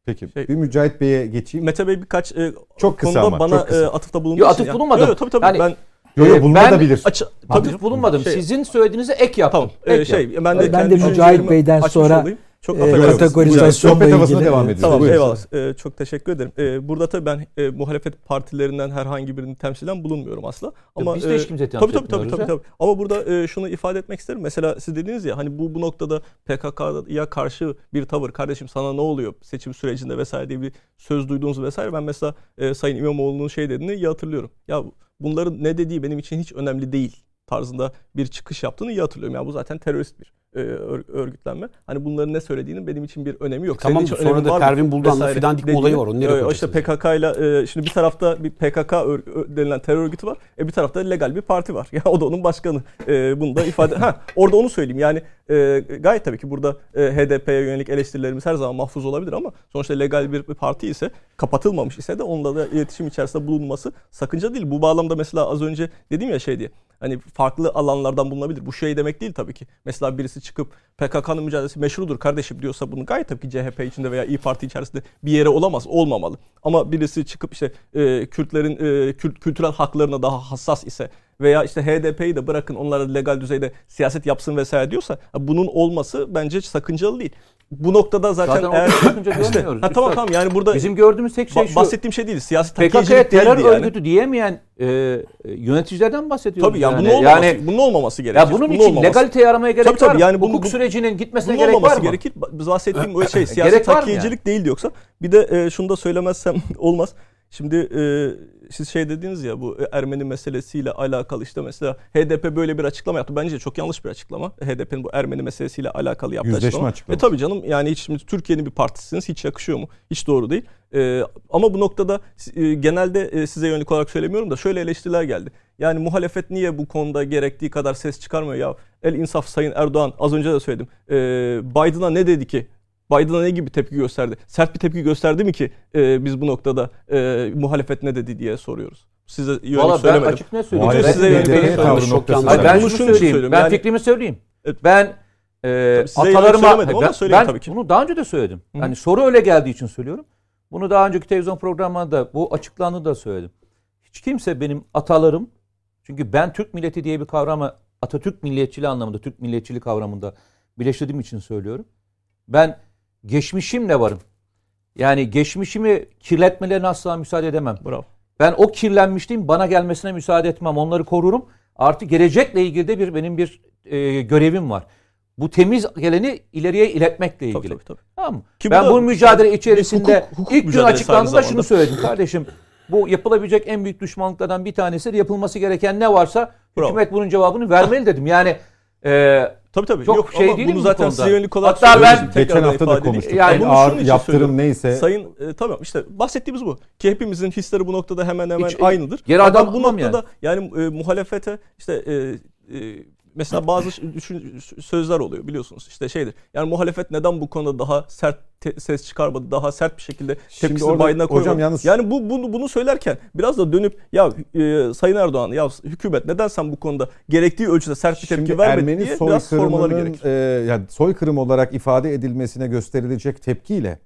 Speaker 1: Peki
Speaker 3: Şey-
Speaker 1: bir Mücahit Bey'e geçeyim.
Speaker 3: Mete Bey birkaç e,
Speaker 1: Çok kısa
Speaker 3: konuda
Speaker 1: ama,
Speaker 3: bana
Speaker 1: çok kısa.
Speaker 3: e, atıfta bulunduğu
Speaker 5: Yo,
Speaker 3: için
Speaker 5: atıf bulunmadım.
Speaker 3: Yo, yo, tabii tabii
Speaker 5: Yani-
Speaker 3: ben
Speaker 1: Yo, yo,
Speaker 5: Ee,
Speaker 1: bulunabilir.
Speaker 3: açı,
Speaker 5: Tabii bulunmadım.
Speaker 3: Şey-
Speaker 5: Sizin söylediğinize ek yaptım.
Speaker 3: Tamam. e,
Speaker 5: Ek
Speaker 3: şey
Speaker 5: yaptım.
Speaker 3: ben de
Speaker 4: Ben
Speaker 3: kendi
Speaker 4: de Mücahit Bey'den sonra,
Speaker 3: olayım. Çok
Speaker 4: e, kategorizasyonla
Speaker 1: havasına
Speaker 4: ilgili-
Speaker 1: devam ediyoruz.
Speaker 3: Tamam
Speaker 1: Buyurun.
Speaker 3: eyvallah. Ee, çok teşekkür ederim. Ee, burada tabii ben e, muhalefet partilerinden herhangi birini temsilen bulunmuyorum asla. Ama
Speaker 5: biz de hiç
Speaker 3: e, tabii,
Speaker 5: temsil
Speaker 3: tabii, tabii,
Speaker 5: etmiyoruz
Speaker 3: tabii,
Speaker 5: ya.
Speaker 3: tabii. Ama burada e, şunu ifade etmek isterim. Mesela siz dediniz ya hani bu bu noktada PKK'ya karşı bir tavır kardeşim sana ne oluyor seçim sürecinde vesaire diye bir söz duyduğunuz vesaire. Ben mesela e, Sayın İmamoğlu'nun şey dediğini iyi hatırlıyorum. Ya bunların ne dediği benim için hiç önemli değil tarzında bir çıkış yaptığını iyi hatırlıyorum. Yani bu zaten terörist bir e, ör- örgütlenme. Hani bunların ne söylediğinin benim için bir önemi yok.
Speaker 2: Tamam,
Speaker 3: için
Speaker 2: sonra da? Pervin Buldan'la fidan dikme olayı var, onu nereye
Speaker 3: işte? PKK ile e, şimdi bir tarafta bir PKK denilen terör örgütü var. E bir tarafta legal bir parti var. <laughs> Ya o da onun başkanı. E, bunu da ifade ha orada onu söyleyeyim. Yani e, gayet tabii ki burada e, HDP'ye yönelik eleştirilerimiz her zaman mahfuz olabilir ama sonuçta legal bir, bir parti ise kapatılmamış ise de onunla da iletişim içerisinde bulunması sakınca değil. Bu bağlamda mesela az önce dedim ya şey diye hani farklı alanlardan bulunabilir. Bu şey demek değil tabii ki. Mesela birisi çıkıp PKK'nın mücadelesi meşrudur kardeşim diyorsa bunu gayet tabii ki CHP içinde veya İyi Parti içerisinde bir yere olamaz, olmamalı. Ama birisi çıkıp işte e, Kürtlerin e, Kürt, kültürel haklarına daha hassas ise veya işte HDP'yi de bırakın onlara legal düzeyde siyaset yapsın vesaire diyorsa bunun olması bence sakıncalı değil. Bu noktada zaten,
Speaker 5: Zaten
Speaker 3: eğer
Speaker 5: sakınca <laughs>
Speaker 3: işte,
Speaker 5: görmüyoruz.
Speaker 3: ha, tamam tamam yani burada
Speaker 5: Bizim gördüğümüz tek şey şu.
Speaker 3: bahsettiğim şey değil. Siyasi takiyecilik
Speaker 5: terör
Speaker 3: değildi yani.
Speaker 5: örgütü diyemeyen e, yöneticilerden bahsediyoruz.
Speaker 3: Tabii yani,
Speaker 5: yani.
Speaker 3: bunun olmaması,
Speaker 5: Yani-
Speaker 3: bunun olmaması gerekir.
Speaker 5: ya bunun
Speaker 3: Bunun
Speaker 5: için
Speaker 3: olmaması.
Speaker 5: legaliteyi aramaya gerek
Speaker 3: Tabii, tabii,
Speaker 5: var mı?
Speaker 3: yani
Speaker 5: Hukuk
Speaker 3: bu-
Speaker 5: sürecinin gitmesine
Speaker 3: Bunun
Speaker 5: gerek var mı?
Speaker 3: gerekir. Biz bahsettiğim <laughs> o şey
Speaker 5: mı
Speaker 3: takiyecilik değil yoksa. Bir de e, şunu da söylemezsem <laughs> olmaz. Şimdi e, siz şey dediniz ya bu Ermeni meselesiyle alakalı işte mesela HDP böyle bir açıklama yaptı. Bence çok yanlış bir açıklama. HDP'nin bu Ermeni meselesiyle alakalı yaptığı
Speaker 1: Yüzleşme
Speaker 3: açıklama.
Speaker 1: açıklaması.
Speaker 3: E tabii canım yani hiç şimdi Türkiye'nin bir partisiniz hiç yakışıyor mu? Hiç doğru değil. E, ama bu noktada e, genelde e, size yönelik olarak söylemiyorum da şöyle eleştiriler geldi. Yani muhalefet niye bu konuda gerektiği kadar ses çıkarmıyor ya? El insaf Sayın Erdoğan az önce de söyledim. E, Biden'a ne dedi ki? Biden'a ne gibi tepki gösterdi? Sert bir tepki gösterdi mi ki e, biz bu noktada e, muhalefet ne dedi diye soruyoruz. Size yönelik
Speaker 5: Valla ben
Speaker 3: söylemedim.
Speaker 5: açık ne söyleyeyim.
Speaker 1: Muhalefet
Speaker 5: Ben-
Speaker 3: size yönelik
Speaker 1: HDP
Speaker 3: olarak
Speaker 1: tavrı
Speaker 3: söyledim.
Speaker 1: noktasında.
Speaker 5: Hayır, ben şunu söyleyeyim. Ben
Speaker 3: Yani-
Speaker 5: fikrimi söyleyeyim.
Speaker 3: Evet.
Speaker 5: Ben e, atalarıma ben, ben
Speaker 3: tabii ki.
Speaker 5: bunu daha önce de söyledim. Yani soru öyle geldiği için söylüyorum. Bunu daha önceki televizyon programında bu açıklandı da söyledim. Hiç kimse benim atalarım çünkü ben Türk milleti diye bir kavramı Atatürk milliyetçiliği anlamında Türk milliyetçiliği kavramında birleştirdiğim için söylüyorum. Ben geçmişimle varım. Yani geçmişimi kirletmelerine asla müsaade edemem.
Speaker 3: Bravo.
Speaker 5: Ben o kirlenmişliğin bana gelmesine müsaade etmem. Onları korurum. Artı gelecekle ilgili de bir benim bir e, görevim var. Bu temiz geleni ileriye iletmekle ilgili.
Speaker 3: Tabii, tabii, tabii.
Speaker 5: Tamam mı?
Speaker 3: Ki
Speaker 5: ben bu mücadele içerisinde
Speaker 3: hukuk- hukuk
Speaker 5: ilk gün
Speaker 3: aynı
Speaker 5: şunu söyledim. <laughs> Kardeşim bu yapılabilecek en büyük düşmanlıklardan bir tanesi yapılması gereken ne varsa
Speaker 3: Bravo.
Speaker 5: hükümet bunun cevabını vermeli dedim. Yani e,
Speaker 3: Tabii tabii.
Speaker 5: Çok
Speaker 3: Yok,
Speaker 5: şey
Speaker 3: ama
Speaker 5: değilim
Speaker 3: bunu
Speaker 5: bu
Speaker 3: zaten
Speaker 5: konuda.
Speaker 3: size yönelik olarak
Speaker 5: Hatta ben-.
Speaker 1: Geçen hafta da konuştuk.
Speaker 5: Yani
Speaker 1: en
Speaker 3: bunu
Speaker 1: ağır yaptırım
Speaker 3: söylüyorum.
Speaker 1: neyse
Speaker 3: Sayın e, tamam işte bahsettiğimiz bu. Ki hepimizin hisleri bu noktada hemen hemen
Speaker 5: Hiç,
Speaker 3: aynıdır.
Speaker 5: geri adım
Speaker 3: bu noktada yani, e, muhalefete işte e, e, mesela bazı düşün, sözler oluyor biliyorsunuz. İşte şeydir. Yani muhalefet neden bu konuda daha sert te- ses çıkarmadı? Daha sert bir şekilde tepkisini Biden'a koymadı.
Speaker 1: hocam yalnız-
Speaker 3: Yani bu bunu, bunu söylerken biraz da dönüp ya e, Sayın Erdoğan ya hükümet neden sen bu konuda gerektiği ölçüde sert bir tepki
Speaker 1: Şimdi
Speaker 3: vermedi
Speaker 1: Ermeni
Speaker 3: diye biraz sormaları gerekir.
Speaker 1: e, yani soykırım olarak ifade edilmesine gösterilecek tepkiyle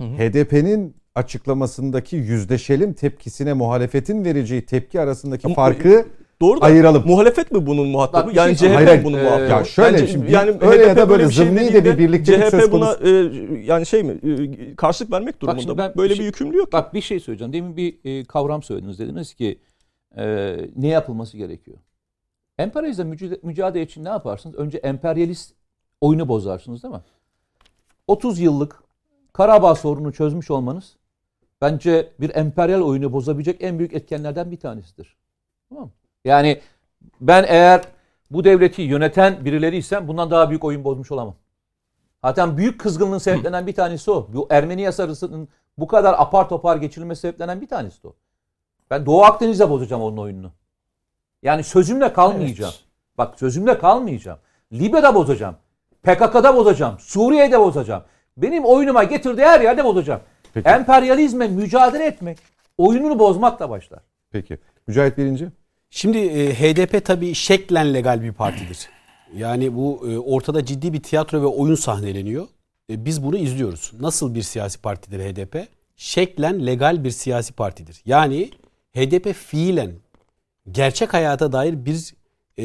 Speaker 1: HDP'nin açıklamasındaki yüzleşelim tepkisine muhalefetin vereceği tepki arasındaki
Speaker 3: Ama-
Speaker 1: farkı
Speaker 3: Doğru da
Speaker 1: ayıralım.
Speaker 3: muhalefet mi bunun muhatabı?
Speaker 5: Bak bir
Speaker 3: yani
Speaker 5: şey-
Speaker 3: CHP
Speaker 1: Hayır,
Speaker 3: bunun
Speaker 5: Ee,
Speaker 3: muhatabı?
Speaker 1: Ya şöyle
Speaker 3: Bence
Speaker 1: şimdi öyle
Speaker 3: HDP
Speaker 1: ya da böyle
Speaker 3: bir şey
Speaker 1: zımni de bir birliktelik
Speaker 3: CHP
Speaker 1: söz
Speaker 3: buna e, yani şey mi e, karşılık vermek
Speaker 5: şimdi
Speaker 3: durumunda.
Speaker 5: ben
Speaker 3: Böyle
Speaker 5: bir
Speaker 3: bir,
Speaker 5: şey-
Speaker 3: yükümlülüğü yok.
Speaker 5: Bak bir şey söyleyeceğim. Demin bir e, kavram söylediniz. Dediniz ki e, ne yapılması gerekiyor? Emperyalizmle mücadele, için ne yaparsınız? Önce emperyalist oyunu bozarsınız değil mi? 30 yıllık Karabağ sorununu çözmüş olmanız bence bir emperyal oyunu bozabilecek en büyük etkenlerden bir tanesidir. Tamam mı? Yani ben eğer bu devleti yöneten birileriysem bundan daha büyük oyun bozmuş olamam. Zaten büyük kızgınlığın sebeplenen bir tanesi o. Bu Ermeni yasasının bu kadar apar topar geçirilmesi sebeplenen bir tanesi de o. Ben Doğu Akdeniz'de bozacağım onun oyununu. Yani sözümle kalmayacağım. Bak sözümle kalmayacağım. Libya'da bozacağım. PKK'da bozacağım. Suriye'de bozacağım. Benim oyunuma getirdiği her yerde bozacağım.
Speaker 1: Peki.
Speaker 5: Emperyalizme mücadele etmek oyununu bozmakla başlar.
Speaker 1: Peki. Mücahit Birinci.
Speaker 2: Şimdi e, HDP tabii şeklen legal bir partidir. Yani bu e, ortada ciddi bir tiyatro ve oyun sahneleniyor. E, biz bunu izliyoruz. Nasıl bir siyasi partidir HDP? Şeklen legal bir siyasi partidir. Yani HDP fiilen gerçek hayata dair bir e,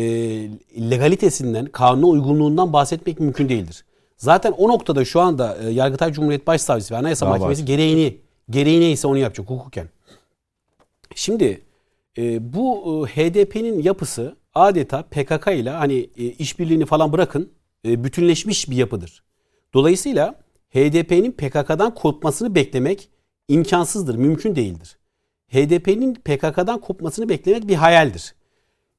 Speaker 2: legalitesinden, kanuna uygunluğundan bahsetmek mümkün değildir. Zaten o noktada şu anda e, Yargıtay Cumhuriyet Başsavcısı ve Anayasa
Speaker 1: Daha
Speaker 2: Mahkemesi
Speaker 1: var.
Speaker 2: gereğini, gereği neyse onu yapacak hukuken. Şimdi e, bu HDP'nin yapısı adeta PKK ile hani e, işbirliğini falan bırakın e, bütünleşmiş bir yapıdır. Dolayısıyla HDP'nin PKK'dan kopmasını beklemek imkansızdır, mümkün değildir. HDP'nin PKK'dan kopmasını beklemek bir hayaldir.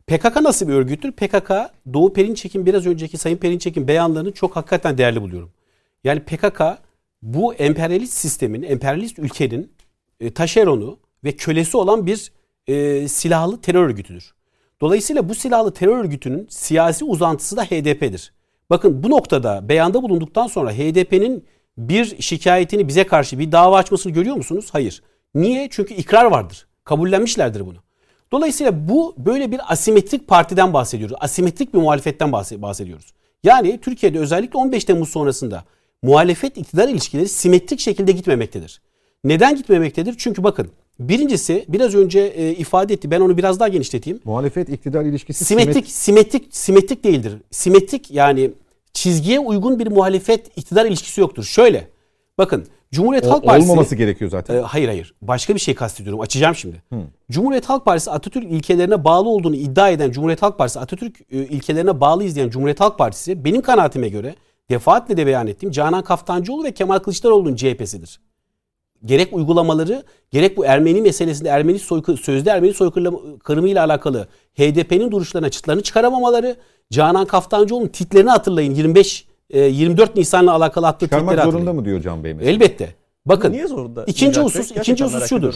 Speaker 2: PKK nasıl bir örgüttür? PKK Doğu Perinçek'in biraz önceki Sayın Perinçek'in beyanlarını çok hakikaten değerli buluyorum. Yani PKK bu emperyalist sistemin, emperyalist ülkenin e, taşeronu ve kölesi olan bir e, silahlı terör örgütüdür. Dolayısıyla bu silahlı terör örgütünün siyasi uzantısı da HDP'dir. Bakın bu noktada beyanda bulunduktan sonra HDP'nin bir şikayetini bize karşı bir dava açmasını görüyor musunuz? Hayır. Niye? Çünkü ikrar vardır. Kabullenmişlerdir bunu. Dolayısıyla bu böyle bir asimetrik partiden bahsediyoruz. Asimetrik bir muhalefetten bahse- bahsediyoruz. Yani Türkiye'de özellikle 15 Temmuz sonrasında muhalefet iktidar ilişkileri simetrik şekilde gitmemektedir. Neden gitmemektedir? Çünkü bakın Birincisi biraz önce e, ifade etti. Ben onu biraz daha genişleteyim.
Speaker 1: Muhalefet iktidar ilişkisi
Speaker 2: Simetrik, simetrik, simetrik değildir. Simetrik yani çizgiye uygun bir muhalefet iktidar ilişkisi yoktur. Şöyle. Bakın Cumhuriyet
Speaker 1: O-
Speaker 2: Halk Partisi
Speaker 1: olmaması gerekiyor zaten.
Speaker 2: e, hayır hayır. Başka bir şey kastediyorum. Açacağım şimdi. Cumhuriyet Halk Partisi Atatürk ilkelerine bağlı olduğunu iddia eden Cumhuriyet Halk Partisi Atatürk e, ilkelerine bağlı izleyen Cumhuriyet Halk Partisi benim kanaatime göre defaatle de beyan ettiğim Canan Kaftancıoğlu ve Kemal Kılıçdaroğlu'nun CHP'sidir. Gerek uygulamaları gerek bu Ermeni meselesinde Ermeni soykı, sözde Ermeni soykırımı ile alakalı HDP'nin duruşlarına çıtlarını çıkaramamaları Canan Kaftancıoğlu'nun titlerini hatırlayın 25 e, 24 Nisan'la alakalı attığı
Speaker 1: Çıkarmak
Speaker 2: tweetleri
Speaker 1: zorunda
Speaker 2: hatırlayın.
Speaker 1: mı diyor Can Bey mesela?
Speaker 2: Elbette. Bakın
Speaker 3: Niye zorunda?
Speaker 2: İkinci
Speaker 3: Bey?
Speaker 2: husus, ikinci husus şudur.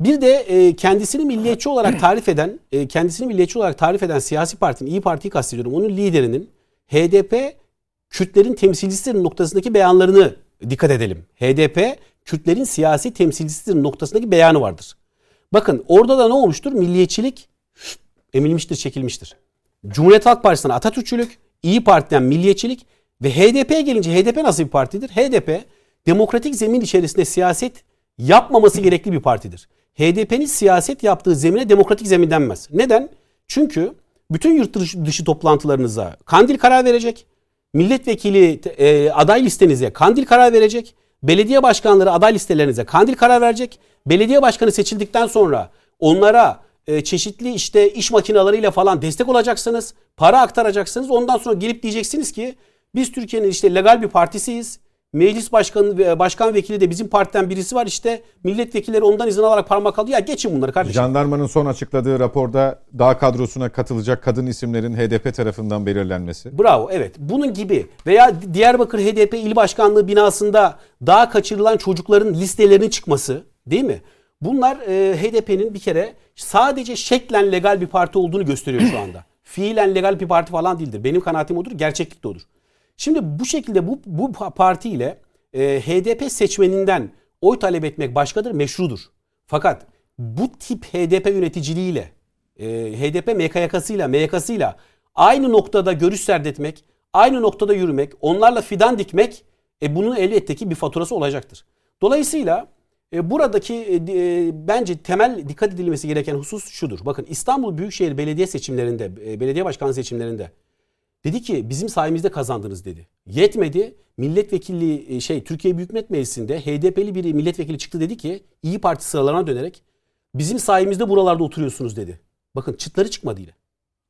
Speaker 2: Bir de e, kendisini milliyetçi olarak tarif eden, e, kendisini milliyetçi olarak tarif eden siyasi partinin, İyi Parti'yi kastediyorum. Onun liderinin HDP Kürtlerin temsilcisidir noktasındaki beyanlarını dikkat edelim. HDP Kürtlerin siyasi temsilcisidir noktasındaki beyanı vardır. Bakın orada da ne olmuştur? Milliyetçilik emilmiştir, çekilmiştir. Cumhuriyet Halk Partisi'nden Atatürkçülük, İyi Parti'den milliyetçilik ve HDP'ye gelince HDP nasıl bir partidir? HDP demokratik zemin içerisinde siyaset yapmaması gerekli bir partidir. HDP'nin siyaset yaptığı zemine demokratik zemin denmez. Neden? Çünkü bütün yurt dışı, toplantılarınıza Kandil karar verecek. Milletvekili e, aday listenize Kandil karar verecek. Belediye başkanları aday listelerinize Kandil karar verecek. Belediye başkanı seçildikten sonra onlara e, çeşitli işte iş makinalarıyla falan destek olacaksınız. Para aktaracaksınız. Ondan sonra gelip diyeceksiniz ki biz Türkiye'nin işte legal bir partisiyiz. Meclis başkanı başkan vekili de bizim partiden birisi var işte milletvekilleri ondan izin alarak parmak alıyor. Ya geçin bunları kardeşim.
Speaker 1: Jandarmanın son açıkladığı raporda dağ kadrosuna katılacak kadın isimlerin HDP tarafından belirlenmesi.
Speaker 2: Bravo evet bunun gibi veya Diyarbakır HDP il başkanlığı binasında daha kaçırılan çocukların listelerinin çıkması değil mi? Bunlar e, HDP'nin bir kere sadece şeklen legal bir parti olduğunu gösteriyor şu anda. <clears throat> Fiilen legal bir parti falan değildir. Benim kanaatim odur, gerçeklik de odur. Şimdi bu şekilde bu, bu partiyle e, HDP seçmeninden oy talep etmek başkadır, meşrudur. Fakat bu tip HDP yöneticiliğiyle, e, HDP MKYK'sıyla, MYK'sıyla aynı noktada görüş serdetmek, aynı noktada yürümek, onlarla fidan dikmek e, bunun elbette ki bir faturası olacaktır. Dolayısıyla e, buradaki e, e, bence temel dikkat edilmesi gereken husus şudur. Bakın İstanbul Büyükşehir Belediye seçimlerinde, e, belediye başkanı seçimlerinde dedi ki bizim sayemizde kazandınız dedi. Yetmedi. Milletvekilliği e, şey Türkiye Büyük Millet Meclisi'nde HDP'li bir milletvekili çıktı dedi ki İyi Parti sıralarına dönerek bizim sayemizde buralarda oturuyorsunuz dedi. Bakın çıtları çıkmadı yine.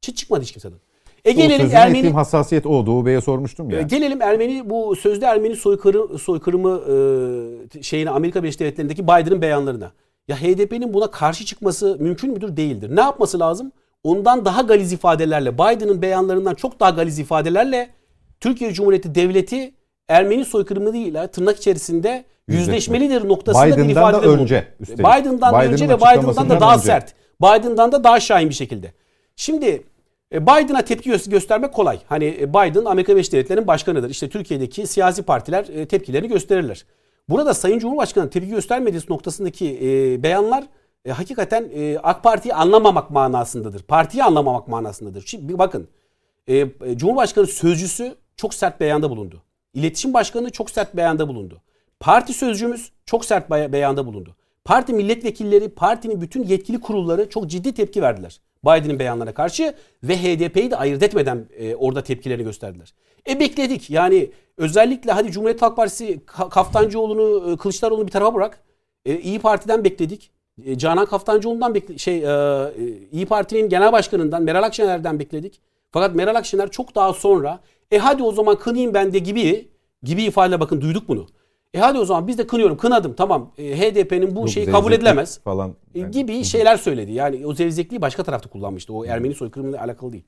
Speaker 2: Çıt çıkmadı hiç kimseden. E gelelim Ermeni
Speaker 1: hassasiyet o. Doğu Bey'e sormuştum ya.
Speaker 2: e, Gelelim Ermeni bu sözde Ermeni soykırı, soykırımı e, şeyine Amerika Birleşik Devletleri'ndeki Biden'ın beyanlarına. Ya HDP'nin buna karşı çıkması mümkün müdür? Değildir. Ne yapması lazım? Ondan daha galiz ifadelerle, Biden'ın beyanlarından çok daha galiz ifadelerle Türkiye Cumhuriyeti Devleti Ermeni soykırımıyla tırnak içerisinde yüzleşmelidir noktasında bir
Speaker 1: Biden'dan
Speaker 2: ifadede
Speaker 1: da
Speaker 2: bulundu.
Speaker 1: önce, üstelik.
Speaker 2: Biden'dan da
Speaker 1: Biden'ın
Speaker 2: önce ve Biden'dan da daha
Speaker 1: önce.
Speaker 2: sert. Biden'dan da daha şahin bir şekilde. Şimdi e, Biden'a tepki gö- göstermek kolay. Hani e, Biden Amerika Birleşik Devletleri'nin başkanıdır. İşte Türkiye'deki siyasi partiler e, tepkilerini gösterirler. Burada Sayın Cumhurbaşkanı tepki göstermediği noktasındaki beyanlar e, hakikaten e, AK Parti'yi anlamamak manasındadır. Partiyi anlamamak manasındadır. Şimdi bakın e, e, Cumhurbaşkanı sözcüsü çok sert beyanda bulundu. İletişim Başkanı çok sert beyanda bulundu. Parti sözcümüz çok sert beyanda bulundu. Parti milletvekilleri, partinin bütün yetkili kurulları çok ciddi tepki verdiler. Biden'ın beyanlarına karşı ve HDP'yi de ayırt etmeden e, orada tepkilerini gösterdiler. E bekledik. Yani özellikle hadi Cumhuriyet Halk Partisi Ka- Kaftancıoğlu'nu, e, Kılıçdaroğlu'nu bir tarafa bırak. E, İyi Parti'den bekledik. E, Canan Kaftancıoğlu'ndan bekle şey e, e, İyi Parti'nin genel başkanından Meral Akşener'den bekledik. Fakat Meral Akşener çok daha sonra e hadi o zaman kınayım ben de gibi gibi ifadeler bakın duyduk bunu. E hadi o zaman biz de kınıyorum kınadım tamam e, HDP'nin bu
Speaker 1: Yok,
Speaker 2: şeyi kabul edilemez
Speaker 1: falan.
Speaker 2: e,
Speaker 1: Yani-
Speaker 2: gibi şeyler söyledi. Yani o zevzekliği başka tarafta kullanmıştı. O Ermeni soykırımıyla alakalı değil.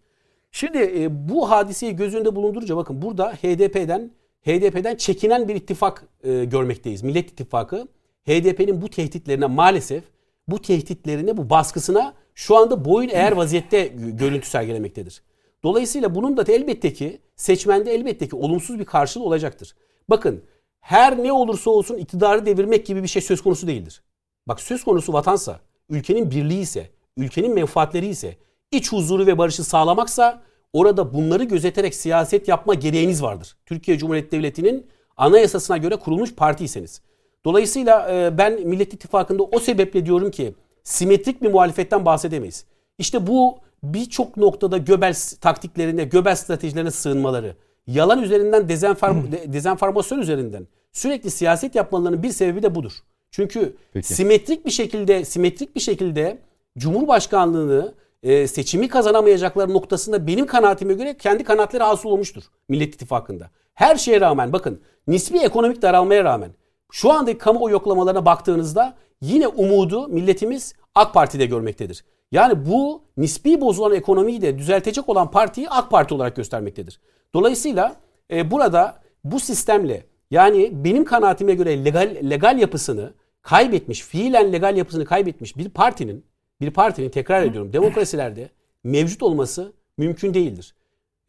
Speaker 2: Şimdi e, bu hadiseyi göz önünde bulundurunca bakın burada HDP'den HDP'den çekinen bir ittifak e, görmekteyiz. Millet İttifakı HDP'nin bu tehditlerine maalesef bu tehditlerine, bu baskısına şu anda boyun eğer vaziyette gö- görüntü sergilemektedir. Dolayısıyla bunun da elbette ki seçmende elbette ki olumsuz bir karşılığı olacaktır. Bakın her ne olursa olsun iktidarı devirmek gibi bir şey söz konusu değildir. Bak söz konusu vatansa, ülkenin birliği ise, ülkenin menfaatleri ise, iç huzuru ve barışı sağlamaksa orada bunları gözeterek siyaset yapma gereğiniz vardır. Türkiye Cumhuriyeti Devleti'nin anayasasına göre kurulmuş partiyseniz. Dolayısıyla e, ben Millet İttifakı'nda o sebeple diyorum ki simetrik bir muhalefetten bahsedemeyiz. İşte bu birçok noktada Göbels taktiklerine, Göbels stratejilerine sığınmaları, yalan üzerinden dezenform, de- dezenformasyon üzerinden sürekli siyaset yapmalarının bir sebebi de budur. Çünkü
Speaker 1: Peki.
Speaker 2: simetrik bir şekilde simetrik bir şekilde Cumhurbaşkanlığını e, seçimi kazanamayacakları noktasında benim kanaatime göre kendi kanaatleri hasıl olmuştur Millet İttifakı'nda. Her şeye rağmen bakın nispi ekonomik daralmaya rağmen şu andaki kamuoyu yoklamalarına baktığınızda yine umudu milletimiz AK Parti'de görmektedir. Yani bu nispi bozulan ekonomiyi de düzeltecek olan partiyi AK Parti olarak göstermektedir. Dolayısıyla e, burada bu sistemle yani benim kanaatime göre legal legal yapısını kaybetmiş, fiilen legal yapısını kaybetmiş bir partinin bir partinin tekrar ediyorum demokrasilerde mevcut olması mümkün değildir.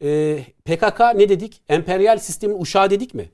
Speaker 2: Ee, PKK ne dedik? Emperyal sistemin uşağı dedik mi?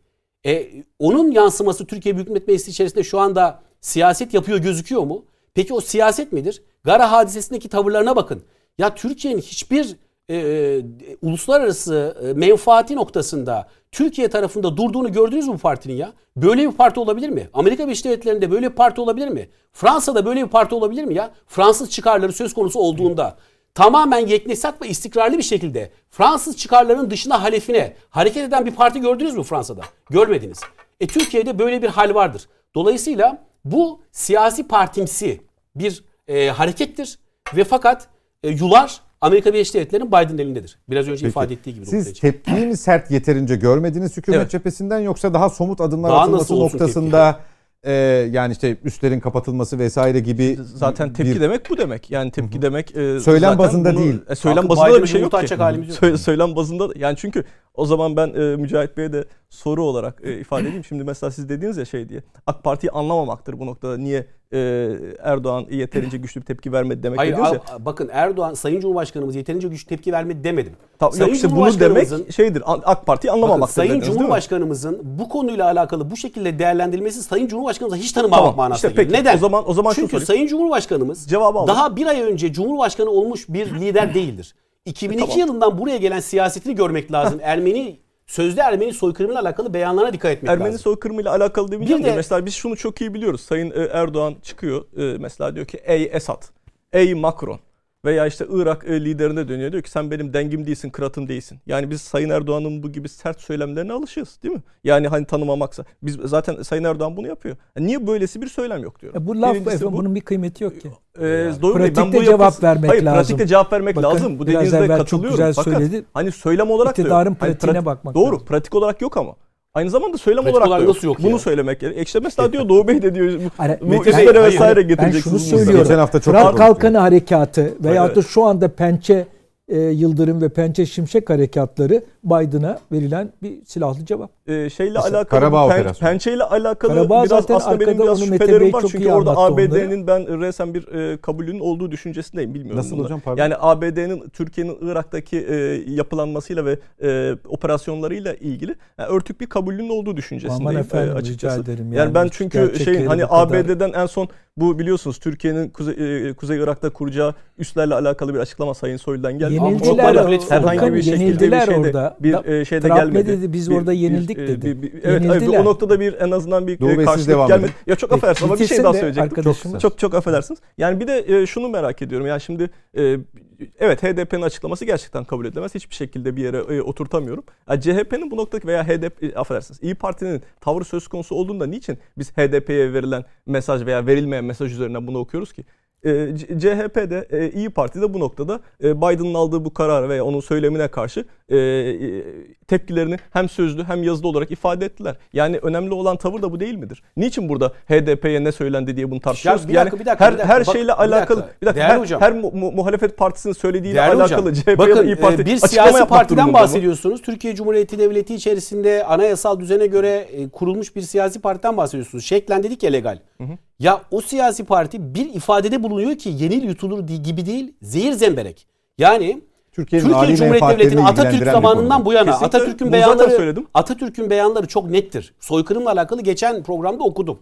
Speaker 2: E, onun yansıması Türkiye Büyük Millet Meclisi içerisinde şu anda siyaset yapıyor gözüküyor mu? Peki o siyaset midir? Gara hadisesindeki tavırlarına bakın. Ya Türkiye'nin hiçbir e, e, uluslararası e, menfaati noktasında Türkiye tarafında durduğunu gördünüz mü bu partinin ya? Böyle bir parti olabilir mi? Amerika Birleşik Devletleri'nde böyle bir parti olabilir mi? Fransa'da böyle bir parti olabilir mi ya? Fransız çıkarları söz konusu olduğunda tamamen yeknesak ve istikrarlı bir şekilde Fransız çıkarlarının dışına halefine hareket eden bir parti gördünüz mü Fransa'da? Görmediniz. E Türkiye'de böyle bir hal vardır. Dolayısıyla bu siyasi partimsi bir e, harekettir ve fakat e, yular Amerika Birleşik Devletleri'nin Biden elindedir. Biraz önce
Speaker 1: Peki.
Speaker 2: ifade ettiği gibi.
Speaker 1: Siz tepkiyi mi sert yeterince görmediniz hükümet
Speaker 3: Evet.
Speaker 1: cephesinden yoksa daha somut adımlar
Speaker 2: Daha
Speaker 1: atılması noktasında e, yani işte üstlerin kapatılması vesaire gibi
Speaker 3: Zaten tepki
Speaker 1: bir-
Speaker 3: demek bu demek. Yani tepki demek e,
Speaker 1: Söylem bazında
Speaker 3: bunu-
Speaker 1: değil.
Speaker 3: E, söylem
Speaker 2: Kalkıp
Speaker 3: bazında da bir şey yok ki.
Speaker 2: halimiz yok.
Speaker 3: Sö- söylem bazında da- yani çünkü o zaman ben e, Mücahit Bey'e de soru olarak e, ifade edeyim. Şimdi mesela siz dediğiniz ya şey diye. AK Parti'yi anlamamaktır bu noktada. Niye e, Erdoğan yeterince güçlü bir tepki vermedi demek
Speaker 2: Hayır
Speaker 3: dediniz ya.
Speaker 2: bakın Erdoğan Sayın Cumhurbaşkanımız yeterince güçlü tepki vermedi demedim.
Speaker 3: Tamam,
Speaker 2: Sayın
Speaker 3: yok işte bunu demek şeydir. AK Parti'yi
Speaker 2: Bakın,
Speaker 3: anlamamaktır
Speaker 2: Sayın
Speaker 3: dediniz?
Speaker 2: Cumhurbaşkanımızın bu konuyla alakalı bu şekilde değerlendirilmesi Sayın Cumhurbaşkanımıza hiç tanımamak
Speaker 3: Tamam,
Speaker 2: manasına
Speaker 3: işte peki.
Speaker 2: Neden?
Speaker 3: O zaman- o zaman
Speaker 2: Çünkü. Sayın Cumhurbaşkanımız
Speaker 3: Cevabı alın.
Speaker 2: daha bir ay önce Cumhurbaşkanı olmuş bir lider değildir. 2002
Speaker 3: Tamam.
Speaker 2: yılından buraya gelen siyasetini görmek lazım. Ermeni sözde Ermeni soykırımıyla alakalı beyanlarına dikkat etmek
Speaker 3: Ermeni
Speaker 2: lazım.
Speaker 3: soykırımıyla alakalı demeyeceğim de,
Speaker 2: de-
Speaker 3: mesela biz şunu çok iyi biliyoruz. Sayın e, Erdoğan çıkıyor e, mesela diyor ki ey Esad, ey Macron veya işte Irak e, liderine dönüyor diyor ki sen benim dengim değilsin, kıratım değilsin. Yani biz Sayın Erdoğan'ın bu gibi sert söylemlerine alışığız değil mi? Yani hani tanımamaksa. Biz zaten Sayın Erdoğan bunu yapıyor. Yani niye böylesi bir söylem yok diyorum.
Speaker 4: E bu laf
Speaker 3: Birincisi
Speaker 4: efendim
Speaker 3: bu.
Speaker 4: bunun bir kıymeti yok ki.
Speaker 3: Ee, doğru değil.
Speaker 4: Pratikte
Speaker 3: bu
Speaker 4: cevap
Speaker 3: yapısı-
Speaker 4: vermek
Speaker 3: Hayır,
Speaker 4: lazım.
Speaker 3: pratikte cevap vermek
Speaker 4: Bakın,
Speaker 3: lazım. Bu dediğinizde
Speaker 4: evvel çok
Speaker 3: katılıyorum.
Speaker 4: güzel
Speaker 3: Fakat
Speaker 4: söyledi.
Speaker 3: hani söylem olarak da
Speaker 4: İktidarın.
Speaker 3: Hani
Speaker 4: pratiğine
Speaker 3: pratik-
Speaker 4: bakmak
Speaker 3: Doğru.
Speaker 4: lazım.
Speaker 3: Pratik olarak yok ama. Aynı zamanda söylem
Speaker 2: Pratik
Speaker 3: olarak, da yok.
Speaker 2: yok
Speaker 3: Bunu
Speaker 2: ya?
Speaker 3: söylemek gerek. E İşte mesela diyor Doğu Bey de diyor bu, <laughs>
Speaker 4: Hani-
Speaker 3: bu
Speaker 4: Ben-
Speaker 3: üstlere
Speaker 2: hayır,
Speaker 3: vesaire
Speaker 2: hayır.
Speaker 4: Ben şunu söylüyorum.
Speaker 1: Geçen hafta çok
Speaker 4: Fırat. Kalkanı harekatı veyahut da şu anda Pençe e, Yıldırım ve Pençe Şimşek harekatları Biden'a verilen bir silahlı cevap.
Speaker 3: Ee, şeyle
Speaker 1: Mesela
Speaker 3: alakalı
Speaker 1: Karabağ
Speaker 3: pen,
Speaker 1: operasyonu.
Speaker 3: pençeyle alakalı
Speaker 4: Karabağ
Speaker 3: biraz
Speaker 4: zaten
Speaker 3: aslında benim biraz şüphelerim var. Çünkü orada ABD'nin ben resen bir e, kabulünün olduğu düşüncesindeyim. Bilmiyorum
Speaker 1: Nasıl
Speaker 3: bunları.
Speaker 1: hocam, pardon?
Speaker 3: Yani ABD'nin Türkiye'nin Irak'taki e, yapılanmasıyla ve e, operasyonlarıyla ilgili yani örtük bir kabulünün olduğu düşüncesindeyim
Speaker 4: Aman efendim,
Speaker 3: e,
Speaker 4: rica
Speaker 3: açıkçası.
Speaker 4: ederim.
Speaker 3: Yani,
Speaker 4: Yani
Speaker 3: ben çünkü şeyin hani
Speaker 4: kadar-
Speaker 3: ABD'den en son bu biliyorsunuz Türkiye'nin Kuzey, e, Kuzey Irak'ta kuracağı üslerle alakalı bir açıklama Sayın Soylu'dan geldi. Ama çok
Speaker 4: Yenildiler,
Speaker 3: herhangi bir şekilde bir şeyde,
Speaker 4: orada.
Speaker 3: Bir
Speaker 4: Da-
Speaker 3: e, şeyde
Speaker 4: Trump ne
Speaker 3: gelmedi.
Speaker 4: dedi? Biz orada yenildik
Speaker 3: e,
Speaker 4: dedi.
Speaker 3: bir- bir- evet, evet,
Speaker 4: Yenildiler.
Speaker 3: o noktada bir en azından bir
Speaker 1: Doğu
Speaker 3: e,
Speaker 1: siz
Speaker 3: karşılık
Speaker 1: devam
Speaker 3: gelmedi.
Speaker 1: edin.
Speaker 3: Ya çok affedersiniz ama bir şey daha söyleyecektim. Çok, çok çok affedersiniz. Yani bir de e, şunu merak ediyorum. Yani şimdi e, evet HDP'nin açıklaması gerçekten kabul edilemez. Hiçbir şekilde bir yere e, oturtamıyorum. Ya CHP'nin bu noktadaki veya HDP e, affedersiniz İyi Parti'nin tavrı söz konusu olduğunda niçin biz HDP'ye verilen mesaj veya verilmeyen mesaj üzerinden bunu okuyoruz ki? E, C- CHP'de e, İyi Parti'de bu noktada e, Biden'ın aldığı bu karar veya onun söylemine karşı e, e, tepkilerini hem sözlü hem yazılı olarak ifade ettiler. Yani önemli olan tavır da bu değil midir? Niçin burada HDP'ye ne söylendi diye bunu tartışıyoruz?
Speaker 2: Ya bir dakika,
Speaker 3: yani
Speaker 2: bir dakika,
Speaker 3: her
Speaker 2: bir dakika.
Speaker 3: her
Speaker 2: Bak,
Speaker 3: şeyle alakalı bir dakika her,
Speaker 2: hocam.
Speaker 3: her mu- mu- muhalefet partisinin söylediğiyle
Speaker 2: Değerli
Speaker 3: alakalı
Speaker 2: hocam, bakın
Speaker 3: İyi Parti
Speaker 2: e, bir siyasi partiden
Speaker 3: durumunda mı?
Speaker 2: bahsediyorsunuz. Türkiye Cumhuriyeti Devleti içerisinde anayasal düzene göre e, kurulmuş bir siyasi partiden bahsediyorsunuz. Şeklen dedik ya legal. Ya o siyasi parti bir ifadede bulunuyor ki yenil yutulur gibi değil zehir zemberek. Yani
Speaker 1: Türkiye'nin
Speaker 2: Türkiye Cumhuriyeti Devleti'nin Atatürk zamanından bu yana
Speaker 3: Kesinlikle.
Speaker 2: Atatürk'ün beyanları
Speaker 3: söyledim.
Speaker 2: Atatürk'ün beyanları çok nettir. Soykırımla alakalı geçen programda okudum.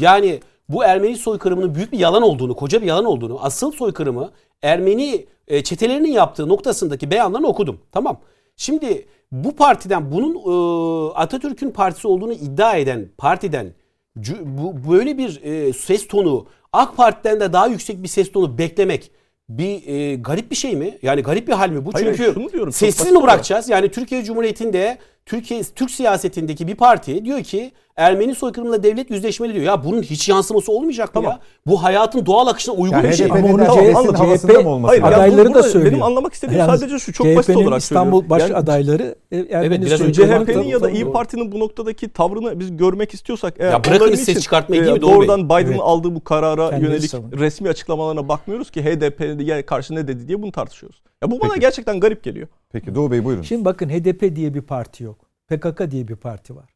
Speaker 2: Yani bu Ermeni soykırımının büyük bir yalan olduğunu, koca bir yalan olduğunu, asıl soykırımı Ermeni e, çetelerinin yaptığı noktasındaki beyanlarını okudum. Tamam. Şimdi bu partiden bunun e, Atatürk'ün partisi olduğunu iddia eden partiden bu böyle bir e, ses tonu AK Parti'den de daha yüksek bir ses tonu beklemek bir e, garip bir şey mi? Yani garip bir hal mi bu?
Speaker 3: Hayır,
Speaker 2: Çünkü
Speaker 3: diyorum,
Speaker 2: sessiz mi bırakacağız? Yani Türkiye Cumhuriyeti'nde Türkiye Türk siyasetindeki bir parti diyor ki Ermeni soykırımıyla devlet yüzleşmeli diyor. Ya bunun hiç yansıması olmayacak mı
Speaker 3: Tamam.
Speaker 2: ya? Bu hayatın doğal akışına uygun
Speaker 1: Yani
Speaker 2: bir şey.
Speaker 4: Ama onu
Speaker 1: de
Speaker 4: CHP
Speaker 1: CHP'nin havasında
Speaker 4: CHP
Speaker 1: mı olması
Speaker 3: Hayır,
Speaker 4: adayları
Speaker 3: bu-
Speaker 4: da söylüyor.
Speaker 3: benim anlamak istediğim
Speaker 4: Yalnız
Speaker 3: sadece şu, çok basit
Speaker 4: CHP'nin
Speaker 3: olarak
Speaker 4: İstanbul
Speaker 3: söylüyorum.
Speaker 4: baş
Speaker 3: Yani-
Speaker 4: adayları e, Ermeni
Speaker 2: biraz önce
Speaker 3: CHP'nin ya da İyi
Speaker 2: Doğru.
Speaker 3: Parti'nin bu noktadaki tavrını biz görmek istiyorsak eğer
Speaker 2: Ya bırakın
Speaker 3: için,
Speaker 2: çıkartmayı
Speaker 3: e,
Speaker 2: değil mi Doğru
Speaker 3: doğrudan Biden'ın
Speaker 4: Evet.
Speaker 3: aldığı bu karara
Speaker 4: Kendini
Speaker 3: yönelik
Speaker 4: savunuyor.
Speaker 3: resmi açıklamalarına bakmıyoruz ki HDP'ye karşı ne dedi diye bunu tartışıyoruz. Ya bu bana
Speaker 1: Peki.
Speaker 3: gerçekten garip geliyor.
Speaker 1: Peki Doğu Bey buyurun.
Speaker 4: Şimdi bakın HDP diye bir parti yok. PKK diye bir parti var.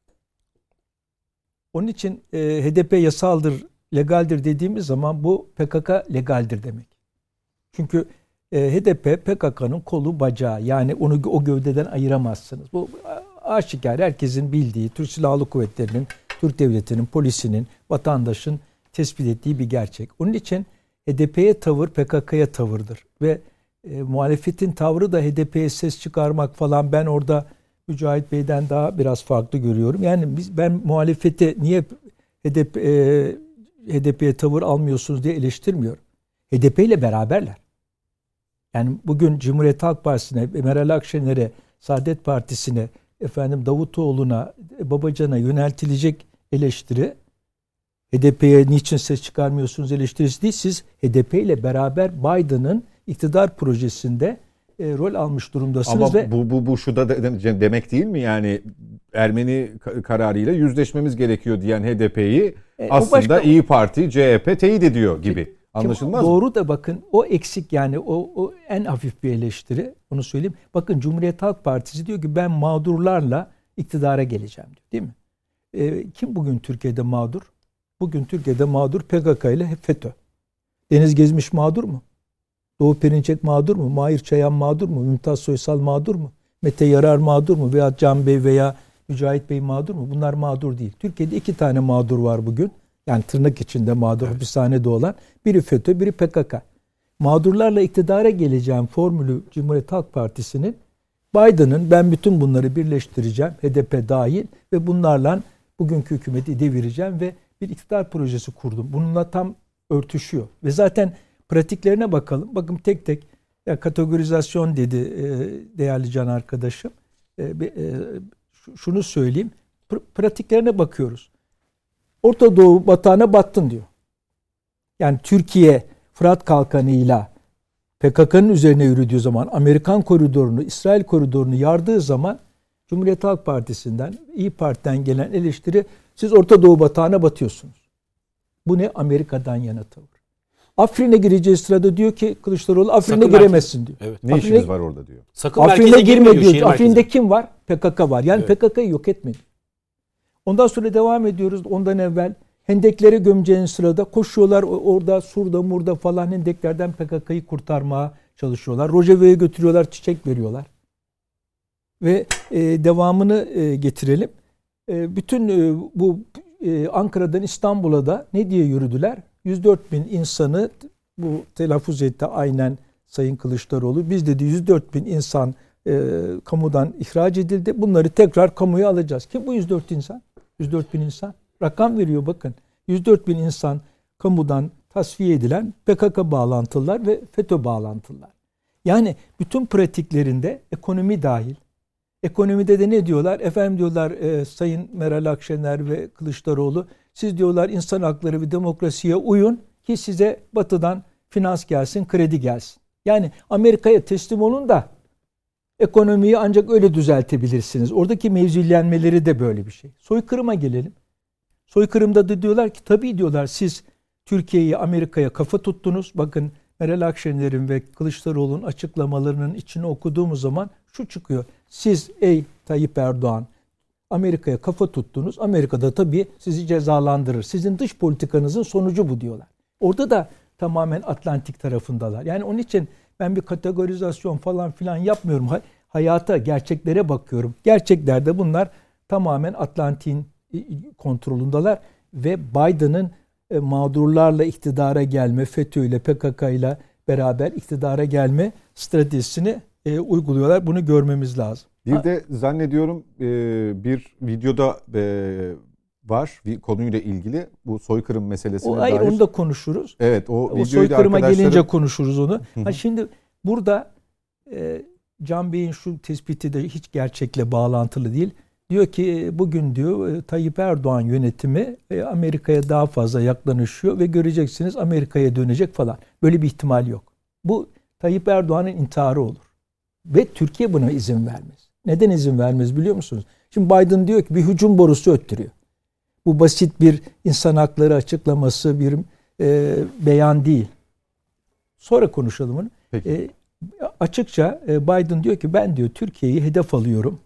Speaker 4: Onun için e, HDP yasaldır, legaldir dediğimiz zaman bu PKK legaldir demek. Çünkü e, HDP PKK'nın kolu bacağı yani onu o gövdeden ayıramazsınız. Bu aşikar herkesin bildiği Türk Silahlı Kuvvetleri'nin, Türk Devleti'nin, polisinin, vatandaşın tespit ettiği bir gerçek. Onun için HDP'ye tavır PKK'ya tavırdır ve e, muhalefetin tavrı da HDP'ye ses çıkarmak falan ben orada Mücahit Bey'den daha biraz farklı görüyorum. Yani biz ben muhalefete niye HDP e, HDP'ye tavır almıyorsunuz diye eleştirmiyorum. HDP ile beraberler. Yani bugün Cumhuriyet Halk Partisi'ne, Meral Akşener'e, Saadet Partisi'ne, efendim Davutoğlu'na, Babacan'a yöneltilecek eleştiri HDP'ye niçin ses çıkarmıyorsunuz eleştirisi değil. Siz HDP ile beraber Biden'ın iktidar projesinde e, rol almış durumdasınız
Speaker 1: Ama
Speaker 4: ve
Speaker 1: bu, bu, bu şu da de- demek değil mi yani Ermeni ka- kararıyla yüzleşmemiz gerekiyor diyen HDP'yi
Speaker 4: E,
Speaker 1: aslında
Speaker 4: başka-
Speaker 1: İyi Parti, CHP teyit ediyor gibi. Anlaşılmaz mı?
Speaker 4: Doğru da bakın o eksik yani o, o en hafif bir eleştiri. Onu söyleyeyim. Bakın Cumhuriyet Halk Partisi diyor ki ben mağdurlarla iktidara geleceğim diyor. Değil mi? E, kim bugün Türkiye'de mağdur? Bugün Türkiye'de mağdur PKK ile FETÖ. Deniz Gezmiş mağdur mu? Doğu Perinçek mağdur mu? Mahir Çayan mağdur mu? Mümtaz Soysal mağdur mu? Mete Yarar mağdur mu? Veya Can Bey veya Mücahit Bey mağdur mu? Bunlar mağdur değil. Türkiye'de iki tane mağdur var bugün. Yani tırnak içinde mağdur hapishanede olan. Biri FETÖ, biri PKK. Mağdurlarla iktidara geleceğim formülü Cumhuriyet Halk Partisi'nin Biden'ın ben bütün bunları birleştireceğim HDP dahil ve bunlarla bugünkü hükümeti devireceğim ve bir iktidar projesi kurdum. Bununla tam örtüşüyor. Ve zaten pratiklerine bakalım. Bakın tek tek ya kategorizasyon dedi e, değerli can arkadaşım. E, e, şu- şunu söyleyeyim. Pr- pratiklerine bakıyoruz. Orta Doğu batağına battın diyor. Yani Türkiye Fırat Kalkanı'yla PKK'nın üzerine yürüdüğü zaman Amerikan koridorunu, İsrail koridorunu yardığı zaman Cumhuriyet Halk Partisi'nden, İyi Parti'den gelen eleştiri siz Orta Doğu batağına batıyorsunuz. Bu ne? Amerika'dan yana tavır. Afrin'e gireceği sırada diyor ki Kılıçdaroğlu Afrin'e
Speaker 2: Sakın
Speaker 4: giremezsin diyor.
Speaker 2: Evet.
Speaker 1: Ne
Speaker 4: Afrin'e-
Speaker 1: işiniz var orada diyor.
Speaker 2: Sakın
Speaker 4: Afrin'e girme diyor.
Speaker 2: şehir
Speaker 4: Afrin'de kim var? PKK var. Yani
Speaker 2: Evet.
Speaker 4: PKK'yı yok etmedi. Ondan sonra devam ediyoruz. Ondan evvel hendeklere gömeceğin sırada koşuyorlar orada surda murda falan hendeklerden PKK'yı kurtarmaya çalışıyorlar. Rojava'ya götürüyorlar, çiçek veriyorlar. Ve e, devamını e, getirelim. E, bütün e, bu e, Ankara'dan İstanbul'a da ne diye yürüdüler? 104 bin insanı bu telaffuz etti aynen Sayın Kılıçdaroğlu. Biz dedi 104 bin insan e, kamudan ihraç edildi. Bunları tekrar kamuya alacağız. Kim bu 104 insan? 104 bin insan. Rakam veriyor bakın. 104 bin insan kamudan tasfiye edilen PKK bağlantılılar ve FETÖ bağlantılılar. Yani bütün pratiklerinde ekonomi dahil. Ekonomide de ne diyorlar? Efendim diyorlar e, Sayın Meral Akşener ve Kılıçdaroğlu siz diyorlar insan hakları ve demokrasiye uyun ki size batıdan finans gelsin, kredi gelsin. Yani Amerika'ya teslim olun da ekonomiyi ancak öyle düzeltebilirsiniz. Oradaki mevzilenmeleri de böyle bir şey. Soykırıma gelelim. Soykırımda da diyorlar ki tabii diyorlar siz Türkiye'yi Amerika'ya kafa tuttunuz. Bakın Meral Akşener'in ve Kılıçdaroğlu'nun açıklamalarının içini okuduğumuz zaman şu çıkıyor. Siz ey Tayyip Erdoğan Amerika'ya kafa tuttunuz. Amerika'da tabii sizi cezalandırır. Sizin dış politikanızın sonucu bu diyorlar. Orada da tamamen Atlantik tarafındalar. Yani onun için ben bir kategorizasyon falan filan yapmıyorum. Ha- Hayata, gerçeklere bakıyorum. Gerçeklerde bunlar tamamen Atlantik'in kontrolündeler ve Biden'ın e, mağdurlarla iktidara gelme, FETÖ ile PKK ile beraber iktidara gelme stratejisini e, uyguluyorlar. Bunu görmemiz lazım.
Speaker 1: Bir de zannediyorum e, bir videoda e, var bir konuyla ilgili bu soykırım meselesine
Speaker 4: O, hayır
Speaker 1: dair.
Speaker 4: onu da konuşuruz.
Speaker 1: Evet o,
Speaker 4: O soykırıma
Speaker 1: arkadaşlarım-
Speaker 4: gelince konuşuruz onu. Ha şimdi burada e, Can Bey'in şu tespiti de hiç gerçekle bağlantılı değil. Diyor ki e, bugün diyor e, Tayyip Erdoğan yönetimi e, Amerika'ya daha fazla yaklaşıyor ve göreceksiniz Amerika'ya dönecek falan. Böyle bir ihtimal yok. Bu Tayyip Erdoğan'ın intiharı olur. Ve Türkiye buna izin vermez. Neden izin vermez biliyor musunuz? Şimdi Biden diyor ki bir hücum borusu öttürüyor. Bu basit bir insan hakları açıklaması, bir e, beyan değil. Sonra konuşalım onu.
Speaker 1: Peki.
Speaker 4: E, açıkça e, Biden diyor ki ben diyor Türkiye'yi hedef alıyorum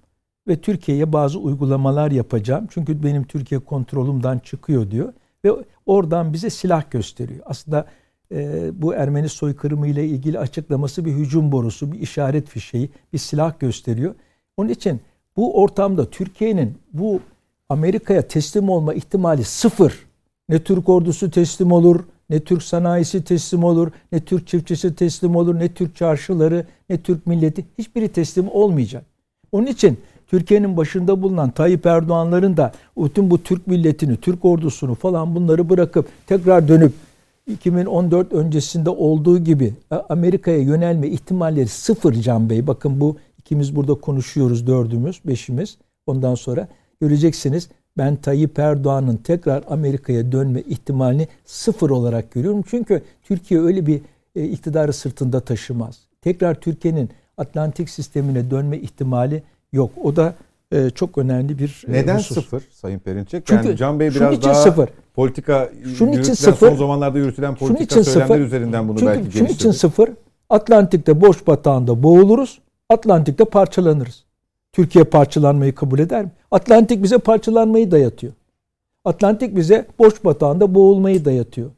Speaker 4: ve Türkiye'ye bazı uygulamalar yapacağım. Çünkü benim Türkiye kontrolümden çıkıyor diyor ve oradan bize silah gösteriyor. Aslında e, bu Ermeni soykırımı ile ilgili açıklaması bir hücum borusu, bir işaret fişeği, bir silah gösteriyor. Onun için bu ortamda Türkiye'nin bu Amerika'ya teslim olma ihtimali sıfır. Ne Türk ordusu teslim olur, ne Türk sanayisi teslim olur, ne Türk çiftçisi teslim olur, ne Türk çarşıları, ne Türk milleti hiçbiri teslim olmayacak. Onun için Türkiye'nin başında bulunan Tayyip Erdoğan'ların da bütün bu Türk milletini, Türk ordusunu falan bunları bırakıp tekrar dönüp 2014 öncesinde olduğu gibi Amerika'ya yönelme ihtimalleri sıfır Can Bey. Bakın bu ikimiz burada konuşuyoruz dördümüz, beşimiz. Ondan sonra göreceksiniz ben Tayyip Erdoğan'ın tekrar Amerika'ya dönme ihtimalini sıfır olarak görüyorum. Çünkü Türkiye öyle bir e, iktidarı sırtında taşımaz. Tekrar Türkiye'nin Atlantik sistemine dönme ihtimali yok. O da e, çok önemli bir e,
Speaker 1: Neden
Speaker 4: husus.
Speaker 1: sıfır Sayın Perinçek?
Speaker 4: Çünkü
Speaker 1: yani Can Bey biraz daha
Speaker 4: sıfır.
Speaker 1: politika
Speaker 4: Şunun için sıfır.
Speaker 1: son zamanlarda yürütülen politika söylemler
Speaker 4: sıfır.
Speaker 1: üzerinden bunu
Speaker 4: Çünkü
Speaker 1: belki
Speaker 4: şunun için sıfır. Atlantik'te boş batağında boğuluruz. Atlantik'te parçalanırız. Türkiye parçalanmayı kabul eder mi? Atlantik bize parçalanmayı dayatıyor. Atlantik bize boş batağında boğulmayı dayatıyor.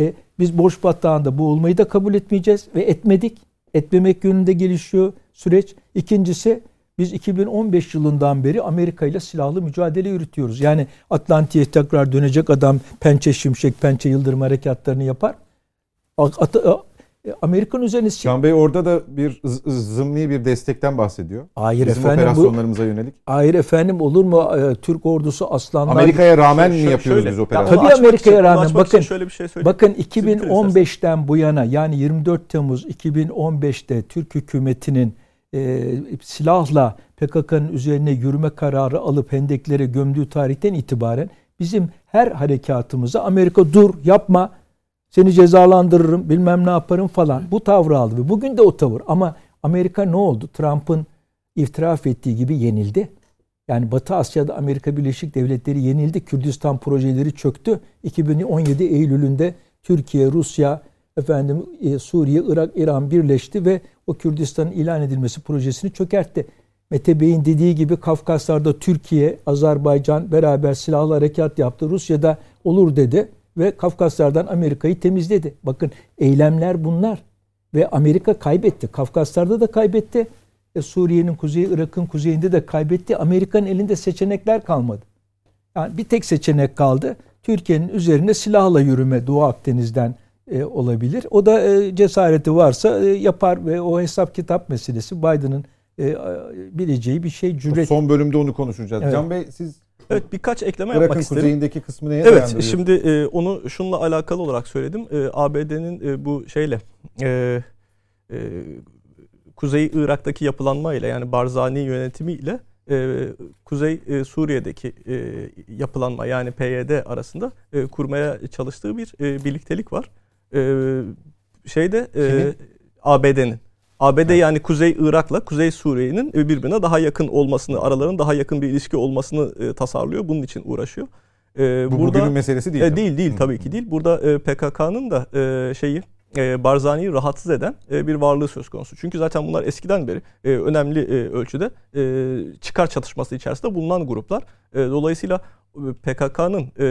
Speaker 4: E, biz boş batağında boğulmayı da kabul etmeyeceğiz ve etmedik. Etmemek yönünde gelişiyor süreç. İkincisi biz 2015 yılından beri Amerika ile silahlı mücadele yürütüyoruz. Yani Atlantik'e tekrar dönecek adam pençe şimşek, pençe yıldırım harekatlarını yapar. At- Amerikan üzerine
Speaker 1: Can Bey orada da bir zımni bir destekten bahsediyor.
Speaker 4: Hayır
Speaker 1: Bizim
Speaker 4: efendim bu
Speaker 1: operasyonlarımıza yönelik.
Speaker 4: hayır efendim olur mu Ee, Türk ordusu aslanlar
Speaker 1: Amerika'ya rağmen mi
Speaker 3: Şöyle-
Speaker 1: yapıyoruz
Speaker 3: şöyle,
Speaker 1: biz operasyonu?
Speaker 3: onu
Speaker 4: Tabii
Speaker 3: açmak
Speaker 4: Amerika'ya rağmen, bakın-
Speaker 3: şöyle bir şey söyleyeyim.
Speaker 4: Bakın
Speaker 3: Siz bitirin
Speaker 4: 2015'ten bu yana yani 24 Temmuz 2015'te Türk hükümetinin e, silahla PKK'nın üzerine yürüme kararı alıp hendeklere gömdüğü tarihten itibaren bizim her harekatımıza Amerika dur yapma seni cezalandırırım bilmem ne yaparım falan bu tavrı aldı ve bugün de o tavır ama Amerika ne oldu? Trump'ın itiraf ettiği gibi yenildi. Yani Batı Asya'da Amerika Birleşik Devletleri yenildi. Kürdistan projeleri çöktü. 2017 Eylül'ünde Türkiye, Rusya, efendim e, Suriye, Irak, İran birleşti ve o Kürdistan'ın ilan edilmesi projesini çökertti. Mete Bey'in dediği gibi Kafkaslar'da Türkiye, Azerbaycan beraber silahlı harekat yaptı. Rusya'da olur dedi ve Kafkaslardan Amerika'yı temizledi. Bakın eylemler bunlar. Ve Amerika kaybetti. Kafkaslar'da da kaybetti. E, Suriye'nin kuzeyi, Irak'ın kuzeyinde de kaybetti. Amerika'nın elinde seçenekler kalmadı. Yani bir tek seçenek kaldı. Türkiye'nin üzerine silahla yürüme Doğu Akdeniz'den e, olabilir. O da e, cesareti varsa e, yapar ve o hesap kitap meselesi Biden'ın e, bileceği bir şey cüret.
Speaker 1: Son bölümde onu konuşacağız.
Speaker 4: Evet.
Speaker 1: Can Bey siz
Speaker 3: Evet birkaç ekleme yapmak
Speaker 1: Irak'ın
Speaker 3: isterim.
Speaker 1: kuzeyindeki kısmı neye
Speaker 3: Evet şimdi e, onu şunla alakalı olarak söyledim. E, ABD'nin e, bu şeyle e, e, Kuzey Irak'taki yapılanmayla yani Barzani yönetimiyle e, Kuzey e, Suriye'deki e, yapılanma yani PYD arasında e, kurmaya çalıştığı bir e, birliktelik var. E, şeyde e? ABD'nin. ABD yani Kuzey Irak'la Kuzey Suriye'nin birbirine daha yakın olmasını, aralarının daha yakın bir ilişki olmasını e, tasarlıyor. Bunun için uğraşıyor. E,
Speaker 1: Bu bugünün meselesi değil.
Speaker 3: e, değil değil
Speaker 1: Hı.
Speaker 3: tabii ki değil. Burada e, PKK'nın da e, şeyi e, Barzani'yi rahatsız eden e, bir varlığı söz konusu. Çünkü zaten bunlar eskiden beri e, önemli e, ölçüde e, çıkar çatışması içerisinde bulunan gruplar. E, dolayısıyla e, PKK'nın e,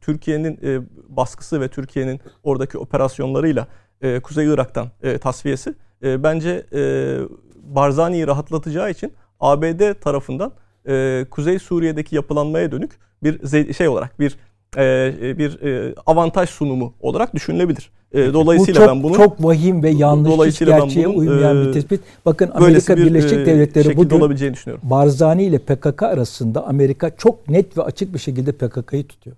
Speaker 3: Türkiye'nin e, baskısı ve Türkiye'nin oradaki operasyonlarıyla e, Kuzey Irak'tan e, tasfiyesi e, bence e, Barzani'yi rahatlatacağı için ABD tarafından e, Kuzey Suriye'deki yapılanmaya dönük bir şey olarak bir e, bir e, avantaj sunumu olarak düşünülebilir. E,
Speaker 4: Bu
Speaker 3: dolayısıyla
Speaker 4: çok,
Speaker 3: ben bunu
Speaker 4: çok vahim ve yanlış
Speaker 3: Dolayısıyla
Speaker 4: gerçeğe
Speaker 3: bunun,
Speaker 4: uymayan
Speaker 3: e,
Speaker 4: bir tespit. Bakın Amerika
Speaker 3: bir
Speaker 4: Birleşik
Speaker 3: e,
Speaker 4: Devletleri bugün
Speaker 3: olabileceğini düşünüyorum.
Speaker 4: Barzani ile PKK arasında Amerika çok net ve açık bir şekilde PKK'yı tutuyor.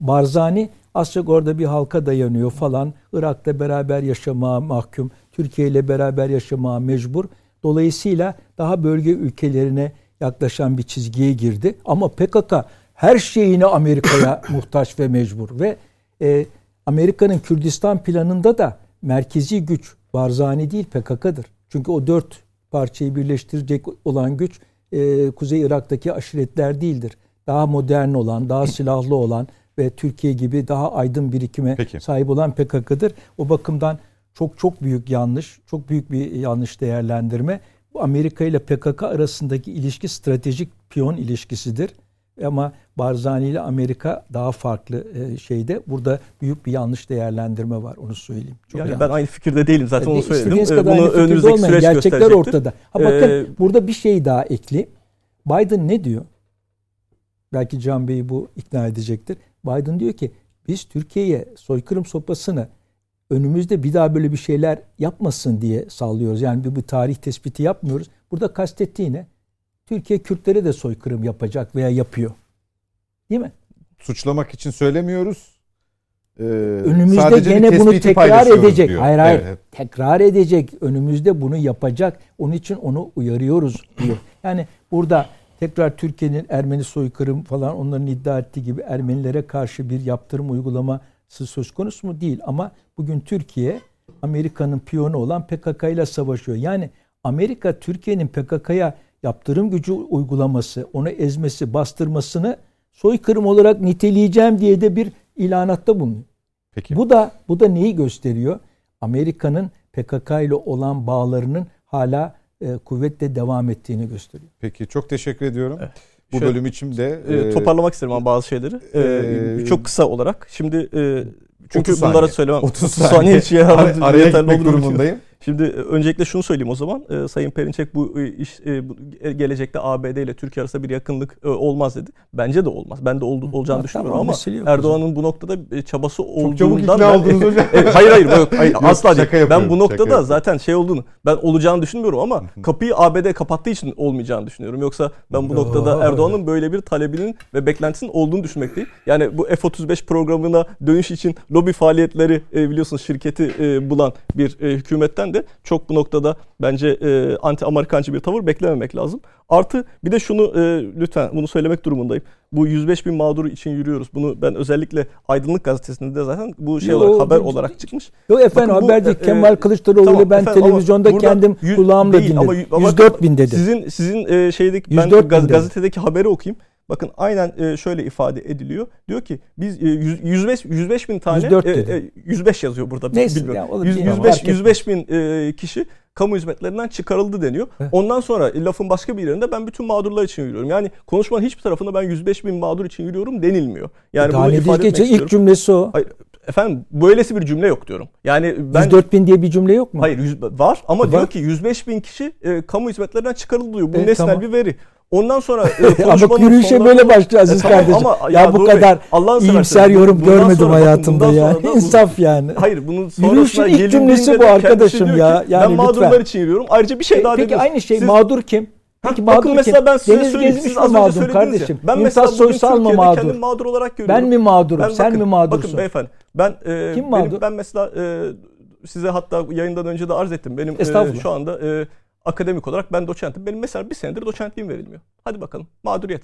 Speaker 4: Barzani az çok orada bir halka dayanıyor falan. Irak'ta beraber yaşamaya mahkum. Türkiye ile beraber yaşamaya mecbur. Dolayısıyla daha bölge ülkelerine yaklaşan bir çizgiye girdi. Ama PKK her şeyini Amerika'ya <coughs> muhtaç ve mecbur. Ve e, Amerika'nın Kürdistan planında da merkezi güç Barzani değil PKK'dır. Çünkü o dört parçayı birleştirecek olan güç e, Kuzey Irak'taki aşiretler değildir. Daha modern olan, daha <coughs> silahlı olan ve Türkiye gibi daha aydın birikime
Speaker 1: Peki.
Speaker 4: sahip olan PKK'dır. O bakımdan çok çok büyük yanlış, çok büyük bir yanlış değerlendirme. Bu Amerika ile PKK arasındaki ilişki stratejik piyon ilişkisidir. Ama Barzani ile Amerika daha farklı e, şeyde. Burada büyük bir yanlış değerlendirme var onu söyleyeyim. Çok
Speaker 3: Yani
Speaker 4: yanlış.
Speaker 3: ben aynı fikirde değilim zaten onu
Speaker 4: E,
Speaker 3: söyledim. E, Bunu önümüzdeki
Speaker 4: olmayın.
Speaker 3: süreç
Speaker 4: Gerçekler ortada. Ha bakın
Speaker 3: Ee,
Speaker 4: burada bir şey daha ekli. Biden ne diyor? Belki Can Bey'i bu ikna edecektir. Biden diyor ki biz Türkiye'ye soykırım sopasını önümüzde bir daha böyle bir şeyler yapmasın diye sallıyoruz. Yani bir, bir tarih tespiti yapmıyoruz. Burada kastettiği ne? Türkiye Kürtlere de soykırım yapacak veya yapıyor. Değil mi?
Speaker 1: Suçlamak için söylemiyoruz. Ee,
Speaker 4: Önümüzde gene bunu tekrar edecek.
Speaker 1: diyor.
Speaker 4: Hayır hayır.
Speaker 1: Evet.
Speaker 4: Tekrar edecek. Önümüzde bunu yapacak. Onun için onu uyarıyoruz diyor. Yani burada tekrar Türkiye'nin Ermeni soykırım falan onların iddia ettiği gibi Ermenilere karşı bir yaptırım uygulaması söz konusu mu? Değil. Ama bugün Türkiye Amerika'nın piyonu olan PKK ile savaşıyor. Yani Amerika Türkiye'nin PKK'ya yaptırım gücü uygulaması, onu ezmesi, bastırmasını soykırım olarak niteleyeceğim diye de bir ilanatta bulunuyor.
Speaker 1: Peki.
Speaker 4: Bu da bu da neyi gösteriyor? Amerika'nın PKK ile olan bağlarının hala e, kuvvetle devam ettiğini gösteriyor.
Speaker 1: Peki çok teşekkür ediyorum. Bu
Speaker 3: Şöyle-
Speaker 1: bölüm için de
Speaker 3: E,
Speaker 1: e,
Speaker 3: toparlamak isterim ama bazı şeyleri. E,
Speaker 1: e,
Speaker 3: çok kısa olarak. Şimdi e, çünkü
Speaker 1: 30 saniye.
Speaker 3: bunlara söylemem.
Speaker 1: 30
Speaker 3: saniye
Speaker 1: saniye
Speaker 3: hiç ya,
Speaker 1: Ar- araya gitmek durumundayım.
Speaker 3: Şimdi e, öncelikle şunu söyleyeyim o zaman. E, Sayın Perinçek bu e, iş e, bu, e, gelecekte ABD ile Türkiye arasında bir yakınlık e, olmaz dedi. Bence de olmaz. Ben de oldu, olacağını
Speaker 4: Ha,
Speaker 3: düşünmüyorum ama Erdoğan'ın bu noktada e, çabası
Speaker 1: Çok çabuk
Speaker 3: olduğundan
Speaker 1: ikna
Speaker 3: ben-
Speaker 1: oldunuz hocam. <laughs>
Speaker 3: E, hayır hayır yok, hayır
Speaker 1: Yok,
Speaker 3: asla değil. Ben bu noktada zaten şey olduğunu ben olacağını düşünmüyorum ama kapıyı ABD kapattığı için olmayacağını düşünüyorum. Yoksa ben bu noktada Erdoğan'ın böyle bir talebinin ve beklentisinin olduğunu düşünmekteyim. Yani bu F-35 programına dönüş için lobi faaliyetleri e, biliyorsunuz şirketi e, bulan bir e, hükümetten de çok bu noktada bence e, anti-Amerikancı bir tavır beklememek lazım. Artı bir de şunu e, lütfen bunu söylemek durumundayım. Bu 105 bin mağduru için yürüyoruz. Bunu ben özellikle Aydınlık Gazetesi'nde de zaten bu şey
Speaker 4: Yo,
Speaker 3: olarak haber
Speaker 4: bu-
Speaker 3: olarak çıkmış.
Speaker 4: Yok efendim
Speaker 3: Bakın bu,
Speaker 4: haber değil.
Speaker 3: e,
Speaker 4: Kemal Kılıçdaroğlu
Speaker 3: Tamam
Speaker 4: ile ben
Speaker 3: efendim
Speaker 4: televizyonda kendim
Speaker 3: yüz-
Speaker 4: kulağımla
Speaker 3: değil
Speaker 4: dinledim.
Speaker 3: ama- ama
Speaker 4: 104 bin dedi.
Speaker 3: Sizin sizin e, şeydeki ben
Speaker 4: 104 bin
Speaker 3: gaz- gazetedeki haberi okuyayım. Bakın aynen e, şöyle ifade ediliyor. Diyor ki biz e, yüz- 105 105 bin tane
Speaker 4: 104
Speaker 3: e,
Speaker 4: dedi.
Speaker 3: e, 105 yazıyor burada
Speaker 4: Neyse,
Speaker 3: bilmiyorum.
Speaker 4: ya, o da
Speaker 3: Yüz-
Speaker 4: bir-
Speaker 3: 105
Speaker 4: fark etmez.
Speaker 3: 105 bin e, kişi kamu hizmetlerinden çıkarıldı deniyor.
Speaker 4: Heh.
Speaker 3: Ondan sonra e, lafın başka bir yerinde ben bütün mağdurlar için yürüyorum. Yani konuşmanın hiçbir tarafında ben 105 bin mağdur için yürüyorum denilmiyor. Yani
Speaker 4: Daha
Speaker 3: bunu ifade etmek
Speaker 4: İlk
Speaker 3: istiyorum.
Speaker 4: cümlesi o.
Speaker 3: Hayır, efendim böylesi bir cümle yok diyorum. Yani ben
Speaker 4: 104 bin diye bir cümle yok mu?
Speaker 3: Hayır yüz- var ama
Speaker 4: Var.
Speaker 3: diyor ki 105 bin kişi e, kamu hizmetlerinden çıkarıldı diyor. Bu
Speaker 4: E,
Speaker 3: nesnel
Speaker 4: tamam.
Speaker 3: bir veri. Ondan sonra <laughs> e,
Speaker 4: Ama
Speaker 3: konuşmanın
Speaker 4: yürüyüşe
Speaker 3: sonlarında-
Speaker 4: böyle başlıyor Aziz
Speaker 3: E, tamam
Speaker 4: kardeşim.
Speaker 3: ama
Speaker 4: ya,
Speaker 3: ya
Speaker 4: bu kadar
Speaker 3: Allah'ını
Speaker 4: iyimser yorum
Speaker 3: bundan
Speaker 4: görmedim
Speaker 3: sonra- bakın
Speaker 4: hayatımda ya.
Speaker 3: sonra <laughs>
Speaker 4: İnsaf yani.
Speaker 3: Hayır bunun
Speaker 4: Yürüyüşün ilk cümlesi bu arkadaşım ya.
Speaker 3: ki,
Speaker 4: Yani
Speaker 3: ben mağdurlar
Speaker 4: lütfen.
Speaker 3: için yürüyorum. Ayrıca bir şey
Speaker 4: E,
Speaker 3: daha
Speaker 4: Peki aynı şey
Speaker 3: Siz-
Speaker 4: mağdur kim? Peki
Speaker 3: bakın
Speaker 4: mağdur kim?
Speaker 3: mesela ben size
Speaker 4: Deniz
Speaker 3: söyleyeyim.
Speaker 4: Gezmiş
Speaker 3: Siz az önce söylediniz
Speaker 4: kardeşim?
Speaker 3: ya. Ben
Speaker 4: Mümtaz
Speaker 3: mesela
Speaker 4: Soysal mı mağdur?
Speaker 3: kendimi mağdur olarak görüyorum.
Speaker 4: Ben mi mağdurum?
Speaker 3: Ben
Speaker 4: Sen
Speaker 3: bakın-
Speaker 4: mi mağdursun?
Speaker 3: Bakın beyefendi ben e,
Speaker 4: Kim
Speaker 3: benim-
Speaker 4: mağdur?
Speaker 3: ben mesela e, size hatta yayından önce de arz ettim. Benim e, şu anda e, akademik olarak ben doçentim. Benim mesela bir senedir doçentliğim verilmiyor. Hadi bakalım mağduriyet.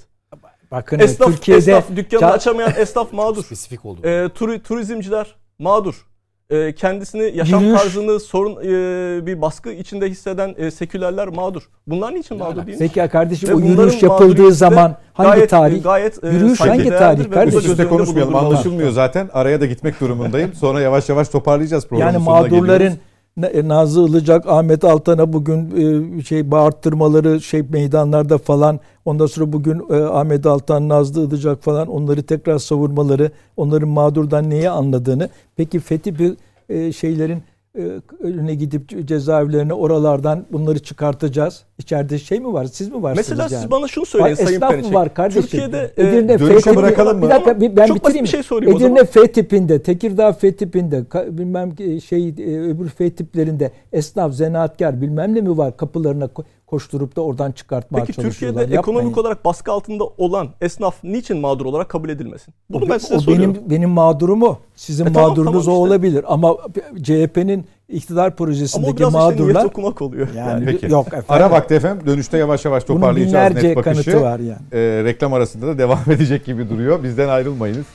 Speaker 4: Bakın
Speaker 3: Esnaf,
Speaker 4: Türkiye'de
Speaker 3: esnaf dükkanını
Speaker 4: Ça-
Speaker 3: açamayan esnaf <laughs> mağdur.
Speaker 2: Spesifik oldu.
Speaker 3: E, turi, turizmciler mağdur. E, kendisini yaşam
Speaker 4: Yürüyüş.
Speaker 3: tarzını sorun e, bir baskı içinde hisseden e, sekülerler mağdur. Bunlar niçin mağdur değil?
Speaker 4: Peki kardeşim
Speaker 3: Ve
Speaker 4: o
Speaker 3: bunların
Speaker 4: yürüyüş yapıldığı zaman hangi
Speaker 3: gayet,
Speaker 4: tarih?
Speaker 3: Gayet, e,
Speaker 4: Yürüyüş hangi tarih kardeşim?
Speaker 3: bu
Speaker 1: Üst üste konuşmayalım. Anlaşılmıyor zaten. Araya da gitmek durumundayım. Sonra yavaş yavaş toparlayacağız programın
Speaker 4: Yani mağdurların
Speaker 1: geliyoruz.
Speaker 4: Na- Nazlı Ilıcak, Ahmet Altan'a bugün e, şey bağırttırmaları şey meydanlarda falan ondan sonra bugün e, Ahmet Altan, Nazlı Ilıcak falan onları tekrar savurmaları, onların mağdurdan neyi anladığını. Peki Fethi bir e, şeylerin e, önüne gidip cezaevlerine oralardan bunları çıkartacağız. İçeride şey mi var? Siz mi varsınız
Speaker 3: Mesela
Speaker 4: yani?
Speaker 3: siz bana şunu söyleyin Sayın
Speaker 4: esnaf mı
Speaker 3: Perinçek.
Speaker 4: var kardeşim?
Speaker 3: Türkiye'de e,
Speaker 4: Edirne
Speaker 1: dönüşe
Speaker 4: F
Speaker 1: bırakalım mı?
Speaker 4: Bir dakika ben
Speaker 3: Çok
Speaker 4: bitireyim.
Speaker 3: bir şey sorayım
Speaker 4: Edirne. F tipinde, Tekirdağ F tipinde, bilmem şey e, öbür F tiplerinde esnaf, zanaatkar bilmem ne mi var kapılarına koşturup da oradan çıkartmaya
Speaker 3: Peki
Speaker 4: çalışıyorlar.
Speaker 3: Türkiye'de ekonomik
Speaker 4: Yapmayın.
Speaker 3: olarak baskı altında olan esnaf niçin mağdur olarak kabul edilmesin? Bunu
Speaker 4: O
Speaker 3: ben
Speaker 4: be-
Speaker 3: size
Speaker 4: o
Speaker 3: soruyorum.
Speaker 4: benim benim mağdurum o. Sizin
Speaker 3: E tamam,
Speaker 4: mağdurunuz
Speaker 3: tamam
Speaker 4: o
Speaker 3: işte.
Speaker 4: olabilir ama CHP'nin iktidar
Speaker 3: Ama o
Speaker 4: projesindeki
Speaker 3: biraz işte niyet
Speaker 4: mağdurlar
Speaker 3: okumak oluyor.
Speaker 4: yani,
Speaker 1: Peki.
Speaker 4: yok efendim.
Speaker 1: Ara vakti efendim. Dönüşte yavaş yavaş
Speaker 4: Bunun
Speaker 1: toparlayacağız
Speaker 4: binlerce
Speaker 1: net bakışı.
Speaker 4: kanıtı var yani.
Speaker 1: Ee, reklam arasında da <laughs> devam edecek gibi duruyor. Bizden ayrılmayınız.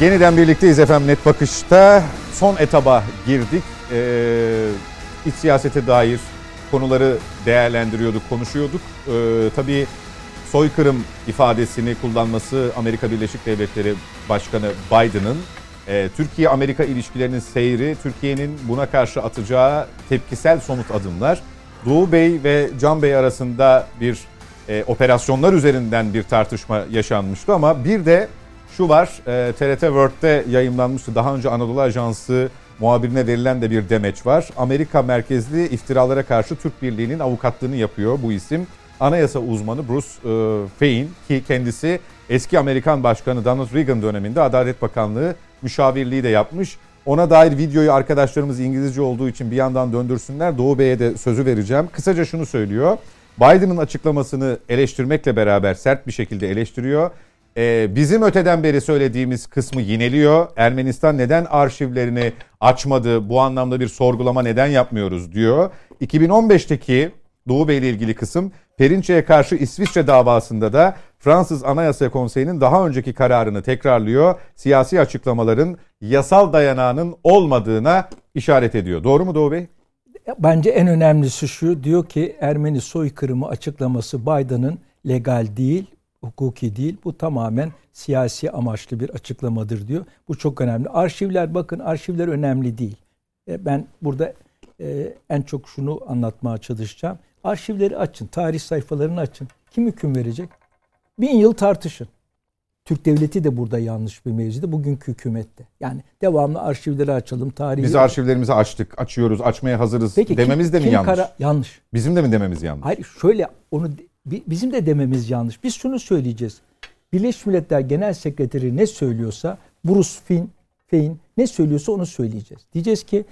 Speaker 1: Yeniden birlikteyiz efendim Net Bakış'ta. Son etaba girdik. Ee, iç siyasete dair konuları değerlendiriyorduk, konuşuyorduk. Ee, tabii soykırım ifadesini kullanması Amerika Birleşik Devletleri Başkanı Biden'ın e, Türkiye-Amerika ilişkilerinin seyri, Türkiye'nin buna karşı atacağı tepkisel somut adımlar. Doğu Bey ve Can Bey arasında bir e, operasyonlar üzerinden bir tartışma yaşanmıştı ama bir de şu var, e, TRT World'de yayınlanmıştı. Daha önce Anadolu Ajansı muhabirine verilen de bir demeç var. Amerika merkezli iftiralara karşı Türk Birliği'nin avukatlığını yapıyor bu isim. Anayasa uzmanı Bruce e, Fein ki kendisi eski Amerikan Başkanı Donald Reagan döneminde Adalet Bakanlığı müşavirliği de yapmış. Ona dair videoyu arkadaşlarımız İngilizce olduğu için bir yandan döndürsünler. Doğu Bey'e de sözü vereceğim. Kısaca şunu söylüyor. Biden'ın açıklamasını eleştirmekle beraber sert bir şekilde eleştiriyor. Ee, bizim öteden beri söylediğimiz kısmı yineliyor. Ermenistan neden arşivlerini açmadı? Bu anlamda bir sorgulama neden yapmıyoruz diyor. 2015'teki Doğu Bey ile ilgili kısım Perinçek'e karşı İsviçre davasında da Fransız Anayasa Konseyi'nin daha önceki kararını tekrarlıyor. Siyasi açıklamaların yasal dayanağının olmadığına işaret ediyor. Doğru mu Doğu Bey?
Speaker 4: Bence en önemlisi şu diyor ki Ermeni soykırımı açıklaması Biden'ın legal değil, hukuki değil. Bu tamamen siyasi amaçlı bir açıklamadır diyor. Bu çok önemli. Arşivler bakın arşivler önemli değil. E, Ben burada e, en çok şunu anlatmaya çalışacağım. Arşivleri açın, tarih sayfalarını açın. Kim hüküm verecek? Bin yıl tartışın. Türk devleti de burada yanlış bir mevzide. Bugünkü hükümette. Yani devamlı arşivleri açalım, tarihi...
Speaker 1: Biz arşivlerimizi açtık, açıyoruz, açmaya hazırız
Speaker 4: Peki
Speaker 1: dememiz
Speaker 4: kim-
Speaker 1: de mi
Speaker 4: kim
Speaker 1: yanlış?
Speaker 4: kara- yanlış.
Speaker 1: Bizim de mi dememiz yanlış?
Speaker 4: Hayır şöyle onu bizim de dememiz yanlış. Biz şunu söyleyeceğiz. Birleşmiş Milletler Genel Sekreteri ne söylüyorsa Bruce Finn, Fein ne söylüyorsa onu söyleyeceğiz. Diyeceğiz ki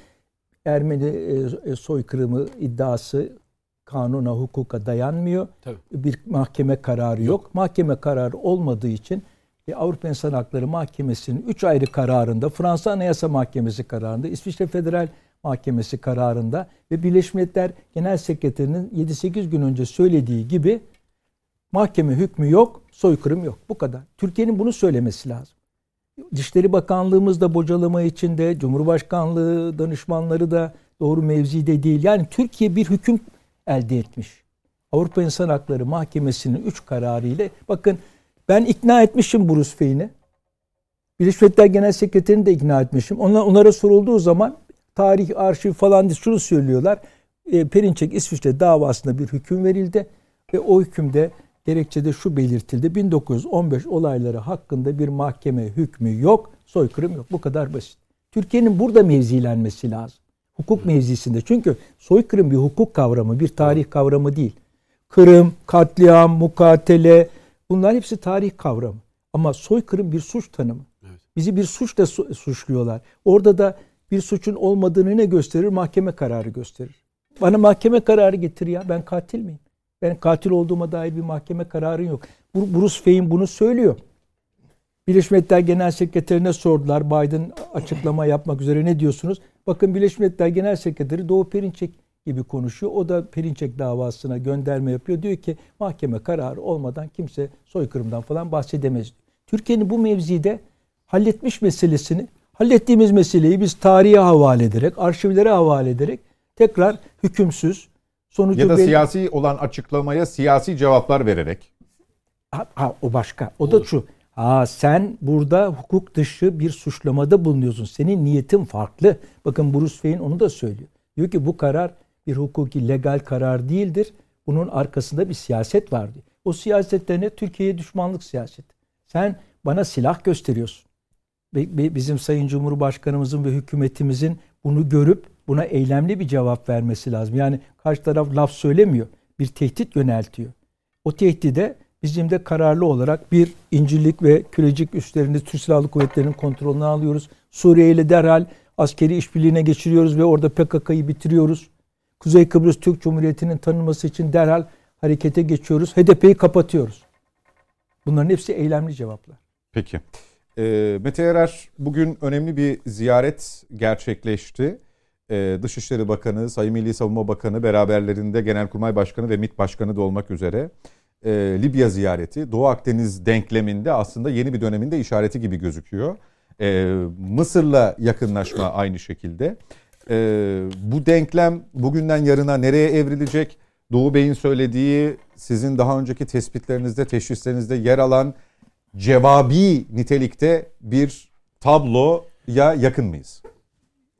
Speaker 4: Ermeni e, e, soykırımı iddiası kanuna, hukuka dayanmıyor.
Speaker 2: Tabii.
Speaker 4: Bir mahkeme kararı yok. Mahkeme kararı olmadığı için e, Avrupa İnsan Hakları Mahkemesi'nin 3 ayrı kararında, Fransa Anayasa Mahkemesi kararında, İsviçre Federal Mahkemesi kararında ve Birleşmiş Milletler Genel Sekreterinin 7-8 gün önce söylediği gibi mahkeme hükmü yok, soykırım yok. Bu kadar. Türkiye'nin bunu söylemesi lazım. Dışişleri Bakanlığımız da bocalama içinde, Cumhurbaşkanlığı danışmanları da doğru mevzide değil. Yani Türkiye bir hüküm elde etmiş. Avrupa İnsan Hakları Mahkemesi'nin 3 kararı ile bakın ben ikna etmişim Bruce Fein'i. Birleşmiş Milletler Genel Sekreterini de ikna etmişim. Onlar, onlara sorulduğu zaman tarih, arşiv falan diye şunu söylüyorlar. E, Perinçek İsviçre davasında bir hüküm verildi ve o hükümde gerekçede şu belirtildi. 1915 olayları hakkında bir mahkeme hükmü yok, soykırım yok. Bu kadar basit. Türkiye'nin burada mevzilenmesi lazım. Hukuk mevzisinde. Çünkü soykırım bir hukuk kavramı, bir tarih kavramı değil. Kırım, katliam, mukatele bunlar hepsi tarih kavramı. Ama soykırım bir suç tanımı. Bizi bir suçla su- suçluyorlar. Orada da bir suçun olmadığını ne gösterir? Mahkeme kararı gösterir. Bana mahkeme kararı getir ya. Ben katil miyim? Ben katil olduğuma dair bir mahkeme kararı yok. Bruce Fein bunu söylüyor. Birleşmiş Milletler Genel Sekreterine sordular. Biden açıklama yapmak üzere ne diyorsunuz? Bakın Birleşmiş Milletler Genel Sekreteri Doğu Perinçek gibi konuşuyor. O da Perinçek davasına gönderme yapıyor. Diyor ki mahkeme kararı olmadan kimse soykırımdan falan bahsedemez. Türkiye'nin bu mevzide halletmiş meselesini, hallettiğimiz meseleyi biz tarihe havale ederek, arşivlere havale ederek tekrar hükümsüz, sonucu
Speaker 1: Ya da
Speaker 4: belli-
Speaker 1: siyasi olan açıklamaya siyasi cevaplar vererek.
Speaker 4: Ha, ha, o başka. O da şu. Ha sen burada hukuk dışı bir suçlamada bulunuyorsun. Senin niyetin farklı. Bakın Bruce Wayne onu da söylüyor. Diyor ki bu karar bir hukuki legal karar değildir. Bunun arkasında bir siyaset var diyor. O siyasette ne? Türkiye'ye düşmanlık siyaseti. Sen bana silah gösteriyorsun. Bizim Sayın Cumhurbaşkanımızın ve hükümetimizin bunu görüp buna eylemli bir cevap vermesi lazım. Yani karşı taraf laf söylemiyor. Bir tehdit yöneltiyor. O tehdide bizim de kararlı olarak bir İncirlik ve Kürecik üslerini Türk Silahlı Kuvvetleri'nin kontrolüne alıyoruz. Suriye ile derhal askeri işbirliğine geçiriyoruz ve orada PKK'yı bitiriyoruz. Kuzey Kıbrıs Türk Cumhuriyeti'nin tanınması için derhal harekete geçiyoruz. HDP'yi kapatıyoruz. Bunların hepsi eylemli cevaplar.
Speaker 1: Peki. Ee, Mete Erer bugün önemli bir ziyaret gerçekleşti. Ee, Dışişleri Bakanı, Sayın Milli Savunma Bakanı beraberlerinde Genelkurmay Başkanı ve MİT Başkanı da olmak üzere e, Libya ziyareti Doğu Akdeniz denkleminde aslında yeni bir döneminde işareti gibi gözüküyor. Ee, Mısır'la yakınlaşma aynı şekilde. Ee, bu denklem bugünden yarına nereye evrilecek? Doğu Bey'in söylediği sizin daha önceki tespitlerinizde, teşhislerinizde yer alan cevabi nitelikte bir tabloya yakın mıyız?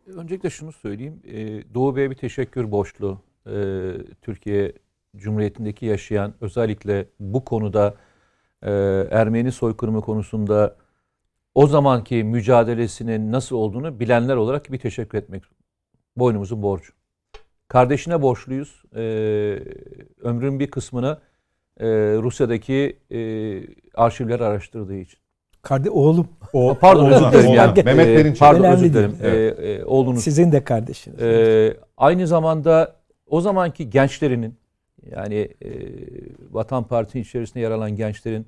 Speaker 5: Öncelikle şunu söyleyeyim. Ee, Doğu Bey'e bir teşekkür borçlu. Ee, Türkiye Cumhuriyeti'ndeki yaşayan özellikle bu konuda e, Ermeni soykırımı konusunda o zamanki mücadelesinin nasıl olduğunu bilenler olarak bir teşekkür etmek boynumuzun borcu. Kardeşine borçluyuz. Ee, ömrün bir kısmını e, Rusya'daki e, arşivleri araştırdığı için.
Speaker 4: Kardeş oğlum
Speaker 1: O, <laughs>
Speaker 5: Pardon özür dilerim. Yani,
Speaker 1: Mehmet
Speaker 5: e,
Speaker 1: Perinçek.
Speaker 5: Pardon
Speaker 4: Önemli
Speaker 5: özür dilerim. E, e, oğlunuz.
Speaker 4: sizin de kardeşiniz.
Speaker 5: Ee, aynı zamanda o zamanki gençlerinin yani e, Vatan Partisi içerisinde yer alan gençlerin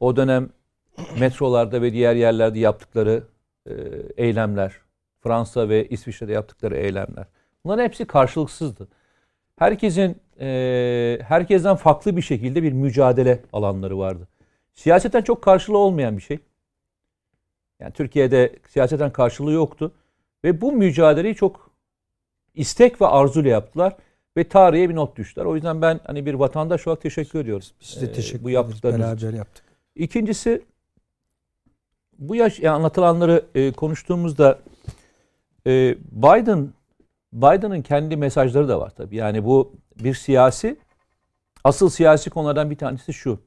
Speaker 5: o dönem metrolarda ve diğer yerlerde yaptıkları e, eylemler, Fransa ve İsviçre'de yaptıkları eylemler. Bunların hepsi karşılıksızdı. Herkesin e, herkesten farklı bir şekilde bir mücadele alanları vardı. Siyaseten çok karşılığı olmayan bir şey. Yani Türkiye'de siyaseten karşılığı yoktu. Ve bu mücadeleyi çok istek ve arzuyla yaptılar ve tarihe bir not düştüler. O yüzden ben hani bir vatandaş olarak teşekkür ediyorum.
Speaker 4: Biz de
Speaker 5: Ee,
Speaker 4: teşekkür
Speaker 5: bu
Speaker 4: ederiz.
Speaker 5: yaptıklarınız için.
Speaker 4: Beraber yaptık.
Speaker 5: İkincisi bu yaş yani anlatılanları e, konuştuğumuzda e, Biden Biden'ın kendi mesajları da var tabii. Yani bu bir siyasi asıl siyasi konulardan bir tanesi şu.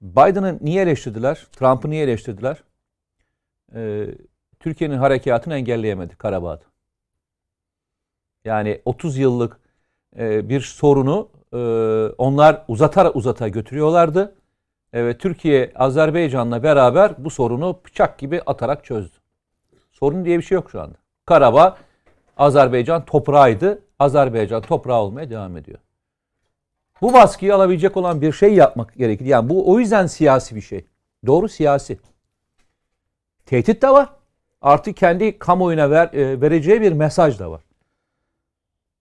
Speaker 5: Biden'ı niye eleştirdiler? Trump'ı niye eleştirdiler? E, Türkiye'nin harekatını engelleyemedi Karabağ'da. Yani 30 yıllık e, bir sorunu e, onlar uzata uzata götürüyorlardı. E, ve Türkiye Azerbaycan'la beraber bu sorunu bıçak gibi atarak çözdü. Sorun diye bir şey yok şu anda. Karabağ Azerbaycan toprağıydı. Azerbaycan toprağı olmaya devam ediyor. Bu baskıyı alabilecek olan bir şey yapmak gerekir. Yani bu o yüzden siyasi bir şey. Doğru siyasi. Tehdit de var. Artık kendi kamuoyuna ver, e, vereceği bir mesaj da var.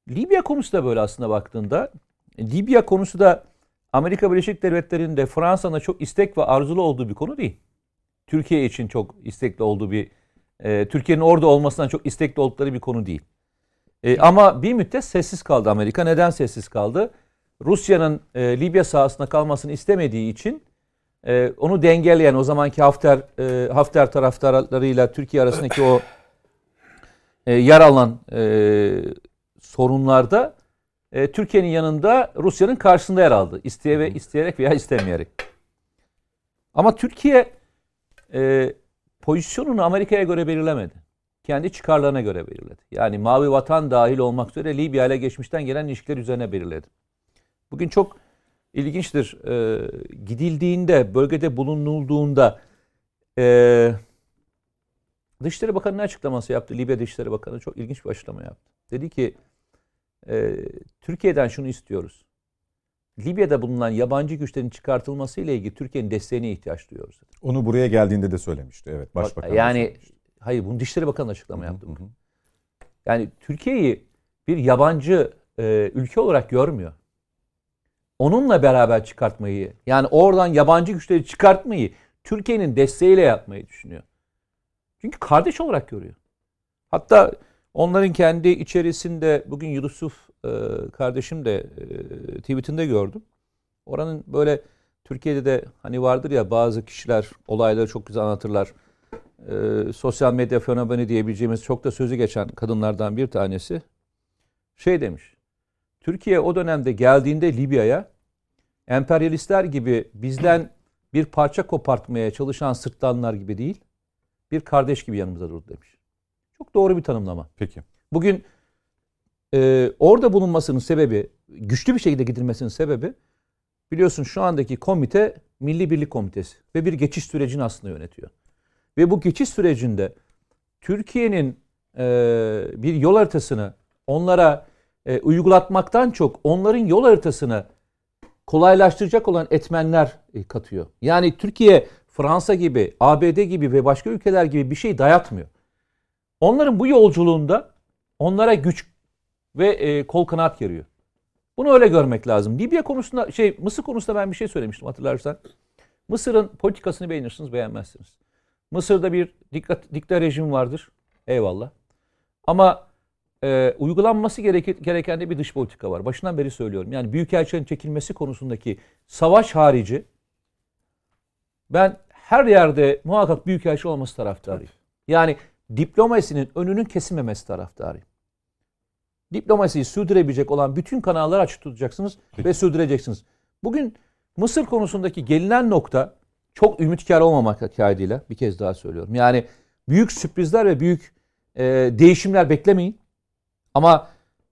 Speaker 5: Libya konusu da böyle aslında baktığında. Libya konusu da Amerika Birleşik Devletleri'nin de Fransa'nın çok istek ve arzulu olduğu bir konu değil. Türkiye için çok istekli olduğu bir, e, Türkiye'nin orada olmasından çok istekli oldukları bir konu değil. E, ama bir müddet sessiz kaldı Amerika. Neden sessiz kaldı? Rusya'nın e, Libya sahasında kalmasını istemediği için e, onu dengeleyen o zamanki Hafter e, Hafter taraftarlarıyla Türkiye arasındaki o e, yer alan e, sorunlarda e, Türkiye'nin yanında Rusya'nın karşısında yer aldı. İsteye ve isteyerek veya istemeyerek. Ama Türkiye e, pozisyonunu Amerika'ya göre belirlemedi. Kendi çıkarlarına göre belirledi. Yani Mavi Vatan dahil olmak üzere Libya ile geçmişten gelen ilişkiler üzerine belirledi. Bugün çok ilginçtir. E, gidildiğinde, bölgede bulunulduğunda e, Dışişleri Bakanı ne açıklaması yaptı? Libya Dışişleri Bakanı çok ilginç bir açıklama yaptı. Dedi ki e, Türkiye'den şunu istiyoruz. Libya'da bulunan yabancı güçlerin çıkartılması ile ilgili Türkiye'nin desteğine ihtiyaç duyuyoruz.
Speaker 1: Onu buraya geldiğinde de söylemişti. Evet, başbakan.
Speaker 5: yani
Speaker 1: söylemişti.
Speaker 5: hayır bunu Dışişleri Bakanı açıklama
Speaker 1: hı
Speaker 5: yaptı.
Speaker 1: hı.
Speaker 5: Yani Türkiye'yi bir yabancı e, ülke olarak görmüyor. Onunla beraber çıkartmayı, yani oradan yabancı güçleri çıkartmayı Türkiye'nin desteğiyle yapmayı düşünüyor. Çünkü kardeş olarak görüyor. Hatta onların kendi içerisinde bugün Yusuf kardeşim de e, tweetinde gördüm. Oranın böyle Türkiye'de de hani vardır ya bazı kişiler olayları çok güzel anlatırlar. E, sosyal medya fenomeni diyebileceğimiz çok da sözü geçen kadınlardan bir tanesi şey demiş. Türkiye o dönemde geldiğinde Libya'ya emperyalistler gibi bizden bir parça kopartmaya çalışan sırtlanlar gibi değil, bir kardeş gibi yanımıza durdu demiş. Çok doğru bir tanımlama.
Speaker 1: Peki.
Speaker 5: Bugün e, orada bulunmasının sebebi, güçlü bir şekilde gidilmesinin sebebi biliyorsun şu andaki komite Milli Birlik Komitesi ve bir geçiş sürecini aslında yönetiyor. Ve bu geçiş sürecinde Türkiye'nin e, bir yol haritasını onlara e, uygulatmaktan çok onların yol haritasını kolaylaştıracak olan etmenler e, katıyor. Yani Türkiye Fransa gibi, ABD gibi ve başka ülkeler gibi bir şey dayatmıyor. Onların bu yolculuğunda onlara güç ve e, kol kanat geriyor. Bunu öyle görmek lazım. Libya konusunda şey Mısır konusunda ben bir şey söylemiştim hatırlarsan. Mısır'ın politikasını beğenirsiniz, beğenmezsiniz. Mısır'da bir dikkat, dikta rejim vardır. Eyvallah. Ama e, uygulanması gereken, gereken de bir dış politika var. Başından beri söylüyorum. Yani büyükelçilerin çekilmesi konusundaki savaş harici ben her yerde muhakkak büyükelçi olması taraftarıyım. Yani diplomasinin önünün kesilmemesi taraftarıyım. Diplomasiyi sürdürebilecek olan bütün kanalları açık tutacaksınız ve sürdüreceksiniz. Bugün Mısır konusundaki gelinen nokta çok ümitkar olmamak kaydıyla bir kez daha söylüyorum. Yani büyük sürprizler ve büyük e, değişimler beklemeyin. Ama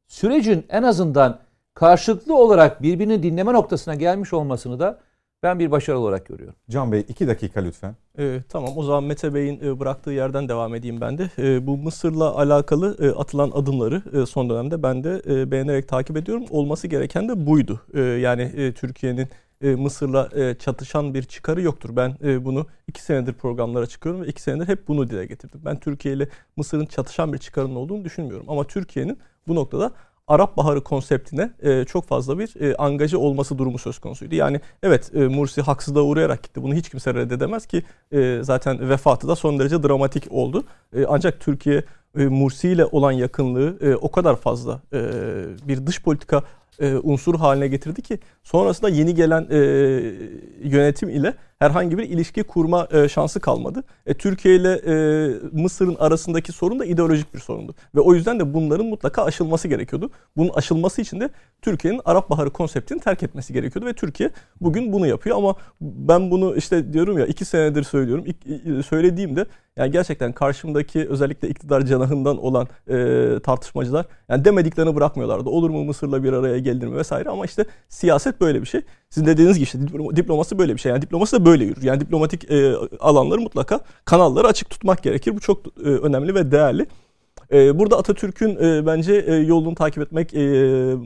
Speaker 5: sürecin en azından karşılıklı olarak birbirini dinleme noktasına gelmiş olmasını da ben bir başarı olarak görüyorum.
Speaker 1: Can Bey iki dakika lütfen.
Speaker 3: Ee, tamam o zaman Mete Bey'in e, bıraktığı yerden devam edeyim ben de. E, bu Mısır'la alakalı e, atılan adımları e, son dönemde ben de e, beğenerek takip ediyorum. Olması gereken de buydu. E, yani e, Türkiye'nin e, Mısır'la e, çatışan bir çıkarı yoktur. Ben e, bunu iki senedir programlara çıkıyorum ve iki senedir hep bunu dile getirdim. Ben Türkiye ile Mısır'ın çatışan bir çıkarının olduğunu düşünmüyorum. Ama Türkiye'nin bu noktada Arap Baharı konseptine e, çok fazla bir e, angaje olması durumu söz konusuydu. Yani evet e, Mursi haksızlığa uğrayarak gitti. Bunu hiç kimse reddedemez ki e, zaten vefatı da son derece dramatik oldu. E, ancak Türkiye e, Mursi ile olan yakınlığı e, o kadar fazla e, bir dış politika e, unsur haline getirdi ki sonrasında yeni gelen e, yönetim ile herhangi bir ilişki kurma e, şansı kalmadı. E, Türkiye ile e, Mısır'ın arasındaki sorun da ideolojik bir sorundu. Ve o yüzden de bunların mutlaka aşılması gerekiyordu. Bunun aşılması için de Türkiye'nin Arap Baharı konseptini terk etmesi gerekiyordu ve Türkiye bugün bunu yapıyor ama ben bunu işte diyorum ya iki senedir söylüyorum. İlk, söylediğimde yani gerçekten karşımdaki özellikle iktidar cenahından olan e, tartışmacılar yani demediklerini bırakmıyorlardı. Olur mu Mısır'la bir araya gelir mi vesaire ama işte siyaset böyle bir şey. Sizin dediğiniz gibi işte diplomasi böyle bir şey. Yani diplomasi de böyle yürür. Yani diplomatik e, alanları mutlaka kanalları açık tutmak gerekir. Bu çok e, önemli ve değerli. E, burada Atatürk'ün e, bence e, yolunu takip etmek e,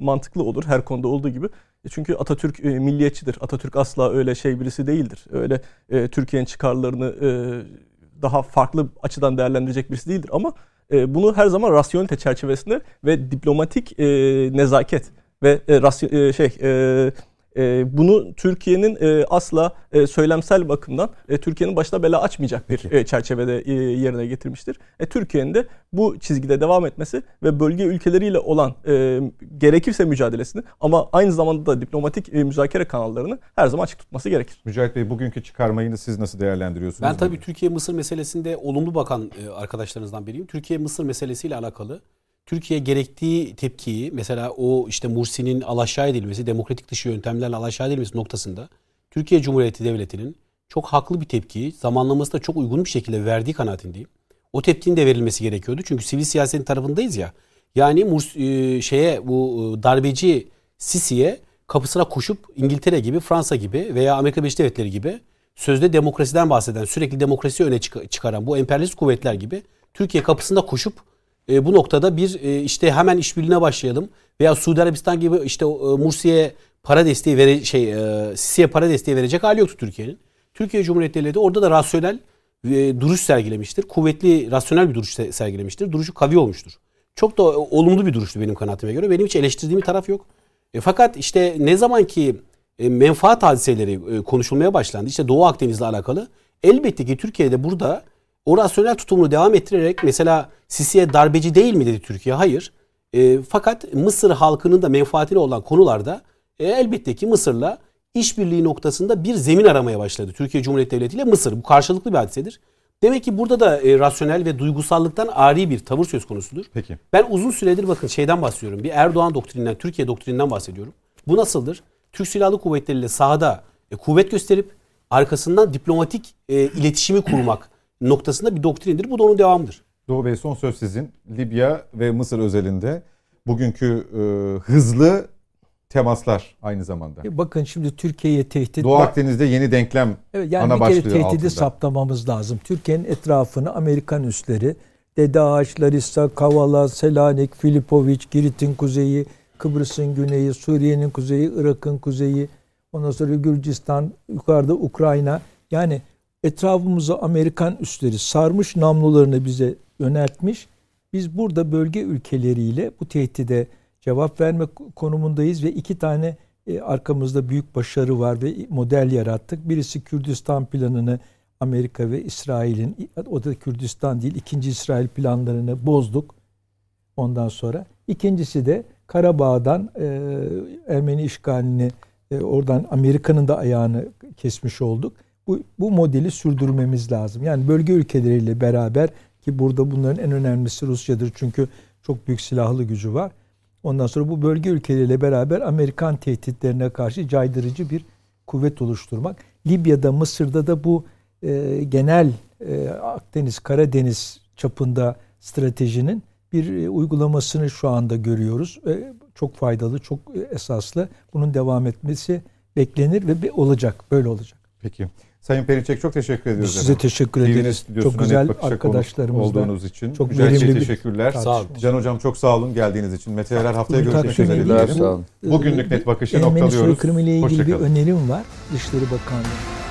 Speaker 3: mantıklı olur her konuda olduğu gibi. E, çünkü Atatürk e, milliyetçidir. Atatürk asla öyle şey birisi değildir. Öyle e, Türkiye'nin çıkarlarını e, daha farklı açıdan değerlendirecek birisi değildir ama e, bunu her zaman rasyonelite çerçevesinde ve diplomatik e, nezaket ve e, rasy- e, şey e, bunu Türkiye'nin e, asla e, söylemsel bakımdan e, Türkiye'nin başına bela açmayacak bir e, çerçevede e, yerine getirmiştir. E, Türkiye'nin de bu çizgide devam etmesi ve bölge ülkeleriyle olan e, gerekirse mücadelesini ama aynı zamanda da diplomatik e, müzakere kanallarını her zaman açık tutması gerekir.
Speaker 1: Mücahit Bey bugünkü çıkarmayı siz nasıl değerlendiriyorsunuz?
Speaker 2: Ben tabii Türkiye-Mısır meselesinde olumlu bakan e, arkadaşlarınızdan biriyim. Türkiye-Mısır meselesiyle alakalı Türkiye gerektiği tepkiyi mesela o işte Mursi'nin alaşağı edilmesi, demokratik dışı yöntemlerle alaşağı edilmesi noktasında Türkiye Cumhuriyeti Devleti'nin çok haklı bir tepkiyi zamanlaması da çok uygun bir şekilde verdiği kanaatindeyim. O tepkinin de verilmesi gerekiyordu. Çünkü sivil siyasetin tarafındayız ya. Yani Murs, e, şeye bu e, darbeci Sisi'ye kapısına koşup İngiltere gibi, Fransa gibi veya Amerika Birleşik Devletleri gibi sözde demokrasiden bahseden, sürekli demokrasi öne çıkaran bu emperyalist kuvvetler gibi Türkiye kapısında koşup e, bu noktada bir e, işte hemen işbirliğine başlayalım veya Suudi Arabistan gibi işte e, Mursi'ye para desteği vere şey e, Sisi'ye para desteği verecek hali yoktu Türkiye'nin. Türkiye Cumhuriyeti Devleti orada da rasyonel e, duruş sergilemiştir. Kuvvetli, rasyonel bir duruş sergilemiştir. Duruşu kavi olmuştur. çok da olumlu bir duruştu benim kanaatime göre. Benim hiç eleştirdiğim bir taraf yok. E, fakat işte ne zaman ki e, menfaat hadiseleri e, konuşulmaya başlandı. işte Doğu Akdeniz'le alakalı. Elbette ki Türkiye'de burada o rasyonel tutumunu devam ettirerek mesela Sisi'ye darbeci değil mi dedi Türkiye? Hayır. E, fakat Mısır halkının da menfaatine olan konularda e, elbette ki Mısır'la işbirliği noktasında bir zemin aramaya başladı. Türkiye Cumhuriyeti Devleti ile Mısır. Bu karşılıklı bir hadisedir. Demek ki burada da e, rasyonel ve duygusallıktan ari bir tavır söz konusudur.
Speaker 1: Peki.
Speaker 2: Ben uzun süredir bakın şeyden bahsediyorum. Bir Erdoğan doktrininden, Türkiye doktrininden bahsediyorum. Bu nasıldır? Türk Silahlı Kuvvetleri ile sahada e, kuvvet gösterip arkasından diplomatik e, iletişimi kurmak noktasında bir doktrindir. Bu da onun devamıdır.
Speaker 1: Doğu Bey son söz sizin. Libya ve Mısır özelinde bugünkü e, hızlı temaslar aynı zamanda.
Speaker 4: E, Bakın şimdi Türkiye'ye tehdit
Speaker 1: Doğu Akdeniz'de yeni denklem
Speaker 4: Evet, yani
Speaker 1: ana
Speaker 4: bir kere
Speaker 1: başlığı
Speaker 4: tehdidi
Speaker 1: altında.
Speaker 4: saptamamız lazım. Türkiye'nin etrafını Amerikan üsleri, Dede Ağaç, Larissa, Kavala, Selanik, Filipoviç, Girit'in kuzeyi, Kıbrıs'ın güneyi, Suriye'nin kuzeyi, Irak'ın kuzeyi, ondan sonra Gürcistan, yukarıda Ukrayna. Yani etrafımızı Amerikan üsleri sarmış namlularını bize yöneltmiş. Biz burada bölge ülkeleriyle bu tehdide cevap verme konumundayız ve iki tane e, arkamızda büyük başarı var ve model yarattık. Birisi Kürdistan planını Amerika ve İsrail'in o da Kürdistan değil ikinci İsrail planlarını bozduk. Ondan sonra ikincisi de Karabağ'dan e, Ermeni işgalini e, oradan Amerika'nın da ayağını kesmiş olduk. Bu, bu modeli sürdürmemiz lazım. Yani bölge ülkeleriyle beraber ki burada bunların en önemlisi Rusya'dır çünkü çok büyük silahlı gücü var. Ondan sonra bu bölge ülkeleriyle beraber Amerikan tehditlerine karşı caydırıcı bir kuvvet oluşturmak. Libya'da, Mısır'da da bu e, genel e, Akdeniz, Karadeniz çapında stratejinin bir e, uygulamasını şu anda görüyoruz. E, çok faydalı, çok e, esaslı. Bunun devam etmesi beklenir ve olacak, böyle olacak.
Speaker 1: Peki. Sayın Perinçek çok teşekkür ediyoruz.
Speaker 4: Biz size
Speaker 1: efendim.
Speaker 4: teşekkür ederiz. Çok güzel arkadaşlarımızla.
Speaker 1: olduğunuz için.
Speaker 4: Çok
Speaker 1: Mücahit Bey
Speaker 4: verimli bir
Speaker 1: teşekkürler.
Speaker 2: Sağ olun.
Speaker 1: Can Hocam çok sağ olun geldiğiniz için. Meteorlar haftaya
Speaker 4: Buyurun,
Speaker 1: görüşmek üzere
Speaker 5: olun.
Speaker 1: Bugünlük net bakışı
Speaker 4: Ermeni
Speaker 1: noktalıyoruz.
Speaker 4: soykırımı ile ilgili bir önerim var Dışişleri Bakanlığı.